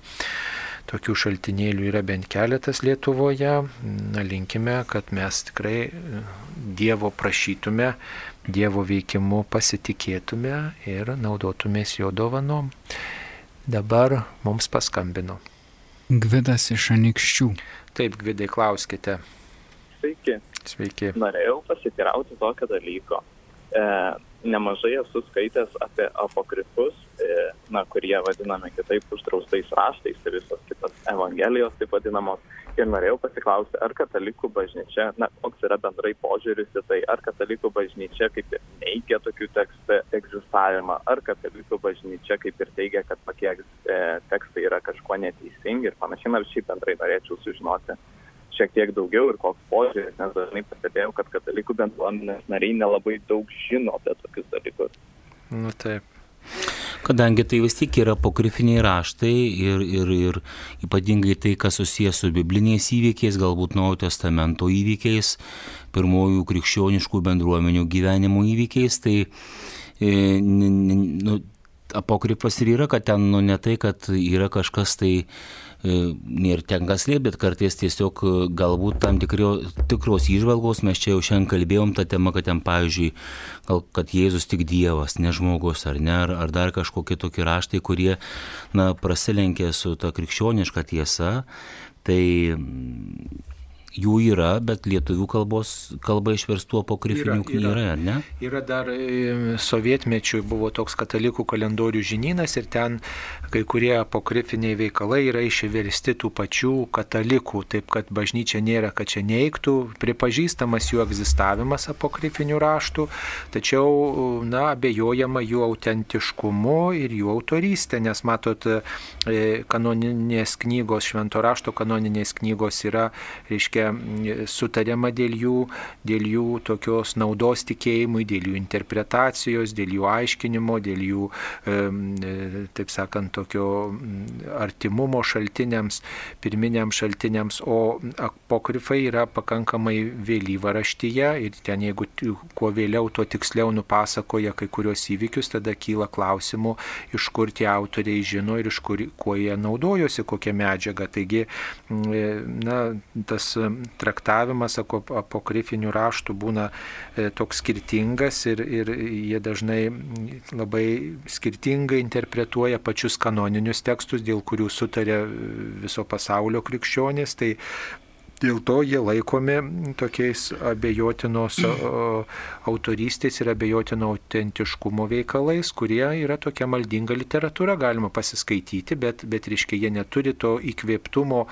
Tokių šaltinėlių yra bent keletas Lietuvoje. Na, linkime, kad mes tikrai Dievo prašytume, Dievo veikimu pasitikėtume ir naudotumės jo dovanom. Dabar mums paskambino. Gvidas iš Anikščių. Taip, Gvidai, klauskite. Sveiki. Sveiki. Norėjau pasitirauti tokio dalyko. E, nemažai esu skaitęs apie apokrifus, e, na, kurie vadinami kitaip uždraustais raštais ir visos kitos evangelijos taip vadinamos. Ir norėjau pasiklausti, ar katalikų bažnyčia, na, koks yra bendrai požiūris į tai, ar katalikų bažnyčia kaip ir neigia tokių tekstų egzistavimą, ar katalikų bažnyčia kaip ir teigia, kad tokie e, tekstai yra kažkuo neteisingi ir panašiai, nors šiaip bendrai norėčiau sužinoti šiek tiek daugiau ir koks požiūris, nes dažnai pastebėjau, kad katalikų bendruomenės nariai nelabai daug žino apie tokius dalykus. Nu taip. Kadangi tai vis tik yra apokrifiniai raštai ir, ir, ir ypatingai tai, kas susijęs su bibliniais įvykiais, galbūt Naujojo testamento įvykiais, pirmojų krikščioniškų bendruomenių gyvenimo įvykiais, tai e, nu, apokrifas ir yra, kad ten nu, ne tai, kad yra kažkas tai nėra tenka slėpti, bet kartais tiesiog galbūt tam tikrio, tikros išvalgos, mes čia jau šiandien kalbėjom tą temą, kad ten, pavyzdžiui, gal, kad Jėzus tik Dievas, ne žmogus, ar ne, ar, ar dar kažkokie tokie raštai, kurie, na, prasilenkia su ta krikščioniška tiesa, tai jų yra, bet lietuvių kalbos kalba išverstų apokrifinių knygų yra, ar ne? Yra dar sovietmečių buvo toks katalikų kalendorių žinynas ir ten kai kurie apokrifiniai veikalai yra išversti tų pačių katalikų, taip kad bažnyčia nėra, kad čia neiktų, pripažįstamas jų egzistavimas apokrifinių raštų, tačiau, na, abejojama jų autentiškumu ir jų autorystė, nes matot, kanoninės knygos, švento rašto kanoninės knygos yra, reiškia, sutariama dėl jų, dėl jų tokios naudos tikėjimui, dėl jų interpretacijos, dėl jų aiškinimo, dėl jų, taip sakant, tokio artimumo šaltiniams, pirminiams šaltiniams, o apokrifai yra pakankamai vėlyva raštyje ir ten jeigu kuo vėliau, tuo tiksliau nupasakoja kai kurios įvykius, tada kyla klausimų, iš kur tie autoriai žino ir iš kur, kuo jie naudojosi, kokią medžiagą. Taigi, na, tas traktavimas apokrifinių raštų būna e, toks skirtingas ir, ir jie dažnai labai skirtingai interpretuoja pačius kanoninius tekstus, dėl kurių sutarė viso pasaulio krikščionys. Tai Dėl to jie laikomi tokiais abejotinos autorystės ir abejotino autentiškumo veikalais, kurie yra tokia maldinga literatūra, galima pasiskaityti, bet, bet reiškia, jie neturi to įkvėptumo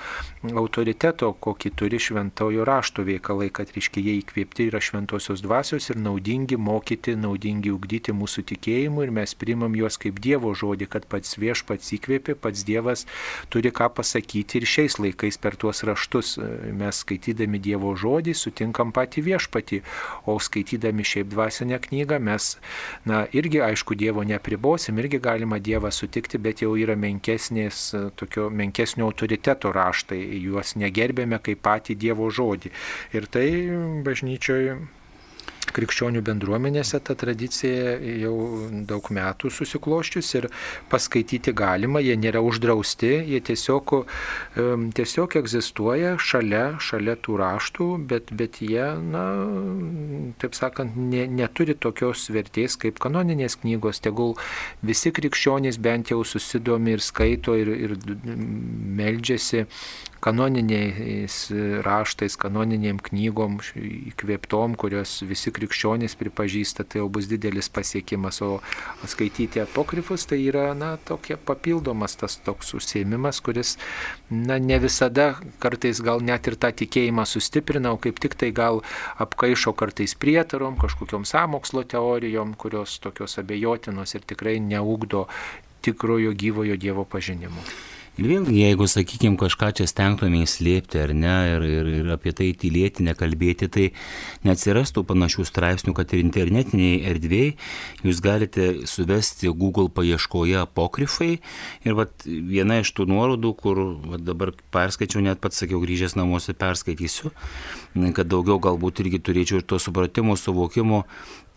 autoriteto, kokį turi šventojo rašto veikalai, kad reiškia, jie įkvėpti yra šventosios dvasios ir naudingi mokyti, naudingi ugdyti mūsų tikėjimu ir mes primam juos kaip Dievo žodį, kad pats viešpats įkvėpė, pats Dievas turi ką pasakyti ir šiais laikais per tuos raštus mes skaitydami Dievo žodį sutinkam patį viešpatį, o skaitydami šiaip dvasinę knygą mes, na, irgi aišku, Dievo nepribosim, irgi galima Dievą sutikti, bet jau yra menkesnės, tokio menkesnio autoriteto raštai, juos negerbėme kaip patį Dievo žodį. Ir tai bažnyčioje krikščionių bendruomenėse ta tradicija jau daug metų susikloščius ir paskaityti galima, jie nėra uždrausti, jie tiesiog, tiesiog egzistuoja šalia, šalia tų raštų, bet, bet jie, na, taip sakant, ne, neturi tokios vertės kaip kanoninės knygos, tegul visi krikščionys bent jau susidomi ir skaito ir, ir meldžiasi kanoniniais raštais, kanoninėm knygom įkvėptom, kurios visi krikščionys pripažįsta, tai jau bus didelis pasiekimas, o skaityti apokrifus tai yra, na, tokia papildomas tas toks užsiemimas, kuris, na, ne visada kartais gal net ir tą tikėjimą sustiprina, o kaip tik tai gal apkaišo kartais prietarom, kažkokiom samokslo teorijom, kurios tokios abejotinos ir tikrai neugdo tikrojo gyvojo Dievo pažinimu. Ir vėlgi, jeigu, sakykime, kažką čia stengtume įslėpti ar ne, ir, ir, ir apie tai tylėti, nekalbėti, tai neatsirastų panašių straipsnių, kad ir internetiniai erdvėjai jūs galite suvesti Google paieškoje apokrifai. Ir vat, viena iš tų nuorodų, kur vat, dabar perskaičiau, net pats sakiau, grįžęs namuose perskaitysiu, kad daugiau galbūt irgi turėčiau ir to supratimo, suvokimo,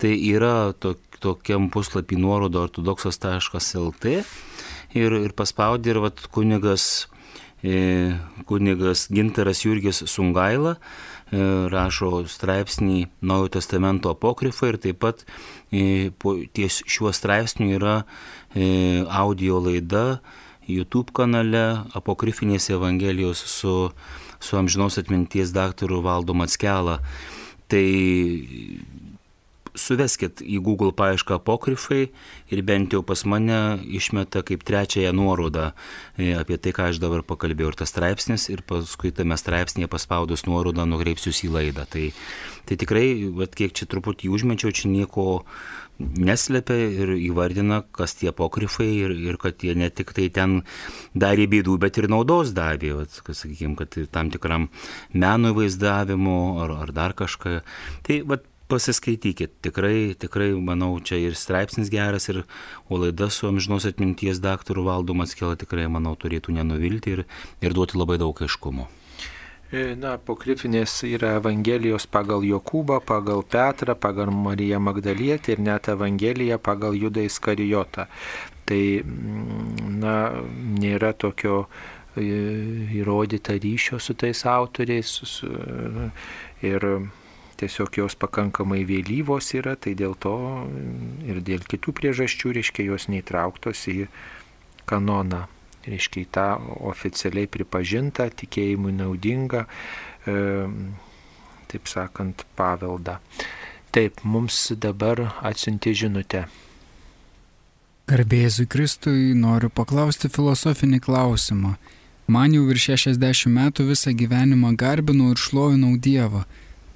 tai yra to, tokiam puslapį nuorodo ortodoksas.lt ir, ir paspaudė ir vat, kunigas kunigas Gintaras Jurgis Sungaila rašo straipsnį Naujojo testamento apokrifą ir taip pat ties šiuo straipsniu yra audio laida YouTube kanale Apokrifinės Evangelijos su, su amžinos atminties daktaru Valdo Matskelą. Tai suveskit į Google paiešką apokrifai ir bent jau pas mane išmeta kaip trečiąją nuorodą e, apie tai, ką aš dabar pakalbėjau ir tas straipsnis ir paskui tame straipsnėje paspaudus nuorodą nukreipsius į laidą. Tai, tai tikrai, vat, kiek čia truputį užmečiau, čia nieko neslepia ir įvardina, kas tie apokrifai ir, ir kad jie ne tik tai ten darė bėdų, bet ir naudos davė, vat, kad, sakykime, kad tam tikram menui vaizdavimu ar, ar dar kažką. Tai vat, pasiskaitykit, tikrai, tikrai, manau, čia ir straipsnis geras, ir o laida su amžinos atminties daktaru Valdu Matskela tikrai, manau, turėtų nenuvilti ir, ir duoti labai daug aiškumo. E, na, apokrifinės yra Evangelijos pagal Jokūbą, pagal Petrą, pagal Mariją Magdalietę ir net Evangelija pagal Judą Iskarijotą. Tai, mm, na, nėra tokio e, įrodyta ryšio su tais autoriais. Su, ir tiesiog jos pakankamai vėlyvos yra, tai dėl to ir dėl kitų priežasčių, reiškia, jos neįtrauktos į kanoną, reiškia, į tą oficialiai pripažintą, tikėjimui naudingą, e, taip sakant, paveldą. Taip, mums dabar atsiunti žinutę. Garbėzui Kristui noriu paklausti filosofinį klausimą. Man jau virš 60 metų visą gyvenimą garbinau ir šlovinau Dievą.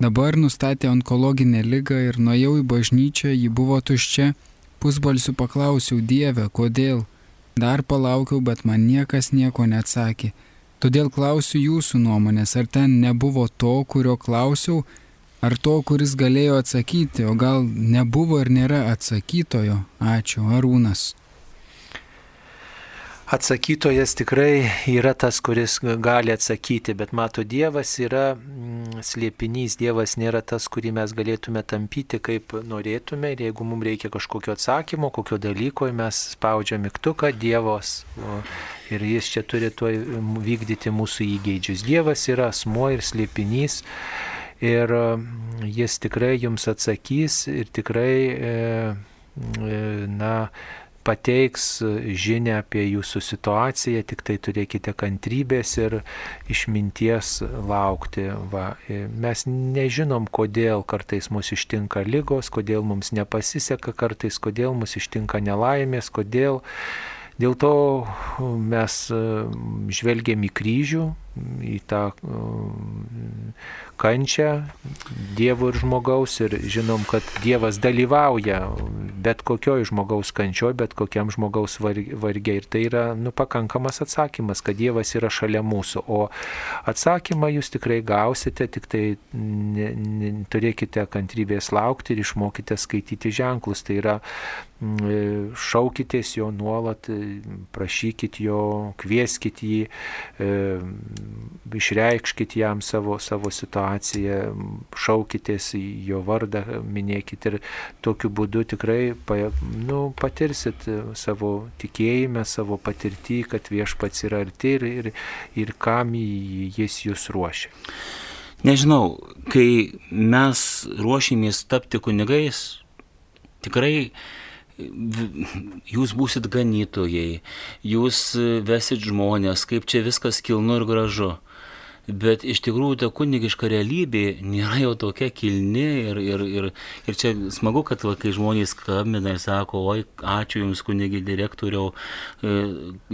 Dabar nustatė onkologinę lygą ir nuėjau į bažnyčią, ji buvo tuščia, pusbalsiu paklausiau Dievę, kodėl. Dar palaukiau, bet man niekas nieko neatsakė. Todėl klausiu jūsų nuomonės, ar ten nebuvo to, kurio klausiau, ar to, kuris galėjo atsakyti, o gal nebuvo ir nėra atsakytojo. Ačiū, Arūnas. Atsakytojas tikrai yra tas, kuris gali atsakyti, bet mato, Dievas yra mm, slėpinys, Dievas nėra tas, kurį mes galėtume tampyti kaip norėtume. Ir jeigu mums reikia kažkokio atsakymo, kokio dalyko, mes spaudžiam mygtuką Dievos ir jis čia turi tuo vykdyti mūsų įgeidžius. Dievas yra asmo ir slėpinys. Ir mm, jis tikrai jums atsakys ir tikrai, e, e, na, pateiks žinę apie jūsų situaciją, tik tai turėkite kantrybės ir išminties laukti. Va, mes nežinom, kodėl kartais mus ištinka lygos, kodėl mums nepasiseka kartais, kodėl mus ištinka nelaimės, kodėl. Dėl to mes žvelgiam į kryžių, į tą kančią Dievo ir žmogaus ir žinom, kad Dievas dalyvauja bet kokioj žmogaus kančioj, bet kokiam žmogaus vargiai. Ir tai yra nu, pakankamas atsakymas, kad Dievas yra šalia mūsų. O atsakymą jūs tikrai gausite, tik tai ne, ne, turėkite kantrybės laukti ir išmokite skaityti ženklus. Tai yra mm, šaukitės jo nuolat, prašykit jo, kvieskit jį, e, išreikškit jam savo, savo situaciją šaukitės jo vardą, minėkit ir tokiu būdu tikrai nu, patirsit savo tikėjime, savo patirtį, kad viešpats yra arti ir, ir, ir kam jis jūs ruošia. Nežinau, kai mes ruošimės tapti kunigais, tikrai jūs būsit ganytojai, jūs vesit žmonės, kaip čia viskas kilnu ir gražu bet iš tikrųjų ta kunigiška realybė nėra jau tokia kilni ir, ir, ir, ir čia smagu, kad va, kai žmonės skambina ir sako, oi, ačiū Jums kunigi direktoriau, e,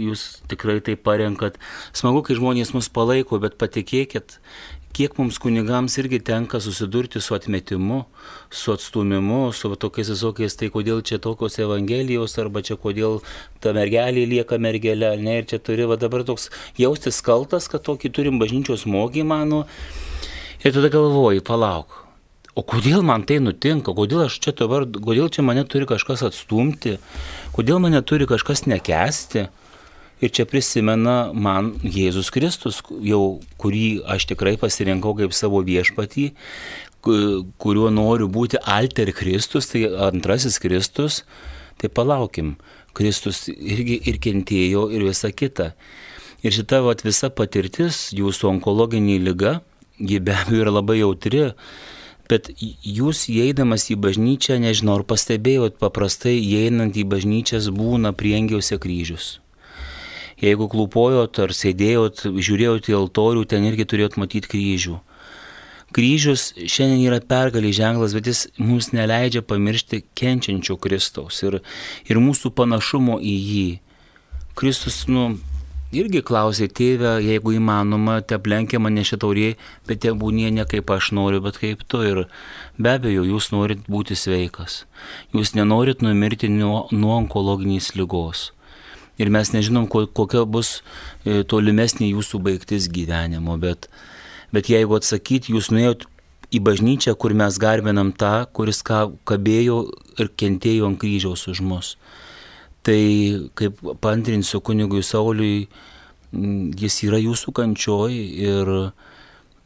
Jūs tikrai tai parenkat. Smagu, kai žmonės mus palaiko, bet patikėkit, kiek mums kunigams irgi tenka susidurti su atmetimu, su atstumimu, su tokiais visokiais, tai kodėl čia tokios evangelijos, arba čia kodėl ta mergelė lieka mergelė, ne, ir čia turi va dabar toks jaustis kaltas, kad tokį turim bažnyčios mokymą, nu, ir tada galvoji, palauk. O kodėl man tai nutinka, kodėl čia dabar, kodėl čia mane turi kažkas atstumti, kodėl mane turi kažkas nekesti, Ir čia prisimena man Jėzus Kristus, jau kurį aš tikrai pasirinkau kaip savo viešpatį, kuriuo noriu būti alter Kristus, tai antrasis Kristus. Tai palaukim, Kristus irgi ir kentėjo ir visa kita. Ir šita vat, visa patirtis, jūsų onkologiniai lyga, ji be abejo yra labai jautri, bet jūs įeidamas į bažnyčią, nežinau, ar pastebėjot, paprastai įeinant į bažnyčias būna priengiausia kryžius. Jeigu klūpojot ar sėdėjot, žiūrėjot į altorių, ten irgi turėjot matyti kryžių. Kryžius šiandien yra pergalį ženklas, bet jis mums neleidžia pamiršti kenčiančio Kristaus ir, ir mūsų panašumo į jį. Kristus, nu, irgi klausė tėvę, jeigu įmanoma, te aplenkia mane šitauriai, bet te būnie ne kaip aš noriu, bet kaip tu. Ir be abejo, jūs norit būti sveikas. Jūs nenorit numirti nuo, nuo onkologinės lygos. Ir mes nežinom, kokia bus e, tolimesnė jūsų baigtis gyvenimo, bet, bet jeigu atsakyti, jūs nuėjot į bažnyčią, kur mes garbinam tą, kuris kabėjo ir kentėjo ant kryžiaus už mus. Tai kaip pantrinsiu kunigui Sauliui, jis yra jūsų kančioj ir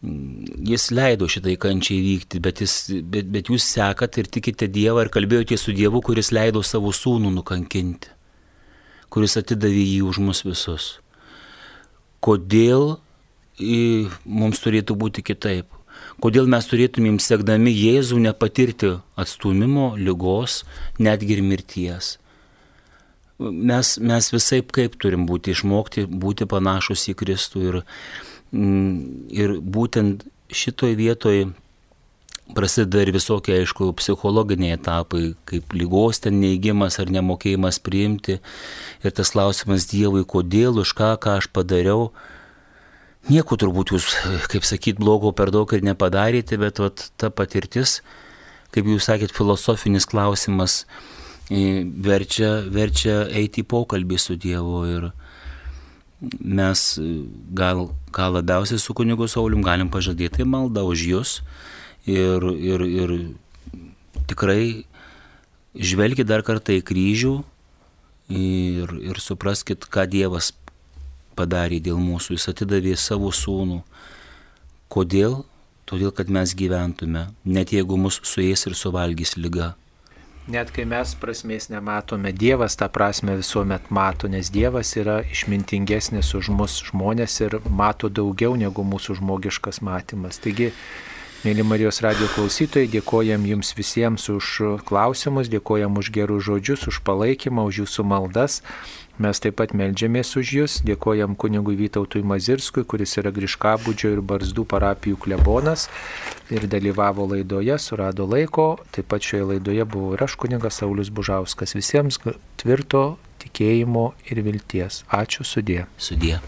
jis leido šitai kančiai vykti, bet, jis, bet, bet jūs sekat ir tikite Dievą ir kalbėjote su Dievu, kuris leido savo sūnų nukankinti, kuris atidavė jį už mus visus. Kodėl mums turėtų būti kitaip? Kodėl mes turėtumėm sekdami Jėzų nepatirti atstumimo, lygos, netgi ir mirties? mes, mes visai kaip turim būti išmokti, būti panašus į Kristų ir, mm, ir būtent šitoj vietoj prasideda ir visokie, aišku, psichologiniai etapai, kaip lygos ten neįgymas ar nemokėjimas priimti. Ir tas klausimas Dievui, kodėl, už ką, ką aš padariau. Nieko turbūt jūs, kaip sakyt, blogo per daug ir nepadarėte, bet vat, ta patirtis, kaip jūs sakėt, filosofinis klausimas, verčia, verčia eiti į pokalbį su Dievu. Ir mes gal, ką labiausiai su kunigu Saulim galim pažadėti maldą už jūs ir, ir, ir tikrai žvelkit dar kartą į kryžių ir, ir supraskit, ką Dievas padarė dėl mūsų. Jis atidavė savo sūnų. Kodėl? Todėl, kad mes gyventume, net jeigu mus suės ir suvalgys lyga. Net kai mes prasmės nematome, Dievas tą prasme visuomet mato, nes Dievas yra išmintingesnis už mus žmonės ir mato daugiau negu mūsų žmogiškas matymas. Taigi, mėly Marijos radio klausytojai, dėkojam jums visiems už klausimus, dėkojam už gerus žodžius, už palaikymą, už jūsų maldas. Mes taip pat melžiamės už Jūs, dėkojam kunigui Vytautui Mazirskui, kuris yra Griškabudžio ir Barzdų parapijų klebonas ir dalyvavo laidoje, surado laiko. Taip pat šioje laidoje buvo ir aš kunigas Saulis Bužauskas. Visiems tvirto tikėjimo ir vilties. Ačiū sudė. Sudė.